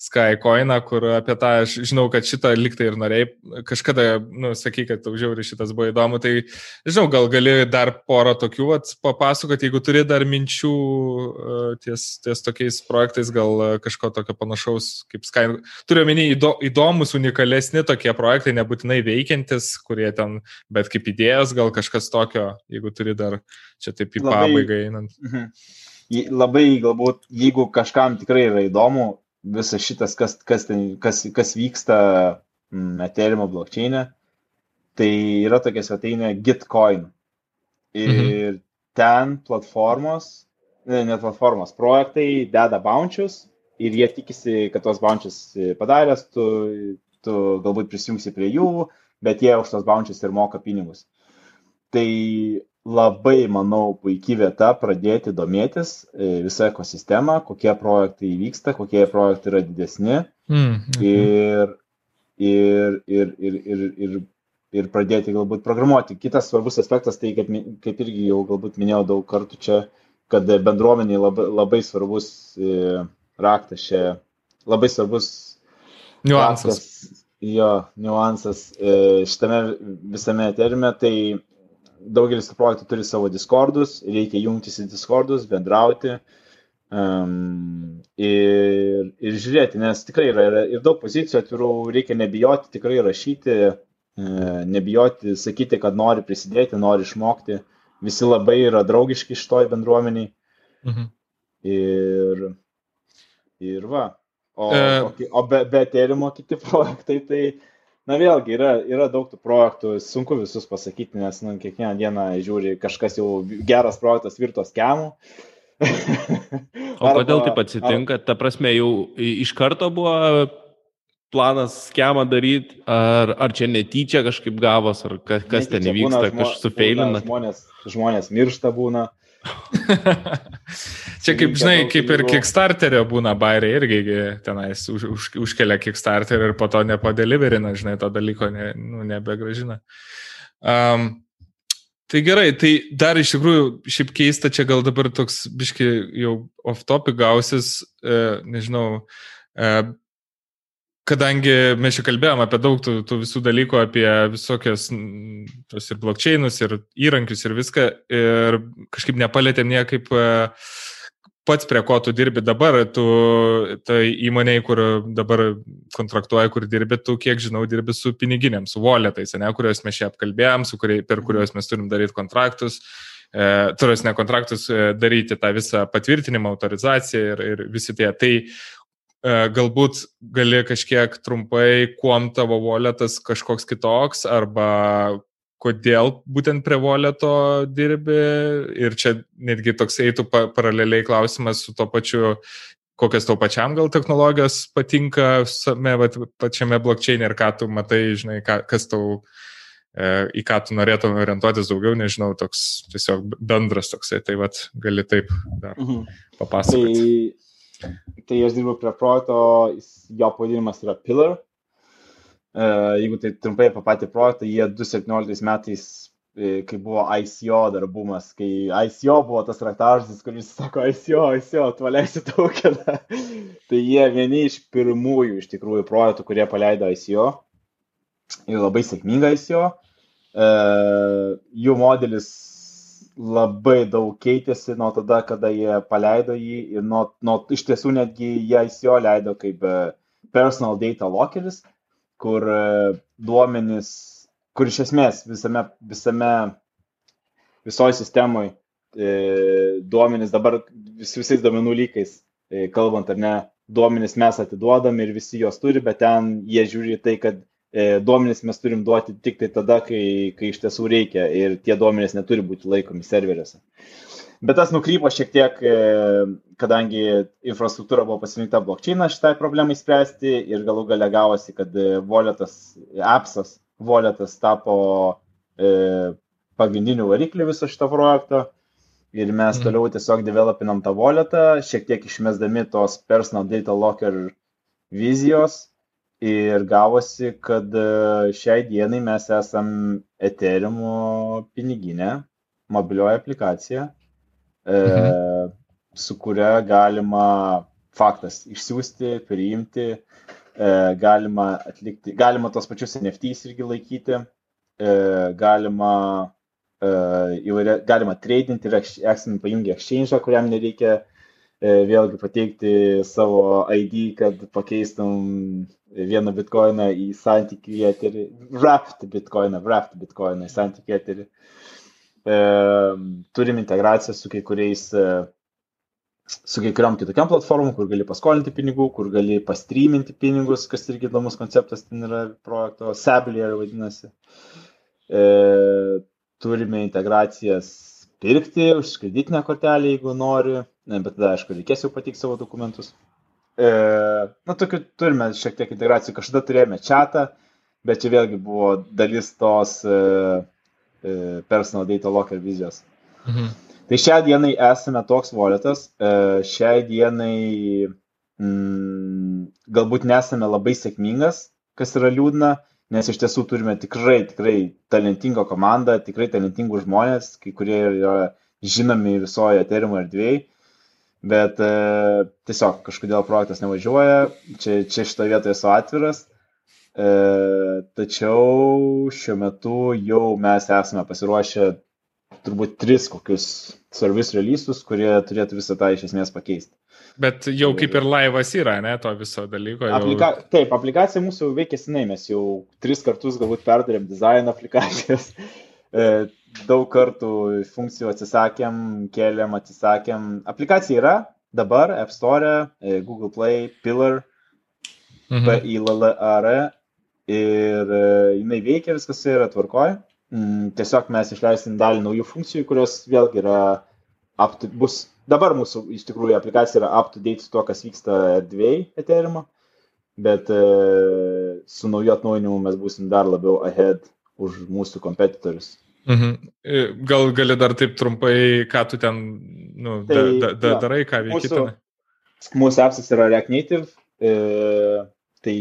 Skycoiną, kur apie tą, aš žinau, kad šitą liktai ir norėjai, kažkada, nu, sakai, kad tau žiauri šitas buvo įdomu, tai, žinau, gal gali dar porą tokių vat, papasakoti, jeigu turi dar minčių uh, ties, ties tokiais projektais, gal uh, kažko tokio panašaus kaip Sky. Turiu omeny įdo, įdomus, unikalesni tokie projektai, nebūtinai veikiantis, kurie ten, bet kaip idėjas, gal kažkas tokio, jeigu turi dar čia taip į pabaigą einant. Mhm. Labai galbūt, jeigu kažkam tikrai yra įdomu, visas šitas, kas, kas, ten, kas, kas vyksta mm, Ethereum blokčiainė, tai yra tokia svetainė Gitcoin. Ir mhm. ten platformos, ne, ne platformos, projektai deda bounčius ir jie tikisi, kad tos bounčius padaręs, tu, tu galbūt prisijungsi prie jų, bet jie už tos bounčius ir moka pinigus. Tai labai, manau, puikiai vieta pradėti domėtis e, visą ekosistemą, kokie projektai vyksta, kokie projektai yra didesni mm, okay. ir, ir, ir, ir, ir, ir, ir pradėti galbūt programuoti. Kitas svarbus aspektas, tai kaip, kaip irgi jau galbūt minėjau daug kartų čia, kad bendruomeniai labai, labai svarbus e, raktas čia, labai svarbus niuansas. Raktas, jo, niuansas e, šitame visame terime, tai daugelis projektų turi savo Discordus, reikia jungtis į Discordus, bendrauti um, ir, ir žiūrėti, nes tikrai yra, yra ir daug pozicijų atvirų, reikia nebijoti tikrai rašyti, uh, nebijoti sakyti, kad nori prisidėti, nori išmokti. Visi labai yra draugiški šitoj bendruomeniai. Mhm. Ir, ir va. O, e... o, o be, be terimo kiti projektai, tai na vėlgi yra, yra daug tų projektų, sunku visus pasakyti, nes nu, kiekvieną dieną žiūri kažkas jau geras projektas virtos kemų. o kodėl taip atsitinka? Ar... Ta prasme, jau iš karto buvo planas schemą daryti, ar, ar čia netyčia kažkaip gavos, ar kas, kas ten įvyksta, kažkas sufeilina. Žmonės, žmonės miršta būna. Čia kaip, žinai, kaip ir Kickstarterio būna bairiai irgi tenais už, už, užkelia Kickstarter ir po to nepadeliverina, žinai, to dalyko ne, nu, nebegražina. Um, tai gerai, tai dar iš tikrųjų šiaip keista, čia gal dabar toks biški jau off topic gausis, e, nežinau, e, kadangi mes čia kalbėjom apie daug tų, tų visų dalykų, apie visokias tos ir blokčiainus, ir įrankius, ir viską, ir kažkaip nepalėtėm niekaip e, pats prie ko tu dirbi dabar, tu tai įmonėje, kur dabar kontraktuoji, kur dirbi, tu, kiek žinau, dirbi su piniginiam, su voletais, ne, kuriuos mes čia apkalbėjom, kurie, per kuriuos mes turim daryti kontraktus. E, turos ne kontraktus, e, daryti tą visą patvirtinimą, autorizaciją ir, ir visi tie. Tai E, galbūt gali kažkiek trumpai, kuom tavo voletas kažkoks kitoks, arba kodėl būtent prie voleto dirbi. Ir čia netgi toks eitų paraleliai klausimas su to pačiu, kokias tau pačiam gal technologijos patinka same, va, pačiame blokčiai ir ką tu matai, žinai, ką, kas tau, e, į ką tu norėtum orientuotis daugiau, nežinau, toks tiesiog bendras toksai, tai vad gali taip dar mhm. papasakoti. Tai Tai aš dirbu prie projekto, jo pavadinimas yra Pillar. Jeigu tai trumpai apie patį projektą, jie 2017 metais, e, kai buvo ICO dar bumas, kai ICO buvo tas raktažodis, kuris sako ICO, ICO, tu leisi tokeną. tai jie vieni iš pirmųjų iš tikrųjų projektų, kurie paleido ICO ir labai sėkmingą ICO. Jų modelis labai daug keitėsi nuo tada, kada jie paleido jį ir nuo, nuo iš tiesų netgi jie ICO leido kaip personal data lockeris, kur e, duomenys, kur iš esmės visame, visame visoji sistemoje duomenys dabar vis, visais duomenų lygais, e, kalbant ar ne, duomenys mes atiduodam ir visi juos turi, bet ten jie žiūri tai, kad e, duomenys mes turim duoti tik tai tada, kai, kai iš tiesų reikia ir tie duomenys neturi būti laikomi serveriuose. Bet tas nukrypo šiek tiek, e, kadangi infrastruktūra buvo pasirinkta blokčina šitai problemai spręsti ir galų gale gavosi, kad voletas, appsas, voletas tapo e, pagrindiniu varikliu viso šito projekto. Ir mes mm. toliau tiesiog developinam tą voletą, šiek tiek išmesdami tos personal data locker vizijos. Ir gavosi, kad e, šiai dienai mes esam Ethereum piniginė, mobilioji aplikacija mhm. su kuria galima faktas išsiųsti, priimti, e, galima atlikti, galima tos pačius NFTs irgi laikyti, e, galima e, įvairia, galima tradinti ir esame pajungę exchange, kuriam nereikia vėlgi pateikti savo ID, kad pakeistum vieną bitkoiną į santykį eterį, wrapped bitkoiną, wrapped bitkoiną į santykį eterį. E, turim integraciją su kai kuriais, e, su kai kuriam kitokiam platformom, kur gali paskolinti pinigų, kur gali pastryminti pinigus, kas irgi įdomus konceptas ten yra projekto, Sablier vadinasi. E, turime integracijas pirkti už kreditinę kortelę, jeigu nori, ne, bet tada, aišku, reikės jau patikti savo dokumentus. E, na, tokių turime šiek tiek integracijų, kažkada turėjome čatą, bet čia vėlgi buvo dalis tos E, personal data locker vizijos. Mhm. Tai šią dienai esame toks voletas, e, šiai dienai mm, galbūt nesame labai sėkmingas, kas yra liūdna, nes iš tiesų turime tikrai, tikrai talentingą komandą, tikrai talentingus žmonės, kai kurie yra žinomi visoje terimo erdvėje, bet e, tiesiog kažkodėl projektas nevažiuoja, čia, čia šitoje vietoje esu atviras, E, tačiau šiuo metu jau mes esame pasiruošę turbūt tris kokius service releasus, kurie turėtų visą tą iš esmės pakeisti. Bet jau kaip ir laivas yra, ne, to viso dalyko. Jau... Aplika... Taip, aplikacija mūsų veikia senai, mes jau tris kartus galbūt perdarėm dizaino aplikacijas, e, daug kartų funkcijų atsisakėm, keliam, atsisakėm. Aplikacija yra dabar App Store, e, Google Play, Pillar, mhm. P-I-L-L-A-R ir e, jinai veikia, viskas yra tvarkoje. Mm, tiesiog mes išleisim dalį naujų funkcijų, kurios vėlgi yra to, bus, dabar mūsų iš tikrųjų aplikacija yra up to date su to, kas vyksta erdvėjai Ethereum, bet e, su nauju atnaujinimu mes būsim dar labiau ahead už mūsų kompetitorius. Mhm. E, gal gali dar taip trumpai, ką tu ten nu, tai, da, da, ja, darai, ką veiki ten? Mūsų appsas yra React Native, e, tai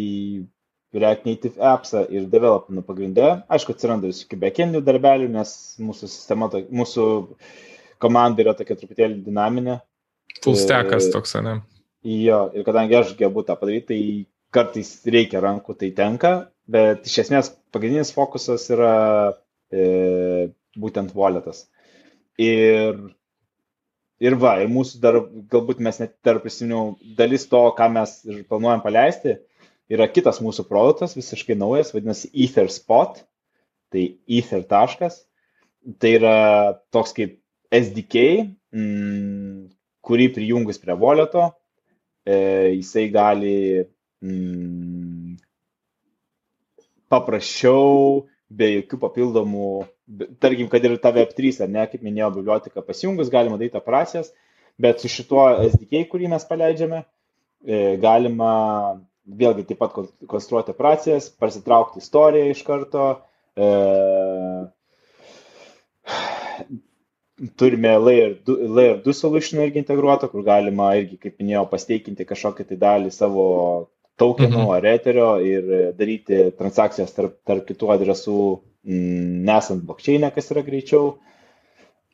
React Native appsą ir developinu pagrindė. Aišku, atsiranda visokių backendų darbelių, nes mūsų sistema, mūsų komanda yra tokia truputėlį dinaminė. Full stackas toks, ne? Jo, ir kadangi aš gebu tą padaryti, tai kartais reikia rankų, tai tenka, bet iš esmės pagrindinis fokusas yra e, būtent walletas. Ir, ir va, ir mūsų dar, galbūt mes net dar prisiminiau, dalis to, ką mes ir planuojam paleisti, yra kitas mūsų produktas, visiškai naujas, vadinasi Ether Spot, tai Ether taškas. Tai yra toks kaip SDK, mm, kurį prijungus prie voleto, e, jisai gali mm, paprasčiau, be jokių papildomų, tarkim, kad ir ta Web3, ar ne, kaip minėjau, biblioteką pasijungus, galima daryti operacijas, bet su šituo SDK, kurį mes paleidžiame, e, galima vėlgi taip pat konstruoti operacijas, prasitraukti istoriją iš karto. E, turime layer 2, layer 2 solution irgi integruotą, kur galima irgi, kaip minėjau, pasteikinti kažkokią tai dalį savo tokenų mhm. ar eterio ir daryti transakcijas tarp, tarp kitų adresų, m, nesant blokčiai, kas yra greičiau.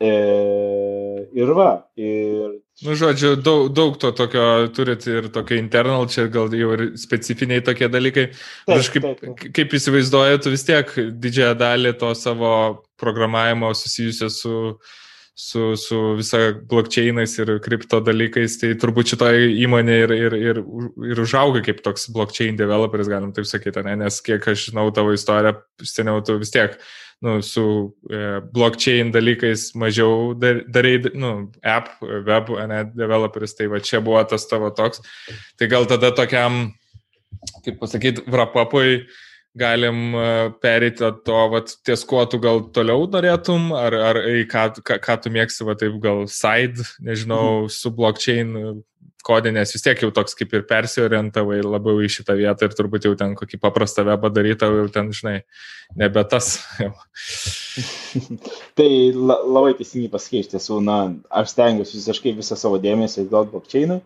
E, ir va. Ir... Nu, žodžiu, daug, daug to tokio turit ir tokio internal, čia gal jau ir specifiniai tokie dalykai. Taip, aš kaip, taip, taip. kaip įsivaizduoju, tu vis tiek didžiąją dalį to savo programavimo susijusio su uh, su, su visa blokčiainais ir kripto dalykais, tai turbūt šitoje įmonėje ir, ir, ir, ir užauga kaip toks blokčiain developeris, galim taip sakyti, ne? nes kiek aš žinau tavo istoriją, seniau tu vis tiek nu, su e, blockchain dalykais mažiau dar, darai, nu, app, web, ne, developeris, tai va čia buvo tas tavo toks. Tai gal tada tokiam, kaip pasakyti, vrapapui, galim e, pereiti to, vat, ties kuo tu gal toliau norėtum, ar, ar ką, ką, ką tu mėgsi, va, taip gal side, nežinau, mhm. su blockchain kodė, nes vis tiek jau toks kaip ir persiorientavai labiau į šitą vietą ir turbūt jau ten kokį paprastą webą darytą, jau ten, žinai, nebe tas. tai la, labai teisingai pasakė, iš tiesų, na, aš stengiuosi visiškai visą savo dėmesį duoti blockchainui.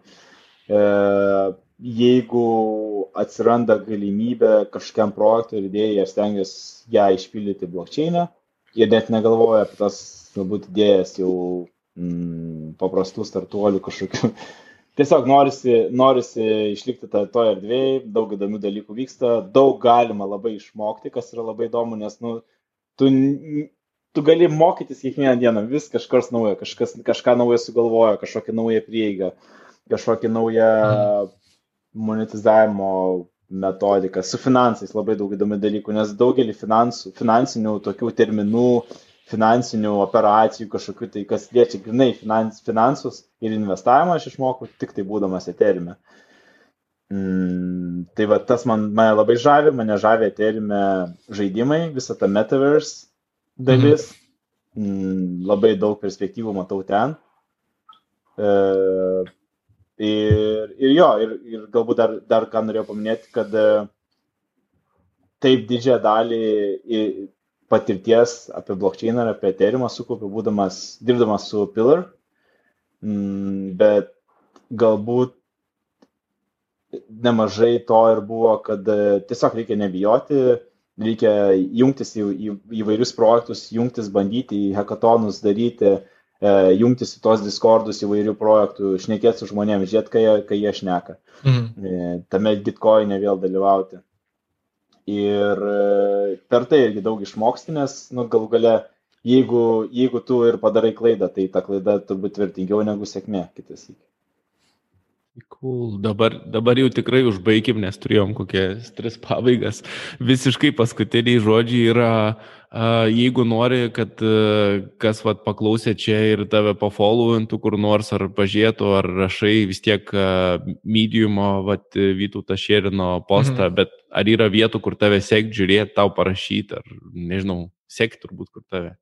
E, jeigu atsiranda galimybė kažkokiam projektui ir idėjai, aš stengiuosi ją išpildyti blokčiainą ir net negalvoju apie tas galbūt idėjas jau mm, paprastų startuolių kažkokių. Tiesiog norisi, norisi išlikti to, to erdvėje, daug įdomių dalykų vyksta, daug galima labai išmokti, kas yra labai įdomu, nes nu, tu, tu gali mokytis kiekvieną dieną, vis kažkas naujo, kažkas, kažką naujo sugalvoja, kažkokią naują prieigą, kažkokią naują mm monetizavimo metodika, su finansais labai daug įdomių dalykų, nes daugelį finansų, finansinių tokių terminų, finansinių operacijų, kažkokių tai, kas liečia grinai finans, finansus ir investavimą, aš išmokau tik tai būdamas eterime. Mm, tai va tas man, mane labai žavi, mane žavi eterime žaidimai, visa ta metaverse dalis, mhm. mm, labai daug perspektyvų matau ten. E, Ir, ir jo, ir, ir galbūt dar, dar ką norėjau paminėti, kad e, taip didžiąją dalį patirties apie blockchain ar apie ethereumą sukaupiau, būdamas, dirbdamas su Pillar, mm, bet galbūt nemažai to ir buvo, kad e, tiesiog reikia nebijoti, reikia jungtis į, į įvairius projektus, jungtis, bandyti į hackathonus daryti, E, jungtis į tos Discordus įvairių projektų, šnekėti su žmonėmis, žiūrėti, kai, kai jie šneka. Mhm. E, tame Bitcoin'e vėl dalyvauti. Ir e, per tai irgi daug išmoksti, nes, nu, galų gale, jeigu, jeigu tu ir padarai klaidą, tai ta klaida turbūt vertingiau negu sėkmė kitas įkis. Cool. Dabar, dabar jau tikrai užbaigim, nes turėjom kokias tris pabaigas. Visiškai paskutiniai žodžiai yra, jeigu nori, kad kas vat, paklausė čia ir tave pafollowintų kur nors, ar pažiūrėtų, ar rašai vis tiek mediumo, Vytų Tašėrino postą, mhm. bet ar yra vietų, kur tave sek žiūrėti, tau parašyti, ar nežinau, sek turbūt kur tave.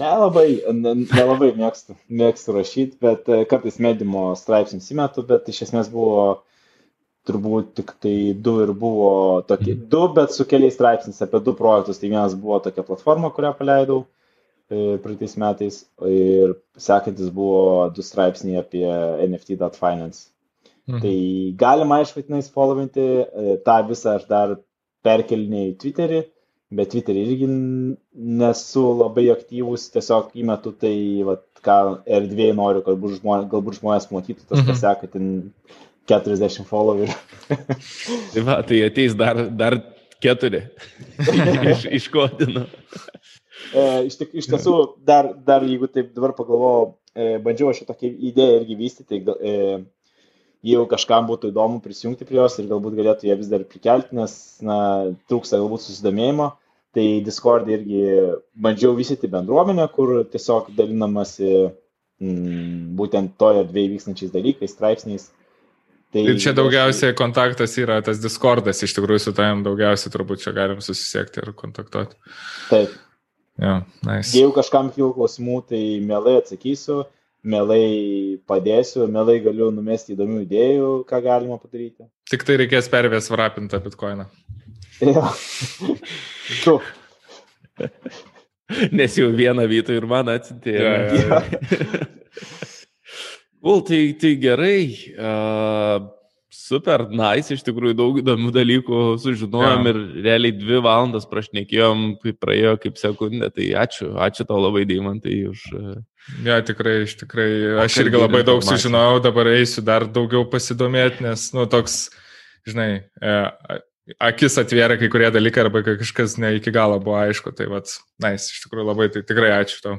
Nelabai, nelabai mėgstu, mėgstu rašyti, bet e, kartais medimo straipsnius įmetu, bet iš esmės buvo turbūt tik tai du ir buvo tokie, mm. du, bet su keliais straipsniais apie du projektus. Tai vienas buvo tokia platforma, kurią paleidau e, praeitais metais ir sekantis buvo du straipsniai apie NFT.finance. Mhm. Tai galima, aišku, tenais followinti, e, tą visą aš dar perkelinėjau į Twitterį bet Twitter'į irgi nesu labai aktyvus, tiesiog įmetu tai, vat, ką erdvėje noriu, kad žmonės, galbūt žmonės matytų, tas mhm. paseka ten 40 followerių. tai va, tai ateis dar, dar keturi. iš, iškodinu. E, iš, tik, iš tiesų, dar, dar jeigu taip dabar pagalvojau, e, bandžiau aš tokią idėją irgi vystyti, e, jeigu kažkam būtų įdomu prisijungti prie jos ir galbūt galėtų ją vis dar prikelti, nes na, trūksta galbūt susidomėjimo. Tai Discord irgi bandžiau vystyti bendruomenę, kur tiesiog dalinamasi mm, būtent toje dviejų vykstančiais dalykais, straipsniais. Tai ir čia daugiausiai kontaktas yra tas Discordas, iš tikrųjų su tavim daugiausiai turbūt čia galim susisiekti ir kontaktuoti. Taip. Ja, nice. Jeigu kažkam kilo klausimų, tai mielai atsakysiu mielai padėsiu, mielai galiu numesti įdomių idėjų, ką galima padaryti. Tik tai reikės pervės vrapintą bitkoiną. Ja. tu. Nes jau vieną vytų ir man atsintė. Ja, ja, ja. Ul, tai, tai gerai. Uh, super nice, iš tikrųjų daug įdomių dalykų sužinojom ja. ir realiai dvi valandas prašnekėjom, kaip praėjo kaip sekundė. Tai ačiū, ačiū tau labai, Deimantai, už... E, ja, tikrai, iš tikrai, aš irgi labai daug sužinojau, dabar eisiu dar daugiau pasidomėti, nes, nu, toks, žinai, e, akis atvėrė kai kurie dalykai arba kažkas ne iki galo buvo aišku. Tai, vad, nais, nice, iš tikrųjų labai, tai tikrai ačiū tau.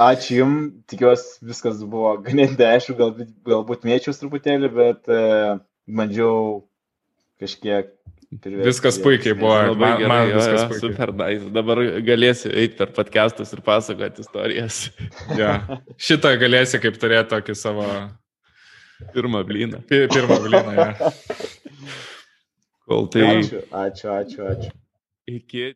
Ačiū Jums, tikiuosi viskas buvo ganėtinai aišku, galbūt, galbūt mėčiau truputėlį, bet uh, bandžiau kažkiek. Pirvės, viskas puikiai buvo, labai man, gerai, man viskas jo, puikiai. Super nice. Dabar galėsi eiti per podcastus ir pasakoti istorijas. ja. Šitą galėsi kaip turėti tokį savo... Pirmą blyną. Pirmą blyną, ja. Kol tai... Ačiū, ačiū, ačiū. ačiū. Iki.